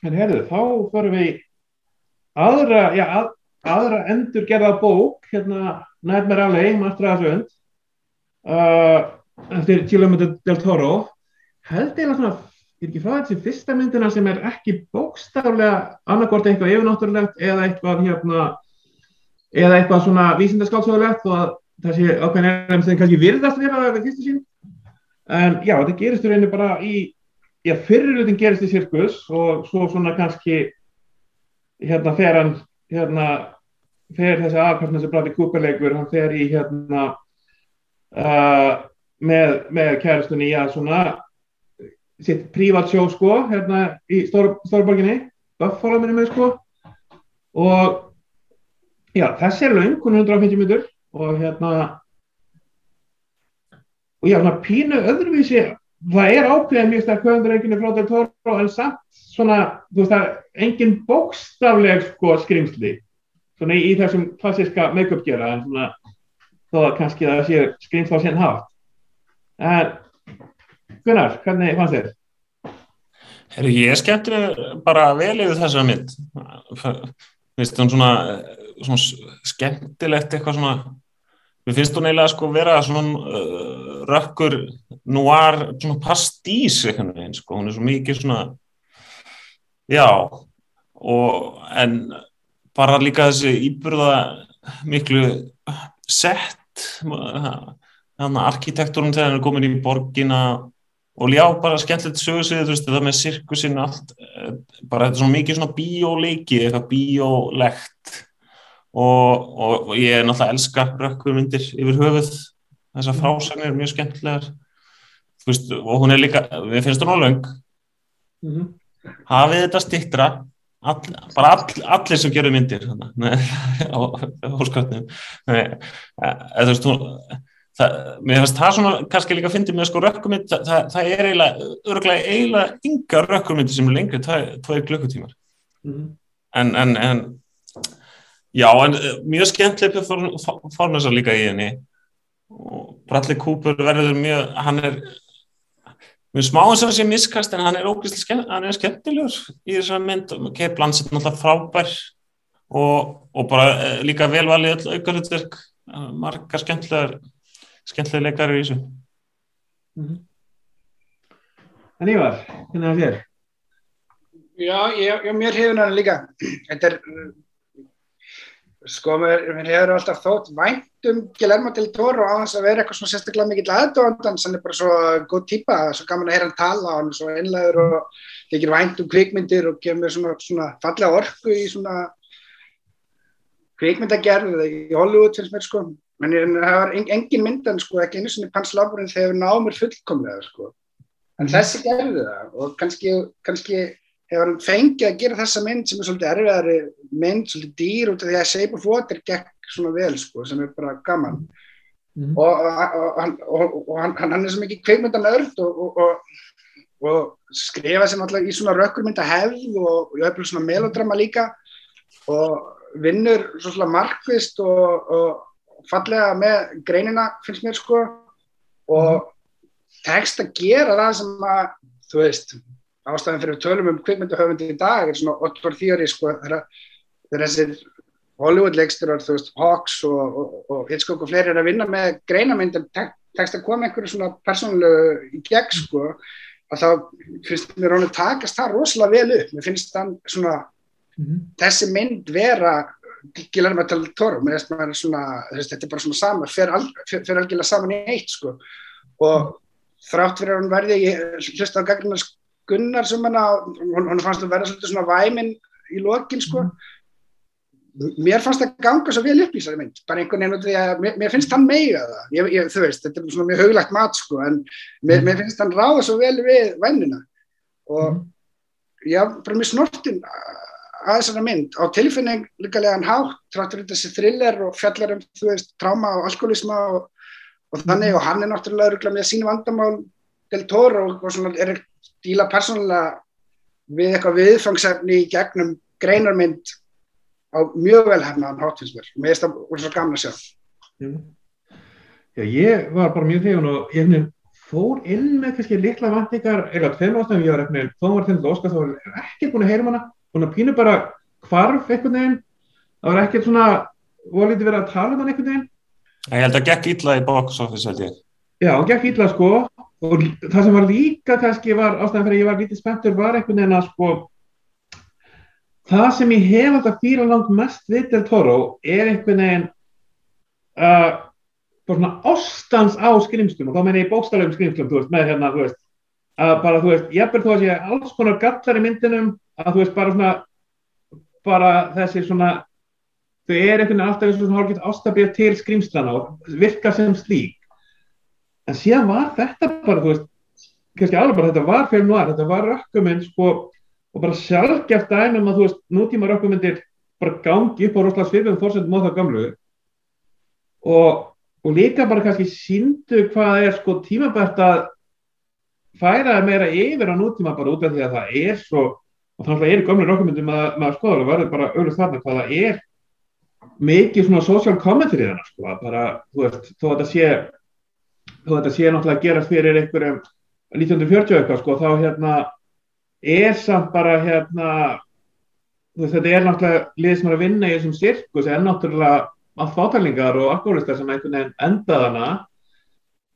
En herðu, þá förum við aðra, já, að, aðra endur gerða bók hérna Alley, Master of Asund uh, eftir Guillermo del Toro. Held ég að ég er ekki frá þessi fyrsta myndina sem er ekki bókstaflega annarkort eitthvað yfirnáttúrulegt eða eitthvað hérna eða eitthvað svona vísindaskálsögulegt og að það sé ákveðin erum sem kannski virðast vera það fyrstu sín en já, þetta gerist í rauninu bara í já, fyrirlutin gerist í sirkus og svo svona kannski hérna fer hann hérna fer þessi aðkvæmna sem Bradley Cooper leikur, hann fer í hérna uh, með, með kæristunni í að svona sitt prívat sjó sko hérna í Stórborginni Buffalo minnum við sko. Og já þessi er laung, hún er 150 minnur og hérna og já svona pínu öðruvísi það er ákveðið mjög stærk höfundureikinu frá Del Toro en samt svona þú veist það engin bókstafleg sko skrimsli svona í, í þessum klassiska make-up gera en svona þó að kannski það sé skrimsla á sén haft en Gunnar, hvernig fannst þér? Herru, ég skemmtilega bara vel yfir þessa mynd finnst það svona, svona skemmtilegt eitthvað svona mér finnst þú neila að sko vera svona uh, rökkur noir svona pastís eitthvað einn sko, hún er svo mikið svona já og en bara líka þessi íburða miklu sett þannig að arkitektúrun þegar hann er komin í borgina og já, bara skemmtilegt sögursið, þú veist, það með sirkusinn allt, eh, bara þetta er svona mikið svona bíóleiki, eitthvað bíólegt og, og, og ég er náttúrulega elska rökkvumyndir yfir höfuð, þessar mhm. frásagnir er mjög skemmtilegar veist, og hún er líka, við finnst hún á löng mm -hmm. hafið þetta stittra all, bara all, allir sem gerur myndir á hóskratnum eða þú veist, hún Það, mér finnst það svona kannski líka að fyndi með sko rökkumind, það, það, það er eiginlega, eiginlega yngar rökkumindi sem er lengri, er klukkutímar. Mm -hmm. en, en, en, já, en eh, mjög skemmtileg fórnæsar líka í henni. Og Bradley Cooper verður mjög, hann er, mjög smá eins og það sé miskast en hann er ógeðslega skemmt, hann er skemmtilegur í þessari mynd. Og Kate Blanchett náttúrulega frábær og, og bara eh, líka velvalið öll aukarutverk, margar skemmtilegar skemmtilega leikar í þessu. Mm -hmm. En Ívar, hvernig er það þér? Já, ég, ég mér hefur hann líka. Þetta er sko, mér, mér hefur alltaf þótt væntum Guillermo del Toro á þess að vera eitthvað svona sérstaklega mikill aðdóðan hann er bara svo góð típa, svo gaman að heyra hann tala hann er svo einlegur og tekir væntum kvikmyndir og kemur svona, svona fallega orku í svona kvikmyndagerð í Hollywood finnst mér sko en það var engin myndan sko, ekki einu svona panslaburinn þegar náð mér fullkomlega sko. en mm. þessi gerði það og kannski, kannski hefur hann fengið að gera þessa mynd sem er svolítið erfiðari mynd, svolítið dýr út af því að Shape of Water gekk svona vel sko, sem er bara gaman. Mm. og, og, og, og hann, hann er svo mikið kveikmyndan örd og skrifa sem alltaf í svona rökkurmynda hefð og hef svona melodrama líka og vinnur svona markvist og fallega með greinina finnst mér sko. Og tekst að gera það sem að þú veist, ástæðan fyrir tölum um kvikmynduhöfundi í dag er svona Otvar Þjóri sko þegar þessir Hollywood leiksturar, þú veist, Hawks og, og, og Hitchcock og fleiri er að vinna með greinamyndin, tek, tekst að koma einhverju svona persónulegu í gegn sko að þá finnst mér ránu takast það rosalega vel upp, mér finnst þann svona mm -hmm. þessi mynd vera Guillermo del Toro svona, þetta er bara svona saman fyrir algjörlega saman í eitt sko. og þrátt fyrir að hún verði ég hlusta á Gagnar Gunnar sem hana, hún, hún fannst að verða svona væmin í lokin sko. mér fannst það ganga svo vel upp í þessari mynd. Bara einhvern veginn, að, mér, mér finnst hann meiga það. Ég, ég, þú veist, þetta er svona mjög hauglagt mat sko, en mér, mér finnst hann ráða svo vel við vænina og já, bara mjög snortinn að þessari mynd. Á tilfinningulegan hátt tráttur þessi thriller og fjallar um þú veist, tráma og alkoholisma og, og þannig. Og hann er náttúrulega með sínu vandamál del tóra og, og svona er díla persónulega við eitthvað viðfangsefni í gegnum greinarmynd á mjög vel hefnaðan hátt finnst mér. Og mér finnst það úr svo gamla sjálf Já, ég var bara mjög þegar og ég fór inn með kannski litla vantingar eða tveim ástæðum ég var eftir þá var þetta óskast og ekki búin að heyra um hana. Svona pínu bara hvarf einhvern veginn. Það var ekkert svona volítið verið að tala um hann einhvern veginn. Ég held að gekk ítla í box office held ég. Já, gekk ítla sko og það sem var líka kannski var ástæðan fyrir að ég var lítið spenntur var einhvern veginn að sko það sem ég hef alltaf fýra langt mest við Del Toro er einhvern veginn uh, svona ástans á skrimstum og þá menn ég bókstaflegum skrimstum þú veist, með hérna, þú veist að bara, þú veist, ég ber þó að sé alls konar gallar í myndinum, að þú veist, bara svona bara þessi svona þau er einhvern veginn alltaf eins og svona hálfgett ástaflega til skrimslana og virka sem slík en síðan var þetta bara, þú veist, kannski alveg bara þetta var fyrir núar, þetta var rökkuminn sko, og bara sjálfgeft dæmum að þú veist, nútíma rökkumindir bara gangi upp á rosalega svipum fórsendum á það gamlu og, og líka bara kannski síndu hvað er sko tímabært að færa meira yfir á nútíma bara út af því að það er svo og þannig að það er í gamlu rökkumindum að maður skoða og verður bara auðvitað þarna hvað það er. Mikið svona social commentary þannig sko, bara, þú veist, þó að þetta sé þó þetta sé náttúrulega að gerast fyrir einhverjum 1940 eitthvað sko, þá hérna er samt bara hérna veist, þetta er náttúrulega lið sem er að vinna í þessum sirkus en náttúrulega allt fátælingar og alkoholistar sem einhvern veginn endaðana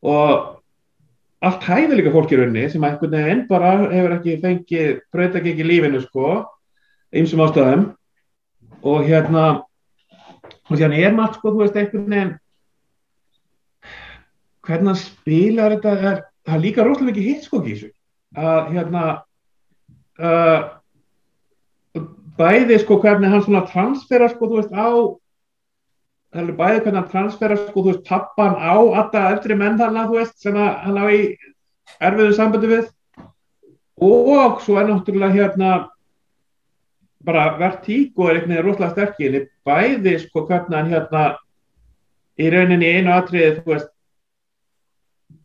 og allt hæði líka fólk í rauninni sem einhvern veginn bara hefur ekki fengið breyta ekki ekki lífinu sko einsum ástöðum og hérna og hérna er maður sko þú veist einhvern veginn hvernig hann spilar þetta er, það er líka rosalega mikið hitt sko ekki að hérna uh, bæði sko hvernig hann svona transfera sko þú veist á það er bæði hvernig hann transfera sko þú veist pappan á alltaf eldri menn þarna þú veist sem hann á í erfiðu sambandi við. Og svo er náttúrulega hérna bara vertík og er einhvern veginn rosalega sterkir bæði sko hvernig hann hérna í rauninni einu atriði þú veist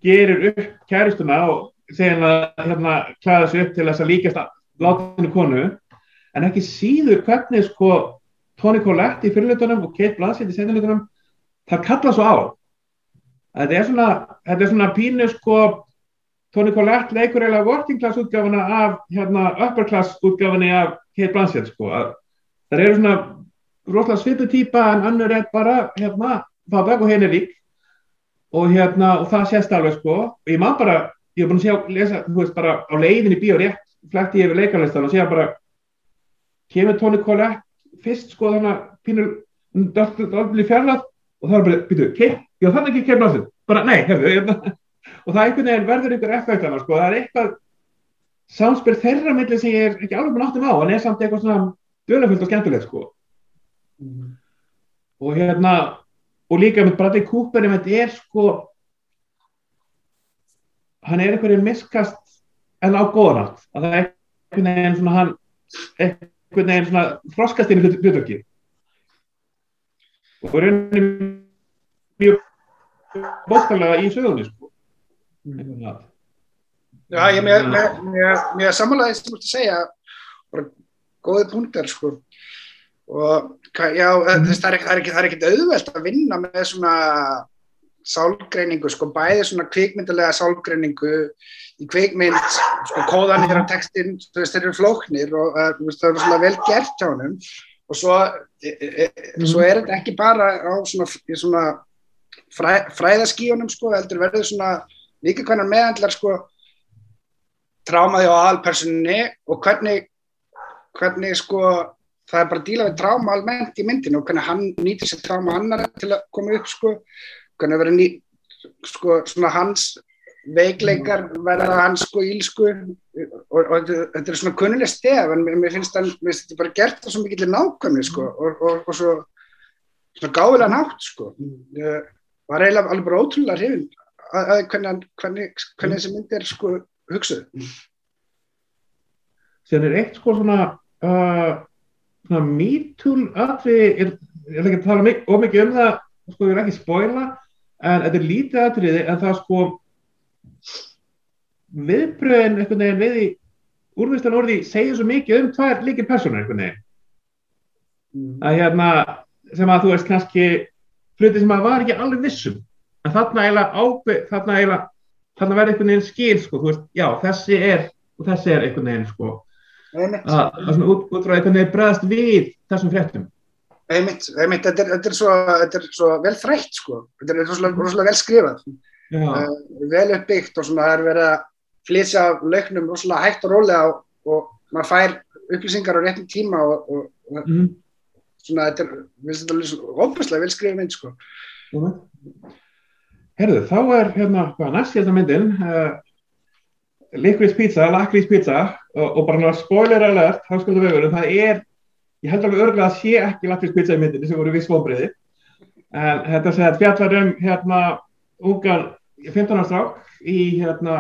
gerir upp kæristuna og segja að hérna klæða sig upp til þess að líkast látinu konu en ekki síður hvernig sko Toni Collette í fyrirlutunum og Kate Blanchett í sendilutunum það kalla svo á. Þetta er svona, þetta er svona pínu sko Toni Collette leikur eiginlega working class útgafana af hérna upper class útgafani af Kate Blanchett sko það eru svona rosalega svipu týpa en annur er bara hérna það og henni lík og hérna, og það sést alveg sko. Og ég má bara, ég hef búin að sjá lesa, þú veist, bara á leiðin í bíó rétt flætti ég yfir leikarlistan og sé að bara kemur Toni Collette fyrst sko þannig að pínur dálfli fjarlað og það er bara, býtu, keip, já þannig ekki keip náttúrulega, bara nei, hefðu og það einhvern veginn verður einhver effektana sko, það er eitthvað samspil þeirra milli sem ég er ekki alveg með náttum á en er samt eitthvað svona dölafullt og skemmtilegt sko. Mm. og hérna og líka með Bradley Cooper er sko hann er einhverjum miskast en á góðanátt að það er einhvern veginn svona hann einhvern veginn svona þroskast inn í hlutvöki og rauninni mjög bóttalega í sögunni sko. Já, ég er mjög samanlega sem þú ert að segja. Bara góði punktar sko og já, mm. þess, það, er, er ekki, er auðvelt að vinna með svona sálgreiningu, sko, bæði svona kvikmyndilega sálgreiningu í kvikmynd, sko, kóðanir á textin, þú veist, þeir eru flóknir og uh, veist, það eru svona vel gert hjá hennum og svo, e, e, svo er þetta ekki bara á svona, svona fræ, fræðaskíunum, sko, heldur verður svona líka hvernig meðhandlar, sko, trámaði á aðalpersoninu og hvernig, hvernig, sko, það er bara að díla við tráma almennt í myndinu og hvernig hann nýtir sér tráma annar til að koma upp sko, hvernig verður ný sko, svona hans veikleikar verða hans sko ílsku og, og þetta er svona kunnileg stef en mér finnst þetta bara gert það svo mikið til nákvæmni sko og, og, og svo svona gáðilega nátt sko. Ég var eiginlega alveg bara ótrúlega hrifin að, að hvernig, hvernig, hvernig þessi mynd er sko hugsuð. Sér er eitt sko svona uh svona mítúl aðrið, ég er ekki að tala of mikið um það, sko ég er ekki spóila en þetta er lítið aðriði en það sko viðbröðin einhvern veginn við í úrvistan orði segja svo mikið um tvær líkir personar einhvern veginn. Mm. að hérna sem að þú veist kannski hluti sem að var ekki alveg vissum. En þarna eiginlega ábyrg þarna eiginlega, þarna verður einhvern veginn skil sko, þú veist, já þessi er og þessi er einhvern veginn sko að svona út, frá einhvern veginn bregðast við þessum fréttum. Einmitt, einmitt, þetta er, þetta er, svo, þetta er svo vel þrætt sko, þetta er rosalega, vel skrifað. Uh, vel uppbyggt og svona það er verið að flýsa lauknum rosalega hægt og rólega og, og maður fær upplýsingar á réttum tíma og, og, og mm. svona þetta er, þetta er óbúslega vel skrifið mynd sko. Herðu, þá er hérna hvað næst hérna myndin uh, Liquid Pizza, Lakrís Pizza og bara náttúrulega spoiler alert, verið, það er ég held alveg örgulega að sé ekki Lakrís Pizza í myndinni sem voru við svombriði en þetta segir að fjallar um hérna ungan 15 ára strák í hérna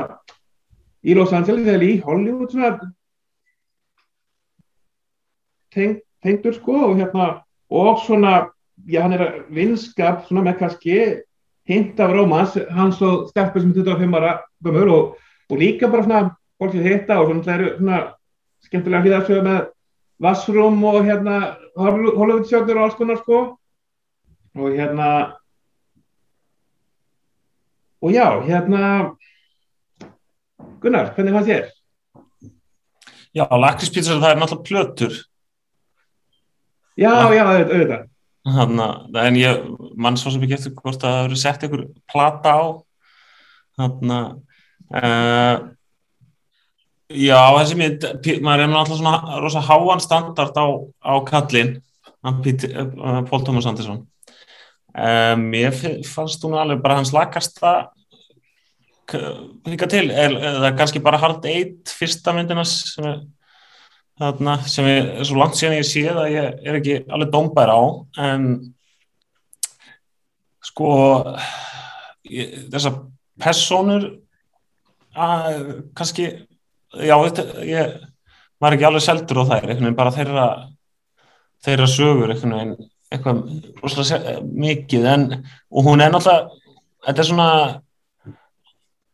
í Los Angeles eða í Hollywood svona teng, tengdur sko og hérna og svona, já hann er að vinskap svona með kannski hint af rómans, hans og Steffur sem 25 ára gömur og, og líka bara svona fólk sem hitta og svona það eru svona skemmtilega hlýðarsögur með vassrum og hérna Hollywood sjóknir og alls konar sko. Og hérna og já, hérna Gunnar, hvernig fannst þér? Já, lakrispítsa það er náttúrulega plötur. Já, já, auðvitað Þannig, en ég mann svo sem ekki eftir hvort að það eru sett einhver plata á. Þannig uh, já, þessi mynd maður er náttúrulega svona rosa háan standard á, á kallin uh, Pól Tómas Andersson um, ég fannst hún alveg bara hans lakasta líka til, það kannski bara Hard Eight fyrsta myndinas sem er þarna, sem er svo langt síðan ég séð að ég er ekki alveg dómbær á en sko ég, þessar personur að kannski já, þetta, ég var ekki alveg seldur á þær, einhvern veginn bara þeirra þeirra sögur einhvern veginn eitthvað rosalega mikið en, og hún er náttúrulega þetta er svona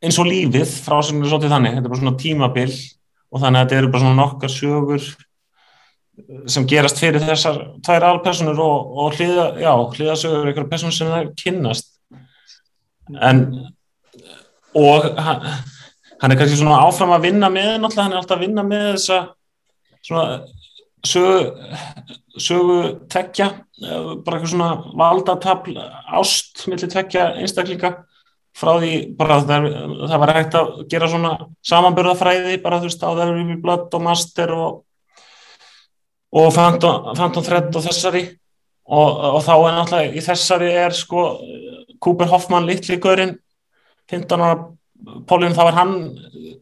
eins og lífið frá sem er svolítið þannig, þetta er bara svona tímabill og þannig að þetta eru bara svona nokkar sögur sem gerast fyrir þessar tvær alpersonur og, og hliða, já, hliðasögur eitthvað personur sem það kynnast. En og hann, hann er kannski svona áfram að vinna með náttúrulega, hann er alltaf að vinna með þessa svona sögu, sögu tekja bara eitthvað svona valdatafl ást millir tekja einstaklinga. Frá því bara það, það var hægt að gera svona samanbörðafræði bara þú veist á það eru blödd og master og og Phantom, Thread og þessari. Og, og þá er náttúrulega í þessari er sko Cooper Hoffman litli gaurinn 15 ára Pólun þá er hann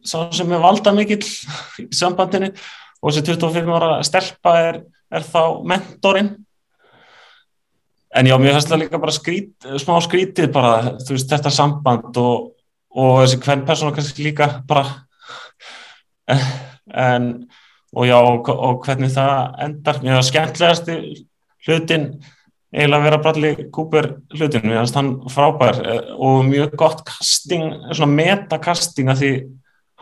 sem er valda mikill í sambandinu og þessi 25 ára stelpa er, er þá mentorinn. En já, mér finnst það líka bara skrít, smá skrítið bara, þú veist, þetta samband og, og þessi hvern persónu kannski líka bara. En, og já, og, og hvernig það endar, mér finnst það skemmtlegasti hlutin eiginlega að vera Bradley Cooper hlutin, mér finnst hann frábær eh, og mjög gott casting, svona metakasting að því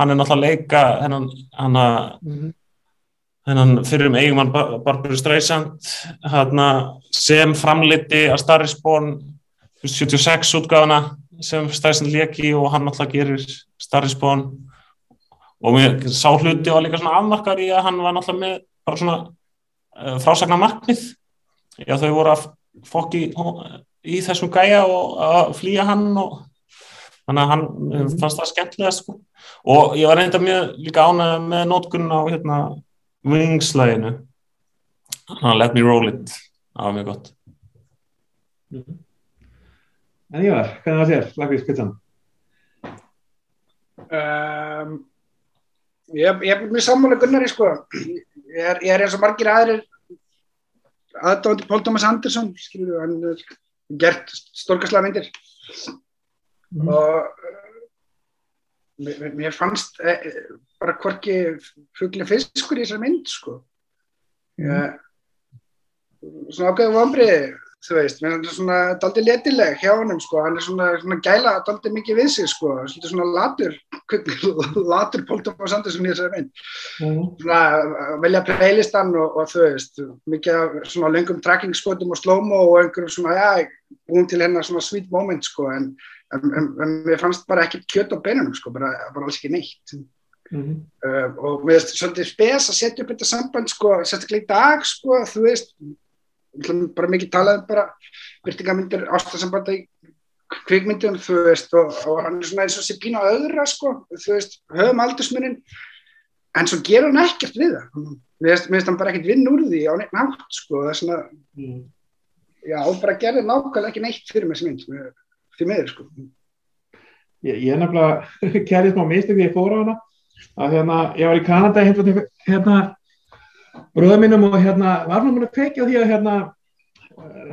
hann er náttúrulega leika hennan, hann að mm fyrir um eigumann Barbara Streisand sem framliti að Starry Spawn 76 útgáðana sem Streisand leki og hann alltaf gerir Starry Spawn og mér sá hluti og líka svona afmarkar í að hann var alltaf með bara svona uh, frásagna markmið já þau voru að fokki í þessum gæja og að flýja hann og þannig að hann mm. fannst það skemmtilega sko. og ég var reynda mjög líka ánað með nótkunn á hérna vingslæginu Let me roll it það var mjög gott mhm. En Ívar, hvernig var þér lagvís pizzan? Um, ég, ég er mjög sammála Gunnari sko ég er, ég er eins og margir aðrir aðdóndi Pól Thomas Andersson skilur, hann er gert stórkastlega myndir. Mm. og mér, mér fannst e, bara hvorki fugglega fiskur í þessar mynd sko. Ég, svona ágæðu vombriði þú veist, mér er svona daldi letileg hjá hann sko, hann er svona, svona gæla daldi mikið við sig sko, svona latur latur Pól Tómas Andersson í þessari mynd. Mm. svona velja playlistan og, og þú veist mikið svona lengum trackingskotum og slow-mo og einhverjum svona, já, búin til hennar svona sweet moment sko, en en, en, en mér fannst bara ekki kjött á beinunum sko, bara, bara alls ekki neitt. Mm -hmm. uh, og mér finnst svolítið spes að setja upp þetta samband sko, sérstaklega í dag sko, þú veist bara mikið talað um bara byrtingamindir ástasambanda í kvikmyndum, þú veist, og, og hann er svona eins og sé pína öðra, sko, þú veist, höfum aldursmunin, en svo gerur hann ekkert við það. Mér finnst hann bara ekkert vinn úr því á neitt nátt, sko, það er svona, Mm. já, og bara gerði nákvæmlega ekki neitt fyrir mig sem mynd, því miður, sko. Ég, ég er nefnilega kærið smá mistök því ég fór á hana að hérna, ég var í Kanada hérna, bróða mínum og hérna var hann múin að kveikja því að hérna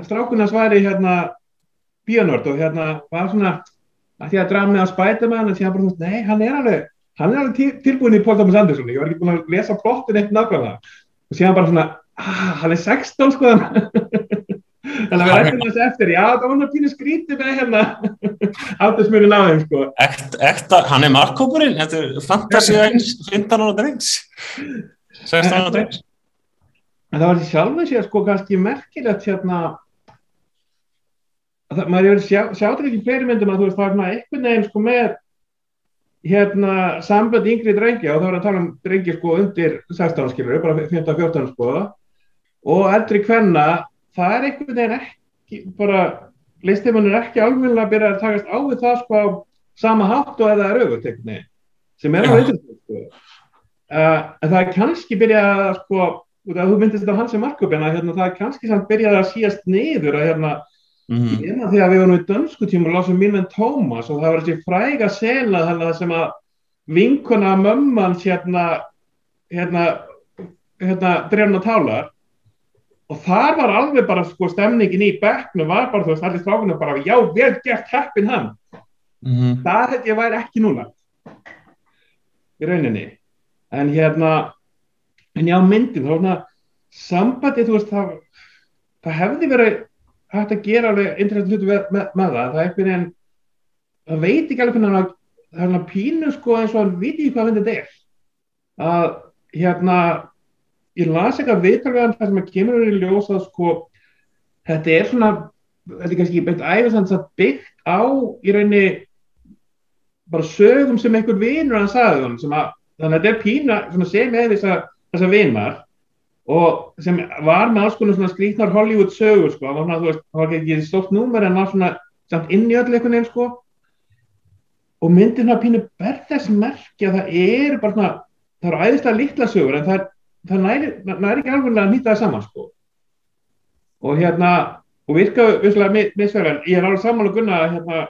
strákunars væri hérna bíonord og hérna var svona að því að draga með á Spiderman en því hann bara, þú veist, nei, hann er alveg hann er alveg til, tilbúin í Paul Thomas Anderson. Ég var ekki búin að lesa plottin eitt nákvæmlega. Og síðan bara svona, ah, hann er 16 sko. Þannig að við rættum þessu eftir. Já, það var hann að pínu skrítið með hérna átursmurinn á þeim sko. Ekt, ekta, hann er markkópurinn, þetta er fantasía eins, 15 ára drengs. 16 ára drengs En það var sjálf að sé sko kannski merkilegt hérna að það, maður hefur sjá, sjáttur ekki í fleiri myndum að þú veist það er svona einhvern veginn sko með hérna sambönd yngri drengi og þá er að tala um drengi sko undir 16 skilur, bara 15-14 sko og eldri kvenna það er einhvern veginn ekki bara listimann er ekki alveg að byrja að takast á við það sko á sama hátt og eða auðvitað sem er alveg eitthvað sko. uh, en það er kannski byrjað að sko að þú myndist þetta hans sem markupin að hérna, það er kannski samt byrjað að síast niður að hérna, mm. hérna þegar við varum í dönsku tíma og lásum minn en Tómas og það var þessi fræga sena þannig sem að vinkona mömmans hérna hérna, hérna drefna tálar og þar var alveg bara sko stemningin í bekknum var bara þú veist allir strákunum bara já vel gert heppin hann Mm. það held ég væri ekki núna í rauninni en hérna en já myndin þá svona sambandi þú veist það, það hefði verið hægt að gera alveg interessant hlutu með, með, með það. Það er einhvern veginn það veit ekki alveg hvernig hann það er svona pínu sko eins og hann viti ekki hvað myndin er. Að hérna ég las eitthvað viðtalvegan þar sem að kemur í ljós að sko þetta er svona þetta er kannski beint æfisans að byggt á í rauninni bara sögum sem einhver vinur hann sagði að, þannig að þetta er pína sem eða þessa, þessa vinar og sem var með alls konar svona skrítnar Hollywood sögur sko, hann var svona, þú veist, hann var ekki stórt númer en var svona samt inn í öll einhvern veginn sko. Og myndin hann pínu ber þess merki að það er bara svona, það eru æðislega litla sögur en það, það næri, næri ekki alveg að nýta það saman sko. Og hérna og virka visslega misverðan, ég er alveg sammála gunna að hérna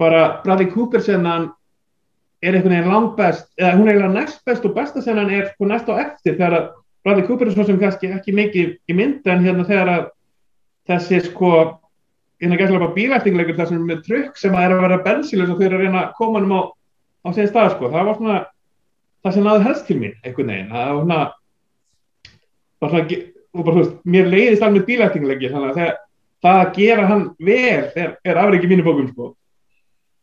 bara Bradley Cooper senan er einhvern veginn langt best, eða hún er eiginlega næst best og besta senan er sko næst á eftir þegar að Bradley Cooper er svo sem kannski ekki mikið í mynd en hérna þegar að þessi sko hérna gæslega bara bílæftingleikur sem er með trukk sem að er að vera bensilis og þau eru að reyna að koma hann á, á síðan stað sko, það var svona það sem náði helst til mín einhvern veginn, það var svona bara svona, og bara þú veist, mér leiðist alveg bílæftingleiki þannig að þegar það að gera hann vel er, er afreik í mínu bókum sko.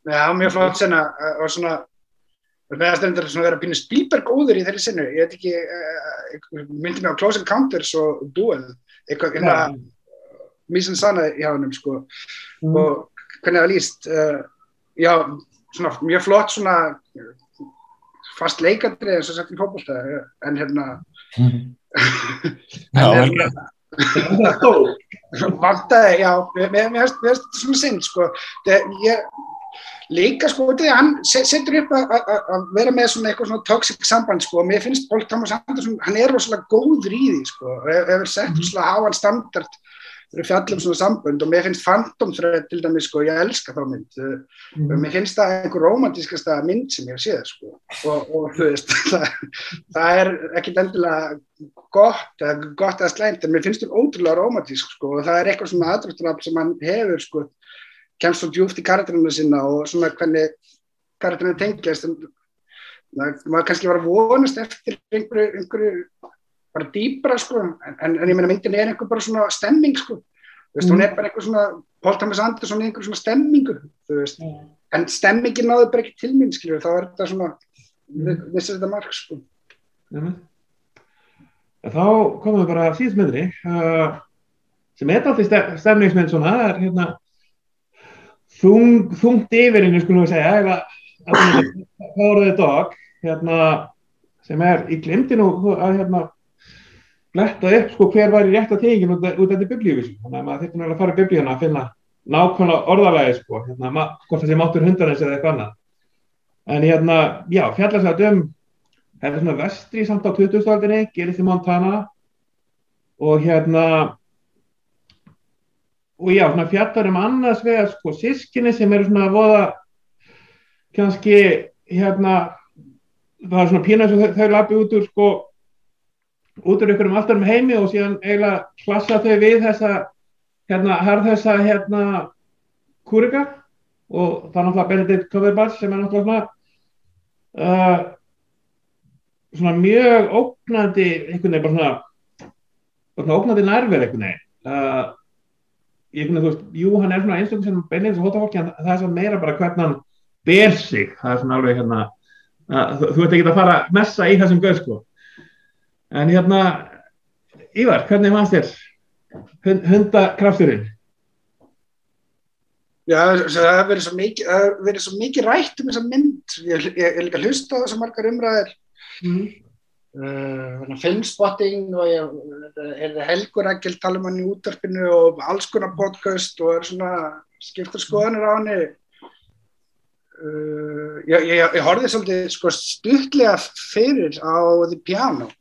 Já, mjög flott senna uh, og svona meðast er svona að vera pínu Spielberg óður í þeirri sinnu, ég veit ekki uh, myndi mig á Close Encounters og Duel, eitthvað hérna mísinn sanna hjá hennum sko. Mm. og hvernig það líst uh, já, svona mjög flott svona fast leikandri eins og sett í fótbolta en hérna Já, en, vel hérna, það vantaði, já, mér finnst þetta svona synd, sko. Það, ég, líka, sko, því að hann se- setur upp að- að að vera með svona eitthvað svona toxic samband, sko, og mér finnst Paul Thomas Anderson, hann er rosalega góður í því, sko, og hef- hefur sett rosalega háan standard fyrir fjallum svona sambönd og mér finnst Phantom Thread til dæmis, sko, ég elska þá mynd Mhm. mér finnst það einhver romantískasta mynd sem ég hef séð sko. og, og þú veist það, það er ekkit endilega gott, eða gott eða slæmt en mér finnst það ótrúlega romantísk sko. og það er eitthvað svona aðdraftunafn sem hann hefur sko, kemst svo djúft í karakterinu sinna og svona hvernig karakterinu tengjast maður kannski var að vonast eftir einhverju, einhverju bara dýbra sko en, en, ég meina myndin er einhver bara svona stemming sko Þú veist, hún er bara einhver svona Paul Thomas Anderson í einhver svona stemmingu þú veist en stemmingin náði bara ekki til mín skilur, þá er þetta svona Mm. vissir þetta marg sko. Nei. Þá komum við bara síðast myndri uh, sem er alltaf ste stemningsmynd svona, það er hérna þung, þungt yfir henni skulum við segja eða Power the Dog hérna, sem er í glimtinu að hérna fletta upp sko hver var í rétta tegin út, af þetta biblíuvísum þannig að maður þurfti náttúrulega að fara í biblíuna að finna nákvæmlega orðalagi sko, hérna, hvort það sé máttur hundarins eða eitthvað annað. En hérna, já, að um þetta er svona vestri samt á 20. aldinni gerist í Montana. Og hérna og já, svona fjallar um annars vegar sko sískinni sem eru svona voða kannski hérna það er svona pína sem þau, þau lappi út úr sko út úr ykkur um alltaf um heimi og síðan eiginlega klassa þau við þessa hérna, harðhessa hérna kúrika. Og það er náttúrulega Benedict Cumberbatch sem er náttúrulega svona uh, svona mjög ógnandi einhvern veginn bara svona ógnandi nærverð einhvern veginn. Uh, einhvern veginn þú veist, jú hann er svona einstaklega sem beinleins og hóta fólki en það er svo meira bara hvernig hann ber sig, það er svona alveg hérna uh, þú, ert ekki að fara að messa í þessum göð sko en hérna Ívar, hvernig fannst þér hund, hundakrafturinn? Já, það hefur verið svo mikið, það hefur verið svo mikið rætt um þessa mynd. Ég ég- ég er líka að hlusta á þessar margar umræðir. Mm. Uh, filmspotting og ég er það Helgur Ekkil tala um hann í útvarpinu og alls konar podcast og er svona skiptur skoðanir á henni uh, ég, ég, ég horfði svolítið sko, stuttlega fyrir á The Piano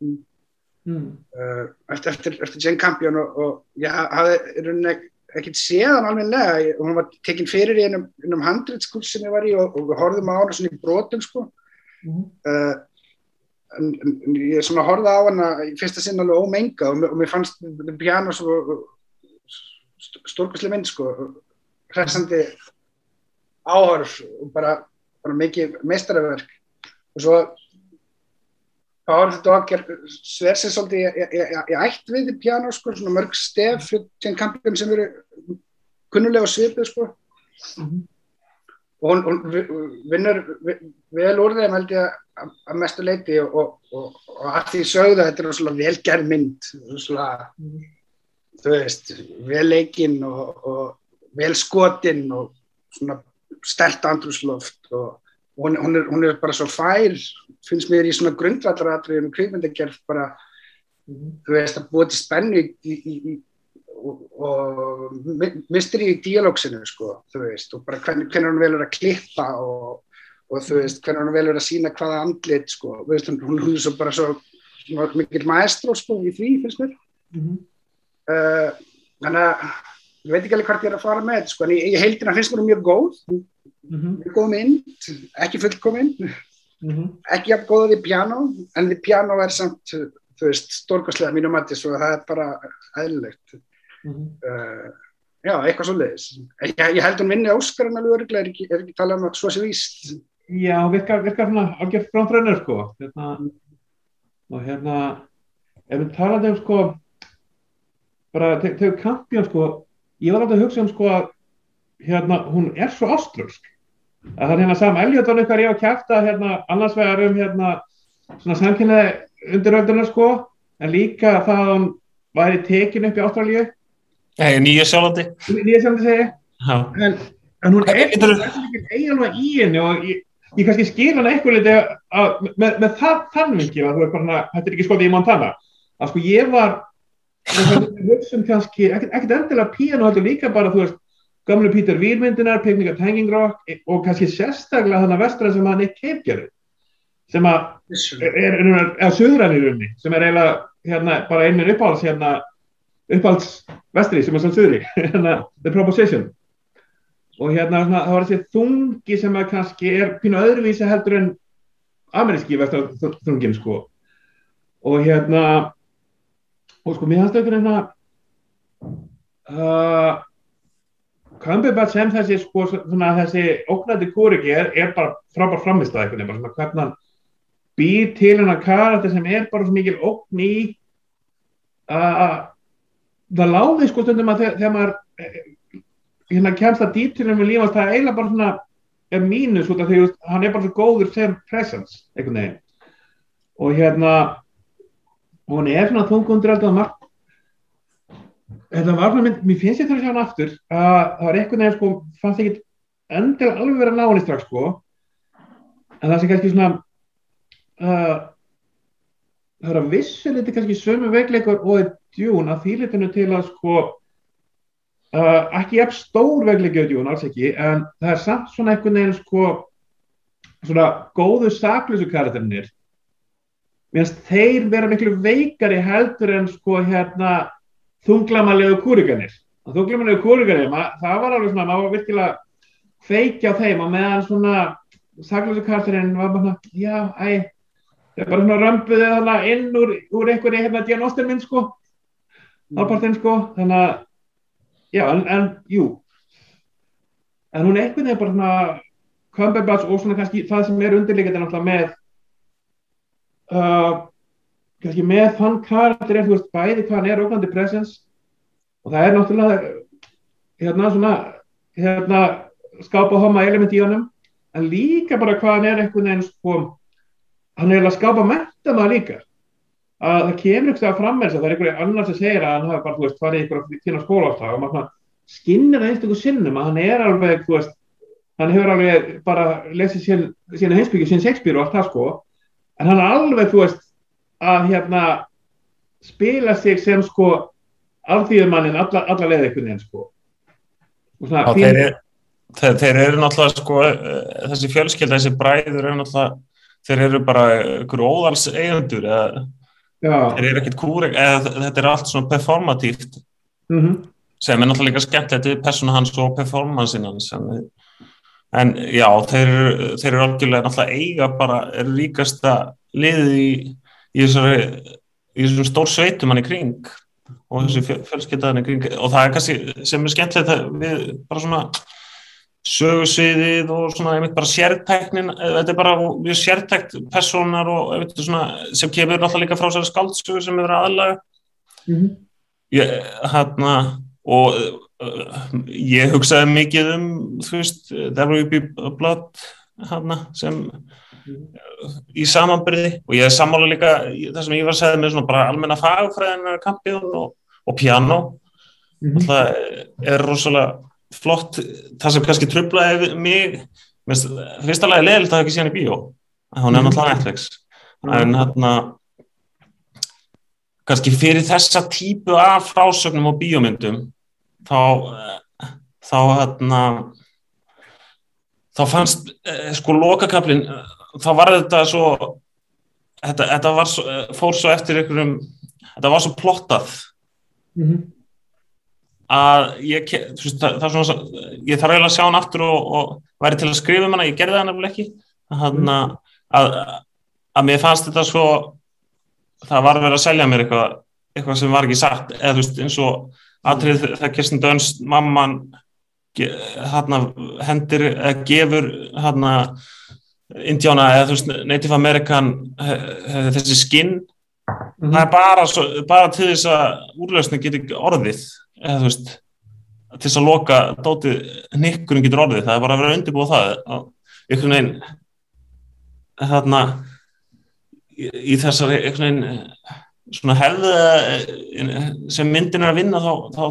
Mm. uh, eftir, eftir, eftir Jane Campion og, og ég hafði ekkert séð hann almennilega, Ég- hún var tekin fyrir í einum, einum handritskúl sem ég var í og, og við horfðum á hana svona í brotum sko Mm. Ég svona horfði á hana í fyrsta sinn alveg ómenga og, og mér fannst Piano svo stórkvæslega mynd sko. Hressandi áhörf og bara, bara mikið meistaraverk. Og svo Dog er sver sér svolítið ég, ætt við Piano sko, svona mörg stef fyrir kampum sem eru kunnulega svipið sko. Mhm. Og hún, hún vi- vinnur vi- vel úr þeim held ég að, mestu leiti og, og, og, að því sögðu að þetta er svona velgerð mynd svona, þú veist, vel leikinn og, og vel skotinn og svona stert andrúsloft og hún, hún, er, hún er bara svo fær finnst mér í svona grundvallaratriðum kvikmyndagerð bara, Mhm. þú veist, að búa til spennu í, í, í, og, og mi- mystery í díalóksinu sko, þú veist, og bara hvernig, hvernig hún velur að klippa og, og þú veist, hvernig hún velur að sína hvaða andlit sko, þú veist, hún, er svo bara svo mikil maestro sko í því, finnst mér Mhm. uh, þannig að ég veit ekki alveg hvert ég er að fara með sko, en í, í heildina finnst mér mjög góð Mhm. mjög góð mynd, ekki fullkomin Mhm. ekki jafn góða við piano en við piano er samt þú veist, stórkostlega mínum mati svo það er bara eðlilegt Mhm. uh, já, eitthvað svo leiðis ég, ég held hún vinni Óskarinn alveg örglega er ekki, er ekki talað um að svo sé víst. Já, virkar, virkar svona algjör frontrunner sko. Hérna, og hérna ef við talaðum um sko bara te- þau kampjón sko ég var alltaf að hugsa um sko að hérna, hún er svo áströlsk að það er hérna Sam Elliot var eitthvað ég á kæfta hérna annars vegar um hérna svona samkynnaði undiröldunar sko. En líka það að hún væri tekin upp í Ástralíu Nei, nýja sjálfandi. ég sem þið segi Já. en, en hún er eiginlega í henni og ég, ég kannski skil hana eitthvað liti að, með, með það þann vinkil að þú er bara, þetta er ekki skotið í Montana að sko ég var hugsun kannski, ekkert, ekkert endilega piano heldur líka bara, þú veist gamlu Peter Weir myndinar, Picnic at Hanging Rock og kannski sérstaklega þannig vestra sem að Nick Cave gerir sem að er, er, er, er rauninni sem er eiginlega hérna, bara einminn uppáhalds hérna, uppáhalds vestri sem er svona söðri hérna, The Proposition. Og hérna svona, það var þessi þungi sem að kannski er pínu öðruvísi heldur en ameríski vestra þungin sko. Og hérna og sko mér hans auðvitað hérna uh, Cumberbatch sem þessi sko svona þessi óknætti kúriki er, er bara frábær framist að veginn bara svona hvernig hann býr til hennar karakter sem er bara svo mikil ókn í að það láði sko stundum að þegar, þegar maður eh, hérna kemst að dítilum við lífast það er eiginlega bara svona er út af því að hann er bara svo góður sem presence einhvern veginn. Og hérna hann er svona þungundur alltaf margt þetta var svona mynd, mér finnst ég þurfa að sjá hann aftur að það var einhvern veginn sko fannst ekki endilega alveg verið að ná henni strax sko. En það sem kannski svona uh, það er að vissu liti kannski sömu veikleikur og er djún að því litinu til að sko uh, ekki jafn stór veikleiki Dune, alls ekki, en það er samt svona einhvern veginn sko svona góðu saklösu karakterinir minnst þeir vera miklu veikari heldur en sko hérna þunglamalegu kúriganir og þunglamalegu kúriganir, það var alveg svona maður var virkilega feikja á þeim og meðan svona saklösu karakterinn var bara, já, æ er bara svona römbuðið þarna inn úr, úr einhverju hérna diagnostin minn sko. Alpartinn sko, þannig að já, en, en, jú. En hún er einhvern veginn bara svona Cumberbatch og svona kannski það sem er undirleikandi náttúrulega með uh, kannski með þann karakter er þú veist bæði hvað hann er ógandi presence. Og það er náttúrulega hérna svona hérna skápa homa element í honum. En líka bara hvað hann er einhvern veginn sko hann er að skapa menta maður líka. Að það kemur ykkur að fram með þess að það er einhverju annar sem segir að hann hafa bara, þú veist, farið ykkur að finna skólastag og maður skinnir það einstaklega sinnum að hann er alveg, þú veist hann hefur alveg bara lesið sín, sína heimsbyggju, sín Shakespeare og allt það sko. En hann er alveg, þú veist að hérna spila sig sem sko alþýðumannin alla, alla leið einhvern veginn sko. Já, þeir, er, þeir, þeir eru náttúrulega sko þessi fjölskylda, þessi bræður eru náttúrulega þeir eru bara einhverju óðals eigendur eða þeir eru ekkert kúreg eða þetta er allt svona performatíft. Mm -hmm. sem er náttúrulega skemmtilegt við persónu hans og performansin hans en, en já, þeir, þeir eru algjörlega náttúrulega eiga bara er ríkasta liðið í í þessari, í þessum stór sveitum hann í kring og þessi fjölskyldaðan í kring. Og það er kannski sem er skemmtilegt við bara svona sögursviðið og svona einmitt bara sértæknin, þetta er bara mjög sértækt personar og einmitt svona sem kemur náttúrulega líka frá sér skaldsögur sem er aðlaga mm -hmm. hérna og uh, ég hugsaði mikið um þú veist, There Will Be Blood hérna sem uh, í samanbyrði og ég er sammála líka það sem ég var að segja með svona bara almenna fagfræðinar kampið og, og piano mm -hmm. það er rosalega flott, það sem kannski tröflaði mig, fyrsta lagi leðilegt að það ekki síðan í bíó. Hún er náttúrulega Netflix. En hérna kannski fyrir þessa típu af frásögnum og bíómyndum þá þá hérna þá fannst sko lokakablin þá var þetta svo þetta, þetta var svo, fór svo eftir einhverjum, þetta var svo plottað. Mm -hmm að ég, það, það svona, ég þarf eiginlega að sjá hann aftur og, og væri til að skrifa um hana, ég gerði það nefnilega ekki. Þannig að, að að mér fannst þetta svo það var að vera að selja mér eitthvað eitthvað sem var ekki sagt eða þú veist eins og aðrið þegar Kirsten Dunst mamman hérna hendir eða gefur hérna Indiána eða þú veist Native American þessi skinn. Mm -hmm. það er bara, svo, bara til þess að úrlösning getur orðið eða þú veist til þess að loka dótið nikkurinn getur orðið, það er bara að vera undirbúið það. Einhvern veginn þarna í, í þessari einhvern veginn svona hefða sem myndin er að vinna þá, þá,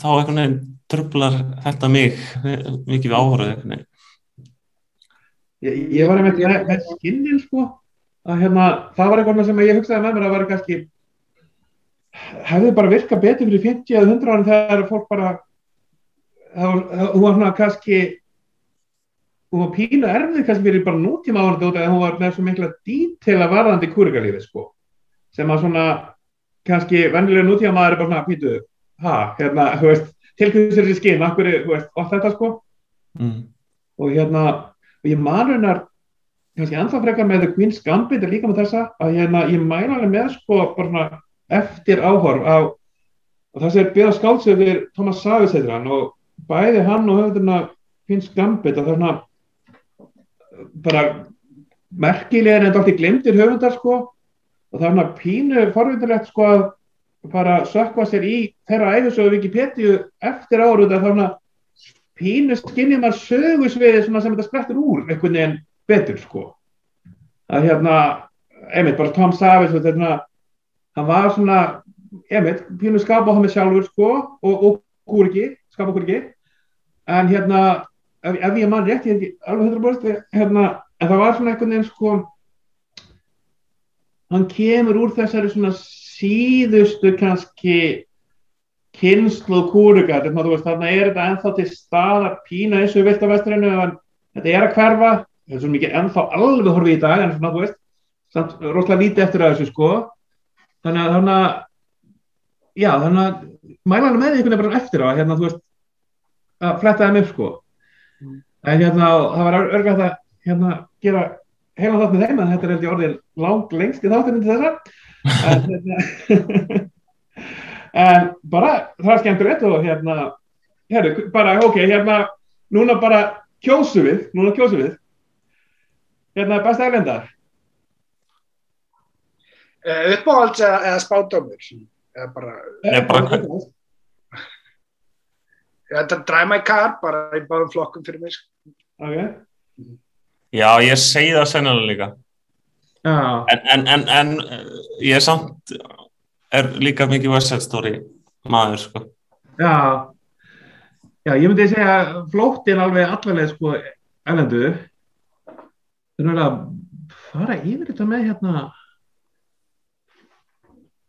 þá einhvern veginn tröflar þetta mig mikið við áhörðu einhvern veginn. Ég, ég var einmitt með skinnil sko að hérna, það var eitthvað sem ég hugsaði með mér að vera kannski hefði bara virkað betur fyrir 50 eða 100 ára þegar fólk bara hún var svona kannski hún var pínu erfið kannski fyrir bara nútíma ára þegar hún var með svo mikla dítela varðandi kúrikalífi sko sem að svona kannski vennilega nútíma maður er bara svona pítu ha, hérna, þú veist, tilkvæmsir þessi skinn akkur, þú veist, allt þetta sko mm. og hérna og ég man raunar kannski ennþá frekar með The Queen's Gambit er líka með þessa að hérna, ég mæna alveg með sko bara svona eftir áhorf á það sér byrja skálsöfir Thomas Savage heitir hann og bæði hann og höfðurna finnst gambit að það er svona bara merkilega en þetta allt í glimtir höfundar sko. Og það er svona pínu forvindilegt sko að bara sökva sér í þeirra æfisögu Wikipedia eftir áruð að það er svona pínu skinnið maður sögusviði sem þetta skrættur úr einhvern veginn betur sko. Að hérna einmitt bara Tom Savage og þetta hann var svona, ég veit, pínu skapa á hann með sjálfur sko og, og kúriki, skapa kúriki en hérna, ef, ef ég mann rétt ég er ekki alveg 100% hérna, en það var svona einhvern veginn sko hann kemur úr þessari svona síðustu kannski kynslu kúruga, þannig að er þetta ennþá til staðar pína eins og vilt á vesturinu, en þetta er að hverfa, þetta er svo mikið ennþá alveg horfið í dag, en svona, þú veist, samt rosalega lítið eftir að þessu, sko, þannig að þannig að, já, þannig að mæla hann með einhvern veginn bara eftir á, hérna, þú veist, að fletta þeim upp, sko, en hérna, það var örgætt að, hérna, gera heila þátt með þeim, en þetta er held ég orðið lang lengst í þáttunum til þessa, en, hérna, en bara það er skemmtilegt og hérna herru, bara ok, hérna núna bara kjósu við núna kjósu við. Hérna besta erlendar Uh, uppáhalds eða, eða spátumur? Eða bara, Nei, bara- þetta drive my car, bara í báðum flokkum fyrir mig. sko. ok, Já, ég segi það sennilega líka. já, En, en, en, en eh, ég er samt, er líka mikið Story maður, sko. já já, ég myndi segja flóttin alveg allaveg sko erlendu það er að fara yfir þetta með hérna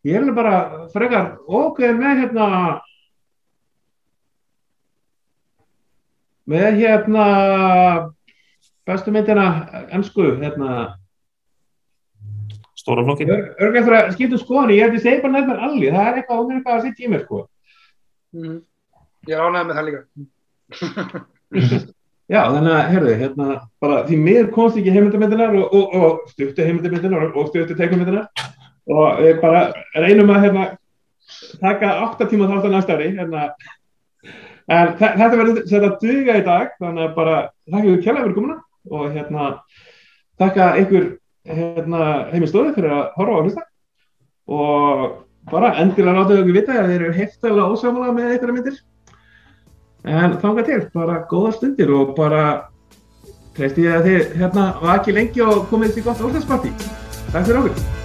ég er bara frekar okkur með hérna með hérna bestu myndina ennsku hérna Stóra flokki. örglega fyrir að skipta um skoðan ég held ég segi bara nefnir allir það er eitthvað, er eitthvað að sitt í mér sko Mhm. Ég er ánægð með það líka. Já, þannig að, herðu, hérna, bara því mér komst ekki heimildamöndinar og, og, og stuttu heimildamöndinar og, og stuttu teikumöndinar og við bara reynum að, hérna, taka 8 tíma þátt á næsta ári, hérna, en þe- þetta verður þetta duga í dag, þannig að bara þakka ykkur kjærlega fyrir komuna og, hérna, þakka ykkur, hérna, heimistofi fyrir að horfa á hlusta. Og bara endilega láta ykkur vita að þeir eru heftalega ósámála með einhverja myndir. En þanga til, bara góða stundir og bara treysti ég að þið hérna vaki lengi og komið til gott óslæðsparti Takk fyrir okkur